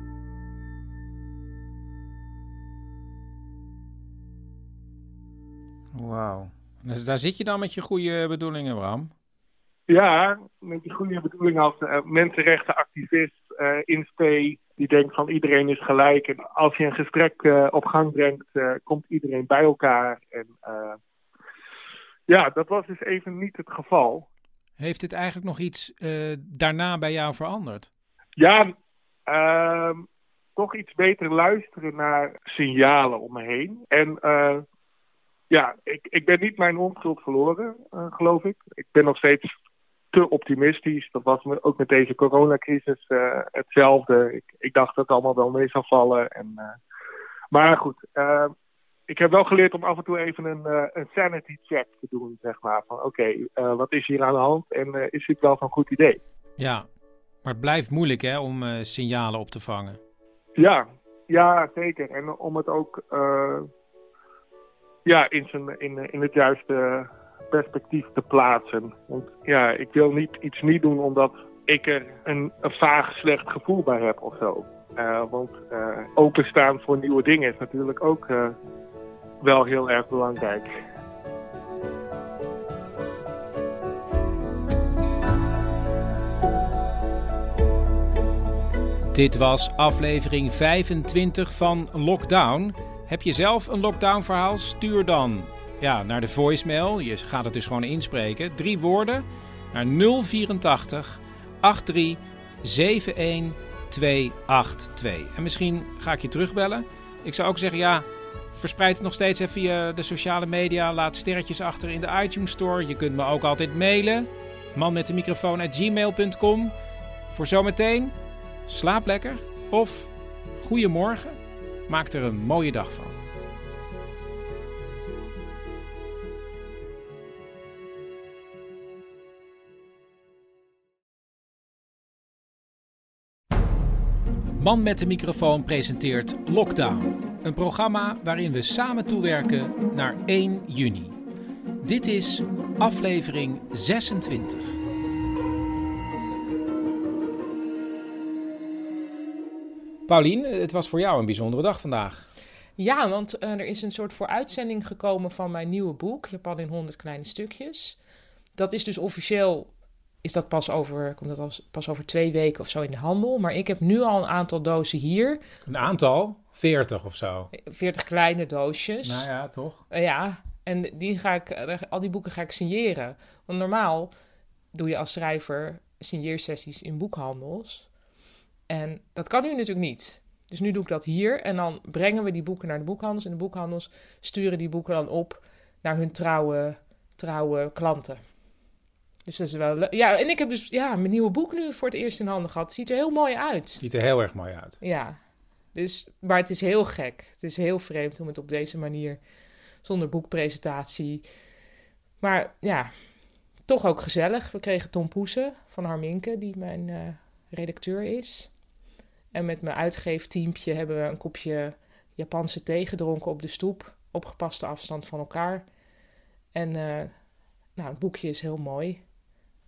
Wauw. Dus daar zit je dan met je goede bedoelingen, Bram? Ja, met je goede bedoelingen als uh, mensenrechtenactivist uh, in spe die denkt van iedereen is gelijk. En als je een gesprek uh, op gang brengt, komt iedereen bij elkaar. En ja, dat was dus even niet het geval. Heeft dit eigenlijk nog iets daarna bij jou veranderd? Ja, ehm, toch iets beter luisteren naar signalen om me heen. En ja, ik, ik ben niet mijn onschuld verloren, eh, geloof ik. Ik ben nog steeds te optimistisch. Dat was me ook met deze coronacrisis eh, hetzelfde. Ik, ik dacht dat het allemaal wel mee zou vallen. En, eh, maar goed, eh, ik heb wel geleerd om af en toe even een, eh, een sanity check te doen, zeg maar. Van oké, eh, wat is hier aan de hand en eh, is dit wel zo'n goed idee? Ja, maar het blijft moeilijk hè, om eh, signalen op te vangen. Ja, ja, zeker. En om het ook eh, ja, in, zijn, in, in het juiste perspectief te plaatsen. Want ja, ik wil niet iets niet doen omdat ik er een, vaag slecht gevoel bij heb of zo. Eh, want eh, openstaan voor nieuwe dingen is natuurlijk ook eh, wel heel erg belangrijk. Dit was aflevering 25 van Lockdown. Heb je zelf een lockdown verhaal? Stuur dan ja, naar de voicemail. Je gaat het dus gewoon inspreken. Drie woorden naar 084 83 71 282. En misschien ga ik je terugbellen. Ik zou ook zeggen, ja, verspreid het nog steeds even via de sociale media. Laat sterretjes achter in de iTunes Store. Je kunt me ook altijd mailen. Man met de microfoon at gmail.com. Voor zometeen, slaap lekker of goedemorgen. Maak er een mooie dag van. Man met de microfoon presenteert Lockdown. Een programma waarin we samen toewerken naar 1 juni. Dit is aflevering 26. Paulien, het was voor jou een bijzondere dag vandaag. Ja, want eh, er is een soort vooruitzending gekomen van mijn nieuwe boek, Japan in 100 kleine stukjes. Dat is dus officieel, is dat pas over, komt dat als, pas over twee weken of zo in de handel. Maar ik heb nu al een aantal dozen hier. Een aantal? 40 of zo. 40 kleine doosjes. Nou ja, toch? Eh, ja, en die ga ik, eh, al die boeken ga ik signeren. Want normaal doe je als schrijver signeersessies in boekhandels. En dat kan nu natuurlijk niet. Dus nu doe ik dat hier en dan brengen we die boeken naar de boekhandels. En de boekhandels sturen die boeken dan op naar hun trouwe, trouwe klanten. Dus dat is wel leuk. Ja, en ik heb dus ja, mijn nieuwe boek nu voor het eerst in handen gehad. Het ziet er heel mooi uit. Ziet er heel erg mooi uit. Ja, dus, maar het is heel gek. Het is heel vreemd om het op deze manier, zonder boekpresentatie. Maar ja, toch ook gezellig. We kregen Tom Poesen van Harminke, die mijn eh, redacteur is. En met mijn uitgeefteampje hebben we een kopje Japanse thee gedronken op de stoep. Op gepaste afstand van elkaar. En uh, nou, het boekje is heel mooi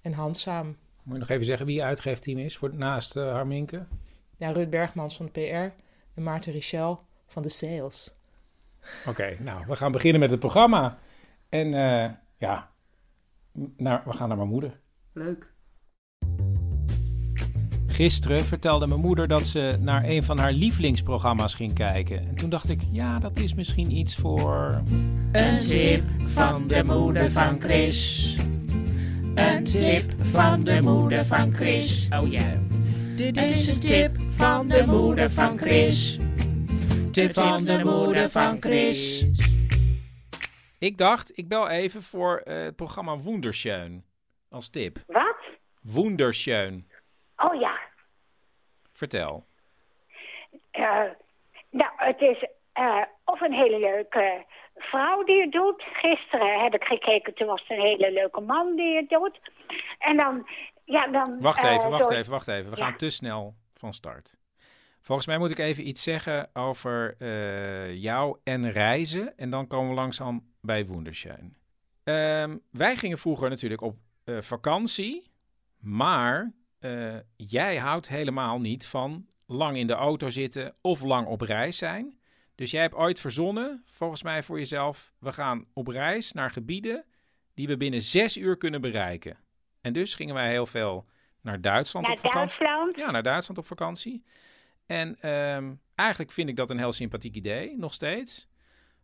en handzaam. Moet je nog even zeggen wie je uitgeefteam is voor, naast uh, Harminke? Ja, Rut Bergmans van de PR en Maarten Richel van de Sales. Oké, okay, nou, we gaan beginnen met het programma. En uh, ja, naar, we gaan naar mijn moeder. Leuk. Gisteren vertelde mijn moeder dat ze naar een van haar lievelingsprogramma's ging kijken. En toen dacht ik, ja, dat is misschien iets voor. Een tip van de moeder van Chris. Een tip van de moeder van Chris. Oh ja. Dit is een tip van de moeder van Chris. Tip van de moeder van Chris. Ik dacht, ik bel even voor uh, het programma Wunderschön als tip. Wat? Wunderschön. Oh ja. Vertel. Uh, nou, het is uh, of een hele leuke vrouw die het doet. Gisteren heb ik gekeken, toen was het een hele leuke man die het doet. En dan, ja, dan... Wacht even, uh, wacht door... even, wacht even. We ja. gaan te snel van start. Volgens mij moet ik even iets zeggen over uh, jou en reizen. En dan komen we langzaam bij Wunderschön. Uh, wij gingen vroeger natuurlijk op uh, vakantie. Maar uh, jij houdt helemaal niet van lang in de auto zitten of lang op reis zijn. Dus jij hebt ooit verzonnen, volgens mij voor jezelf, we gaan op reis naar gebieden die we binnen zes uur kunnen bereiken. En dus gingen wij heel veel naar Duitsland naar op vakantie. Duitsland? Ja, naar Duitsland op vakantie. En um, eigenlijk vind ik dat een heel sympathiek idee, nog steeds.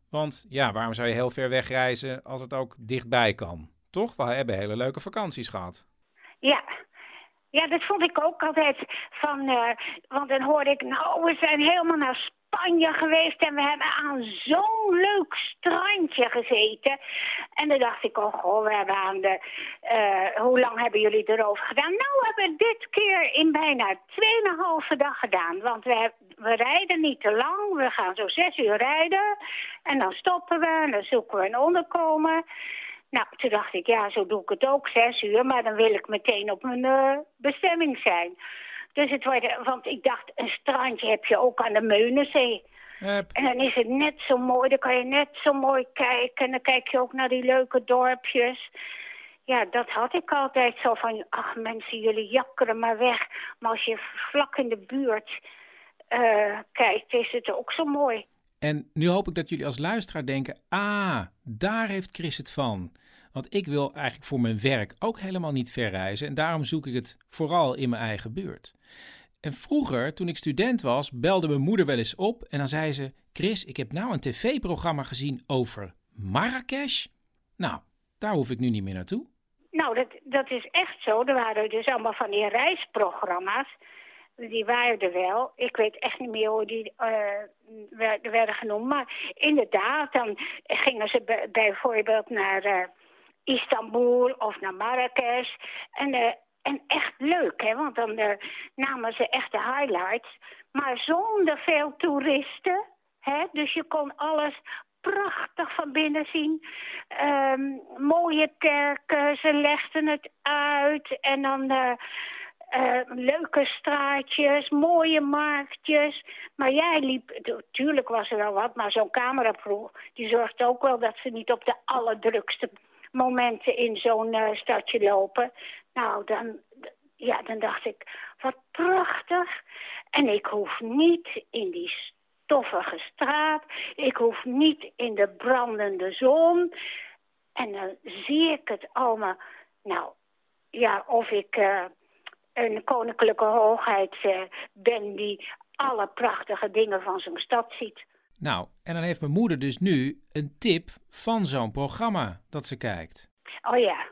Want ja, waarom zou je heel ver wegreizen als het ook dichtbij kan? Toch? We hebben hele leuke vakanties gehad. Ja, ja, dat vond ik ook altijd van, uh, want dan hoorde ik, nou, we zijn helemaal naar Spanje geweest en we hebben aan zo'n leuk strandje gezeten. En dan dacht ik, oh goh, we hebben aan de... eh, hoe lang hebben jullie erover gedaan? Nou, we hebben dit keer in bijna 2,5 dag gedaan. Want we, we rijden niet te lang. We gaan zo zes uur rijden. En dan stoppen we en dan zoeken we een onderkomen. Nou, toen dacht ik, ja, zo doe ik het ook, zes uur. Maar dan wil ik meteen op mijn eh, bestemming zijn. Dus het wordt, want ik dacht, een strandje heb je ook aan de Meunenzee. En dan is het net zo mooi, dan kan je net zo mooi kijken. En dan kijk je ook naar die leuke dorpjes. Ja, dat had ik altijd zo van, ach mensen, jullie jakkeren maar weg. Maar als je vlak in de buurt eh, kijkt, is het ook zo mooi. En nu hoop ik dat jullie als luisteraar denken: ah, daar heeft Chris het van. Want ik wil eigenlijk voor mijn werk ook helemaal niet ver reizen. En daarom zoek ik het vooral in mijn eigen buurt. En vroeger, toen ik student was, belde mijn moeder wel eens op. En dan zei ze: Chris, ik heb nou een tv-programma gezien over Marrakesh. Nou, daar hoef ik nu niet meer naartoe. Nou, dat, dat is echt zo. Er waren dus allemaal van die reisprogramma's. Die waren er wel. Ik weet echt niet meer hoe die eh, wer- werden genoemd. Maar inderdaad, dan gingen ze bij- bijvoorbeeld naar eh, Istanbul of naar Marrakesh. En, eh, en echt leuk, hè? Want dan namen ze echt de highlights. Maar zonder veel toeristen. Hè? Dus je kon alles prachtig van binnen zien. Ehm, mooie kerken, ze legden het uit. En dan eh, leuke straatjes, mooie marktjes. Maar jij liep, natuurlijk was er wel wat, maar zo'n cameraploeg... die zorgt ook wel dat ze niet op de allerdrukste momenten in zo'n eh, stadje lopen. Nou, dan, ja, dan dacht ik, wat prachtig. En ik hoef niet in die stoffige straat. Ik hoef niet in de brandende zon. En dan zie ik het allemaal. Nou, ja, of ik eh, een koninklijke hoogheid eh, ben die alle prachtige dingen van zo'n stad ziet. Nou, en dan heeft mijn moeder dus nu een tip van zo'n programma dat ze kijkt. Oh ja.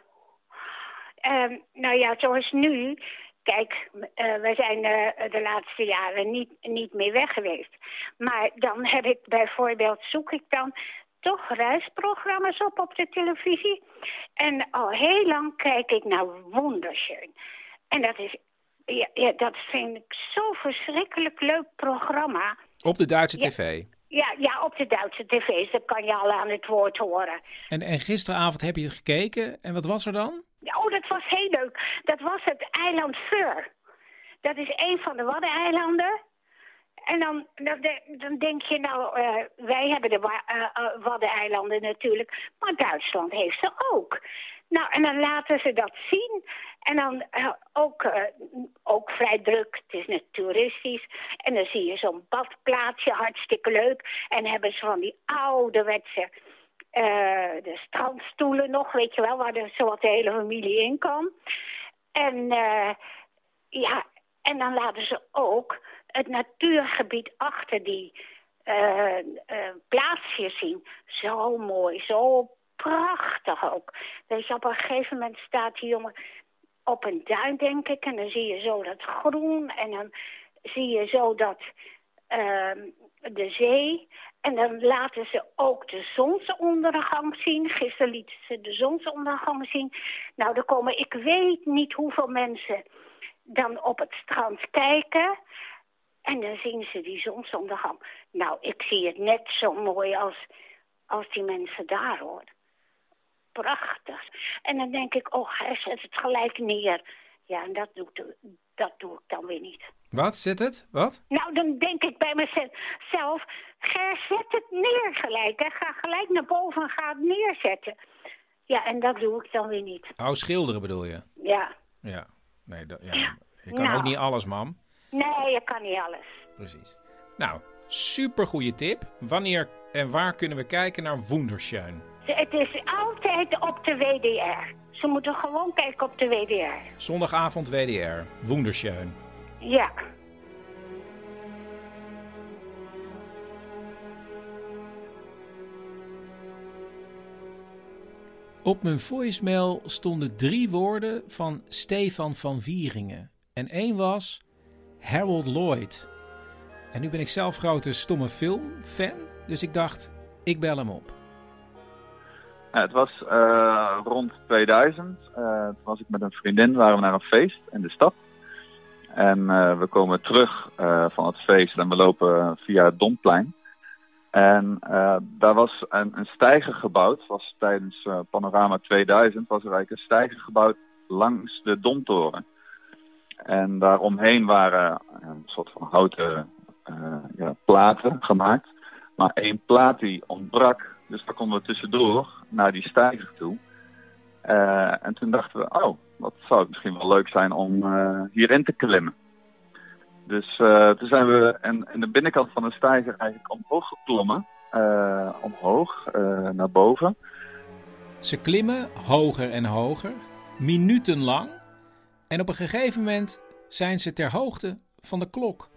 Ehm, nou ja, zoals nu. Kijk, eh, we zijn eh, de laatste jaren niet, niet meer weg geweest. Maar dan heb ik bijvoorbeeld, zoek ik dan toch reisprogramma's op op de televisie. En al heel lang kijk ik naar Wonderschön. En dat is, ja, ja, dat vind ik zo'n verschrikkelijk leuk programma. Op de Duitse Ja. tv. Ja, ja, op de Duitse tv's, dat kan je al aan het woord horen. En, en gisteravond heb je het gekeken. En wat was er dan? Oh, dat was heel leuk. Dat was het eiland Fur. Dat is een van de Waddeneilanden. En dan, dan, dan denk je, nou, eh, wij hebben de eh, eh, Waddeneilanden natuurlijk, maar Duitsland heeft ze ook. Nou, en dan laten ze dat zien. En dan eh, ook, eh, ook vrij druk, het is net toeristisch. En dan zie je zo'n badplaatsje, hartstikke leuk. En hebben ze van die ouderwetse eh, de strandstoelen nog, weet je wel, waar de, zowat de hele familie in kan. En ja, en dan laten ze ook het natuurgebied achter die plaatsjes zien. Zo mooi, zo prachtig ook. Dus op een gegeven moment staat die jongen op een duin, denk ik. En dan zie je zo dat groen. En dan zie je zo dat ehm, de zee. En dan laten ze ook de zonsondergang zien. Gisteren lieten ze de zonsondergang zien. Nou, er komen, ik weet niet hoeveel mensen dan op het strand kijken. En dan zien ze die zonsondergang. Nou, ik zie het net zo mooi als, als die mensen daar hoor. Prachtig. En dan denk ik, oh, hij zet het gelijk neer. Ja, en dat doe, ik- dat doe ik dan weer niet. Wat? Zit het? Wat? Nou, dan denk ik bij mezelf, Ger, zet het neer gelijk. Hè. Ga gelijk naar boven en ga het neerzetten. Ja, en dat doe ik dan weer niet. Oh, schilderen bedoel je? Ja. Ja. Nee, dat, ja. je kan Nou. ook niet alles, mam. Nee, je kan niet alles. Precies. Nou, super goede tip. Wanneer en waar kunnen we kijken naar Wunderschön? Het is altijd op de WDR. Ze moeten gewoon kijken op de WDR. Zondagavond WDR. Wunderschön. Ja. Op mijn voicemail stonden drie woorden van Stefan van Wieringen. En één was Harold Lloyd. En nu ben ik zelf grote stomme film-fan, dus ik dacht, ik bel hem op. Het was eh, rond 2000. Eh, toen was ik met een vriendin, waren we naar een feest in de stad. En eh, we komen terug van het feest en we lopen via het Domplein. En daar was een, een steiger gebouwd. Was tijdens Panorama 2000 was er eigenlijk een steiger gebouwd langs de Domtoren. En daaromheen waren een soort van houten ja, platen gemaakt. Maar één plaat die ontbrak. Dus daar konden we tussendoor naar die stijger toe. Uh, en toen dachten we, oh, wat zou het misschien wel leuk zijn om uh, hierin te klimmen. Dus uh, toen zijn we in, in, de binnenkant van de stijger eigenlijk omhoog geklommen. omhoog, naar boven. Ze klimmen hoger en hoger, minutenlang. En op een gegeven moment zijn ze ter hoogte van de klok.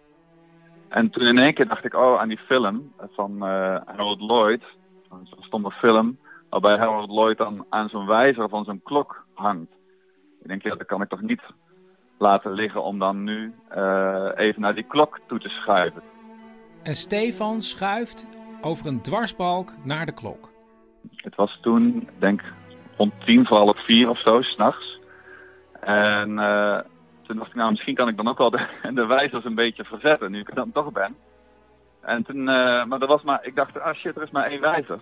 En toen in één keer dacht ik, oh, aan die film van Harold Lloyd. Zo'n stomme film waarbij Harold Lloyd dan aan zo'n wijzer van zo'n klok hangt. Ik denk, ja, dat kan ik toch niet laten liggen om dan nu uh, even naar die klok toe te schuiven. En Stefan schuift over een dwarsbalk naar de klok. Het was toen, denk rond tien voor half vier of zo, s'nachts. En uh, toen dacht ik, nou, misschien kan ik dan ook wel de, de wijzers een beetje verzetten, nu ik er dan toch ben. En toen, uh, maar er was maar, ik dacht, ah shit, er is maar één wijzer.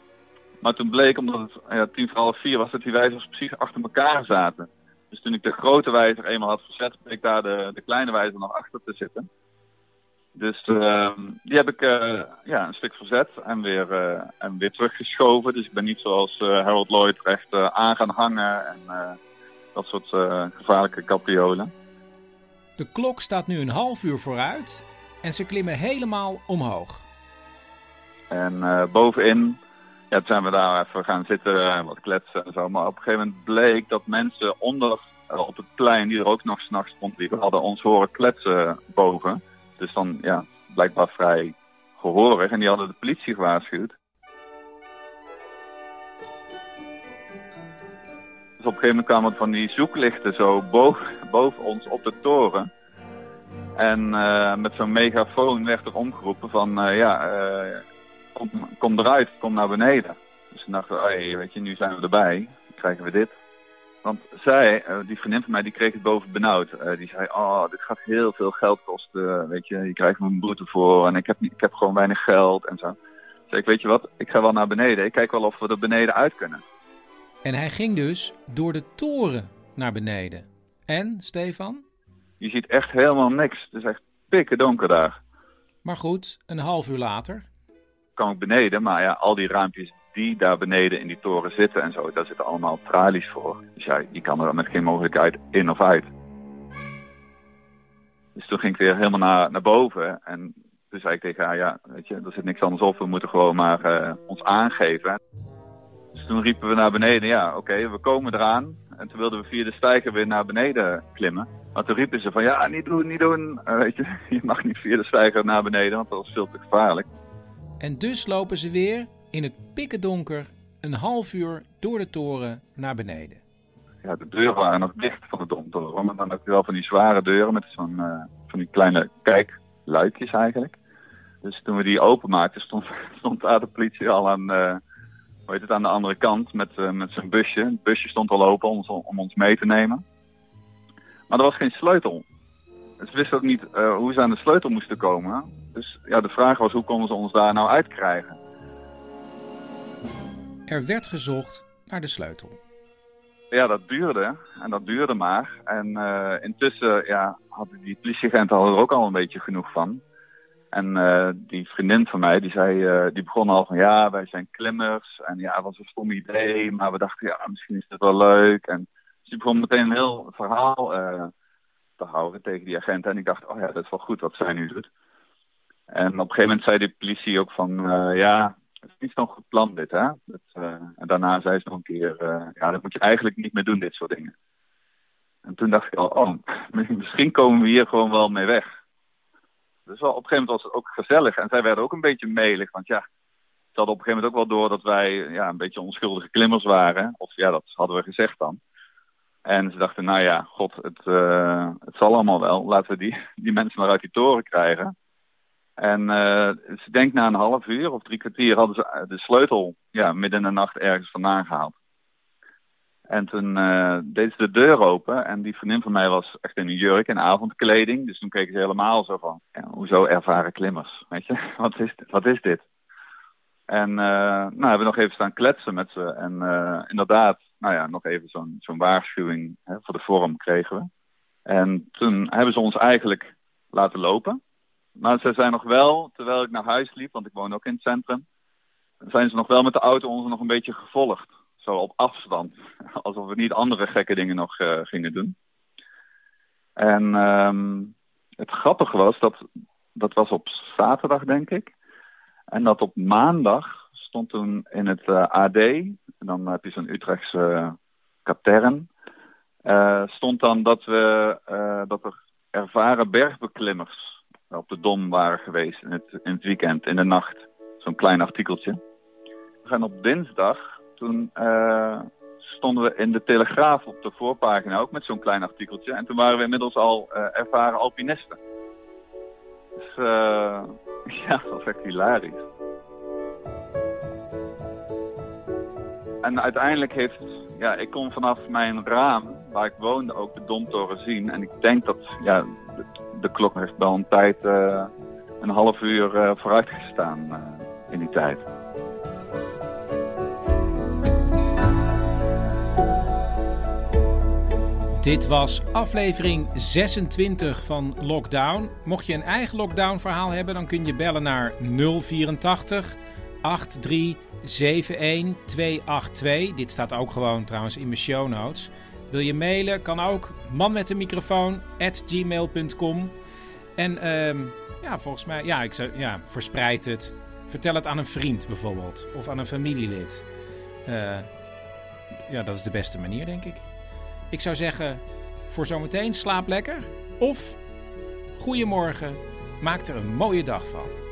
Maar toen bleek, omdat het ja, tien voor half vier was, dat die wijzers precies achter elkaar zaten. Dus toen ik de grote wijzer eenmaal had verzet, bleek daar de, de kleine wijzer nog achter te zitten. Dus uh, die heb ik uh, ja, een stuk verzet en weer, uh, en weer teruggeschoven. Dus ik ben niet zoals Harold Lloyd echt aan gaan hangen en dat soort gevaarlijke capriolen. De klok staat nu een half uur vooruit en ze klimmen helemaal omhoog. En bovenin ja, zijn we daar even gaan zitten en wat kletsen en zo. Maar op een gegeven moment bleek dat mensen onder eh, op het plein, die er ook nog s'nachts rondliepen, hadden ons horen kletsen boven. Dus dan, ja, blijkbaar vrij gehoorig. En die hadden de politie gewaarschuwd. Dus op een gegeven moment kwamen van die zoeklichten zo boven, boven ons op de toren. En uh, met zo'n megafoon werd er omgeroepen van, uh, ja, uh, kom, kom eruit, kom naar beneden. Dus toen dachten hey, weet je, nu zijn we erbij, krijgen we dit. Want zij, die vriendin van mij, die kreeg het boven benauwd. Die zei, oh, dit gaat heel veel geld kosten, weet je, je krijgt een boete voor en ik heb, ik heb gewoon weinig geld en zo. Zei ik, weet je wat, ik ga wel naar beneden, ik kijk wel of we er beneden uit kunnen. En hij ging dus door de toren naar beneden. En, Stefan? Je ziet echt helemaal niks, het is echt pikken donker daar. Maar goed, een half uur later kwam ik beneden. Maar ja, al die raampjes die daar beneden in die toren zitten en zo, daar zitten allemaal tralies voor. Dus ja, je kan er met geen mogelijkheid in of uit. Dus toen ging ik weer helemaal naar, naar boven. En toen zei ik tegen haar, ja, weet je, er zit niks anders op. We moeten gewoon maar uh, ons aangeven. Dus toen riepen we naar beneden, ja, oké, okay, we komen eraan. En toen wilden we via de stijger weer naar beneden klimmen. Maar toen riepen ze van, ja, niet doen, niet doen. Uh, weet je, je mag niet via de stijger naar beneden, want dat is veel te gevaarlijk. En dus lopen ze weer in het pikkendonker een half uur door de toren naar beneden. Ja, de deuren waren nog dicht van de domtoren, maar dan heb je wel van die zware deuren met zo'n uh, van die kleine kijkluikjes eigenlijk. Dus toen we die openmaakten stond, stond daar de politie al aan, uh, hoe heet het, aan de andere kant met, uh, met zijn busje. Het busje stond al open om, om ons mee te nemen. Maar er was geen sleutel. Ze wisten ook niet hoe ze aan de sleutel moesten komen. Dus ja, de vraag was hoe konden ze ons daar nou uitkrijgen? Er werd gezocht naar de sleutel. Ja, dat duurde. En dat duurde maar. En uh, intussen ja, hadden die politieagenten er ook al een beetje genoeg van. En uh, die vriendin van mij, die, zei, uh, die begon al van ja, wij zijn klimmers. En ja, het was een stom idee. Maar we dachten, ja, misschien is het wel leuk. En dus die begon meteen een heel verhaal te houden tegen die agenten. En ik dacht, oh ja, dat is wel goed wat zij nu doet. En op een gegeven moment zei de politie ook van, ja, het is niet zo'n goed plan dit, hè. Dat, en daarna zei ze nog een keer, ja, dat moet je eigenlijk niet meer doen, dit soort dingen. En toen dacht ik al, oh, misschien komen we hier gewoon wel mee weg. Dus op een gegeven moment was het ook gezellig. En zij werden ook een beetje melig, want ja, ze hadden op een gegeven moment ook wel door dat wij ja, een beetje onschuldige klimmers waren. Of ja, dat hadden we gezegd dan. En ze dachten, nou ja, god, het, uh, het zal allemaal wel. Laten we die, die mensen maar uit die toren krijgen. En uh, dus ik denk na een half uur of drie kwartier hadden ze de sleutel ja, midden in de nacht ergens vandaan gehaald. En toen uh, deed ze de deur open en die vriendin van mij was echt in een jurk en avondkleding. Dus toen keken ze helemaal zo van, ja, hoezo ervaren klimmers, weet je? Wat is, wat is dit? En uh, nou, hebben we nog even staan kletsen met ze. En uh, inderdaad, nou ja, nog even zo'n zo'n waarschuwing hè, voor de vorm kregen we. En toen hebben ze ons eigenlijk laten lopen. Maar ze zijn nog wel, terwijl ik naar huis liep, want ik woon ook in het centrum, zijn ze nog wel met de auto ons nog een beetje gevolgd. Zo op afstand. Alsof we niet andere gekke dingen nog uh, gingen doen. En um, het grappige was, dat, dat was op zaterdag denk ik. En dat op maandag stond toen in het uh, AD, en dan heb je zo'n Utrechtse uh, katern, stond dan dat, we, dat er ervaren bergbeklimmers op de Dom waren geweest in het, in het weekend, in de nacht. Zo'n klein artikeltje. En op dinsdag, toen stonden we in de Telegraaf op de voorpagina ook met zo'n klein artikeltje. En toen waren we inmiddels al ervaren alpinisten. Dus ja, dat was echt hilarisch. En uiteindelijk heeft, ja, ik kon vanaf mijn raam, waar ik woonde, ook de Domtoren zien. En ik denk dat, ja, de, klok heeft wel een tijd, een half uur vooruit gestaan in die tijd. Dit was aflevering 26 van Lockdown. Mocht je een eigen lockdown verhaal hebben, dan kun je bellen naar 084 83 71 282. Dit staat ook gewoon trouwens in mijn show notes. Wil je mailen? Kan ook. Man met een microfoon at gmail.com. En um, ja, volgens mij, ja, ik zou, ja, verspreid het. Vertel het aan een vriend bijvoorbeeld. Of aan een familielid. Uh, ja, dat is de beste manier, denk ik. Ik zou zeggen, voor zometeen slaap lekker. Of, goedemorgen, maak er een mooie dag van.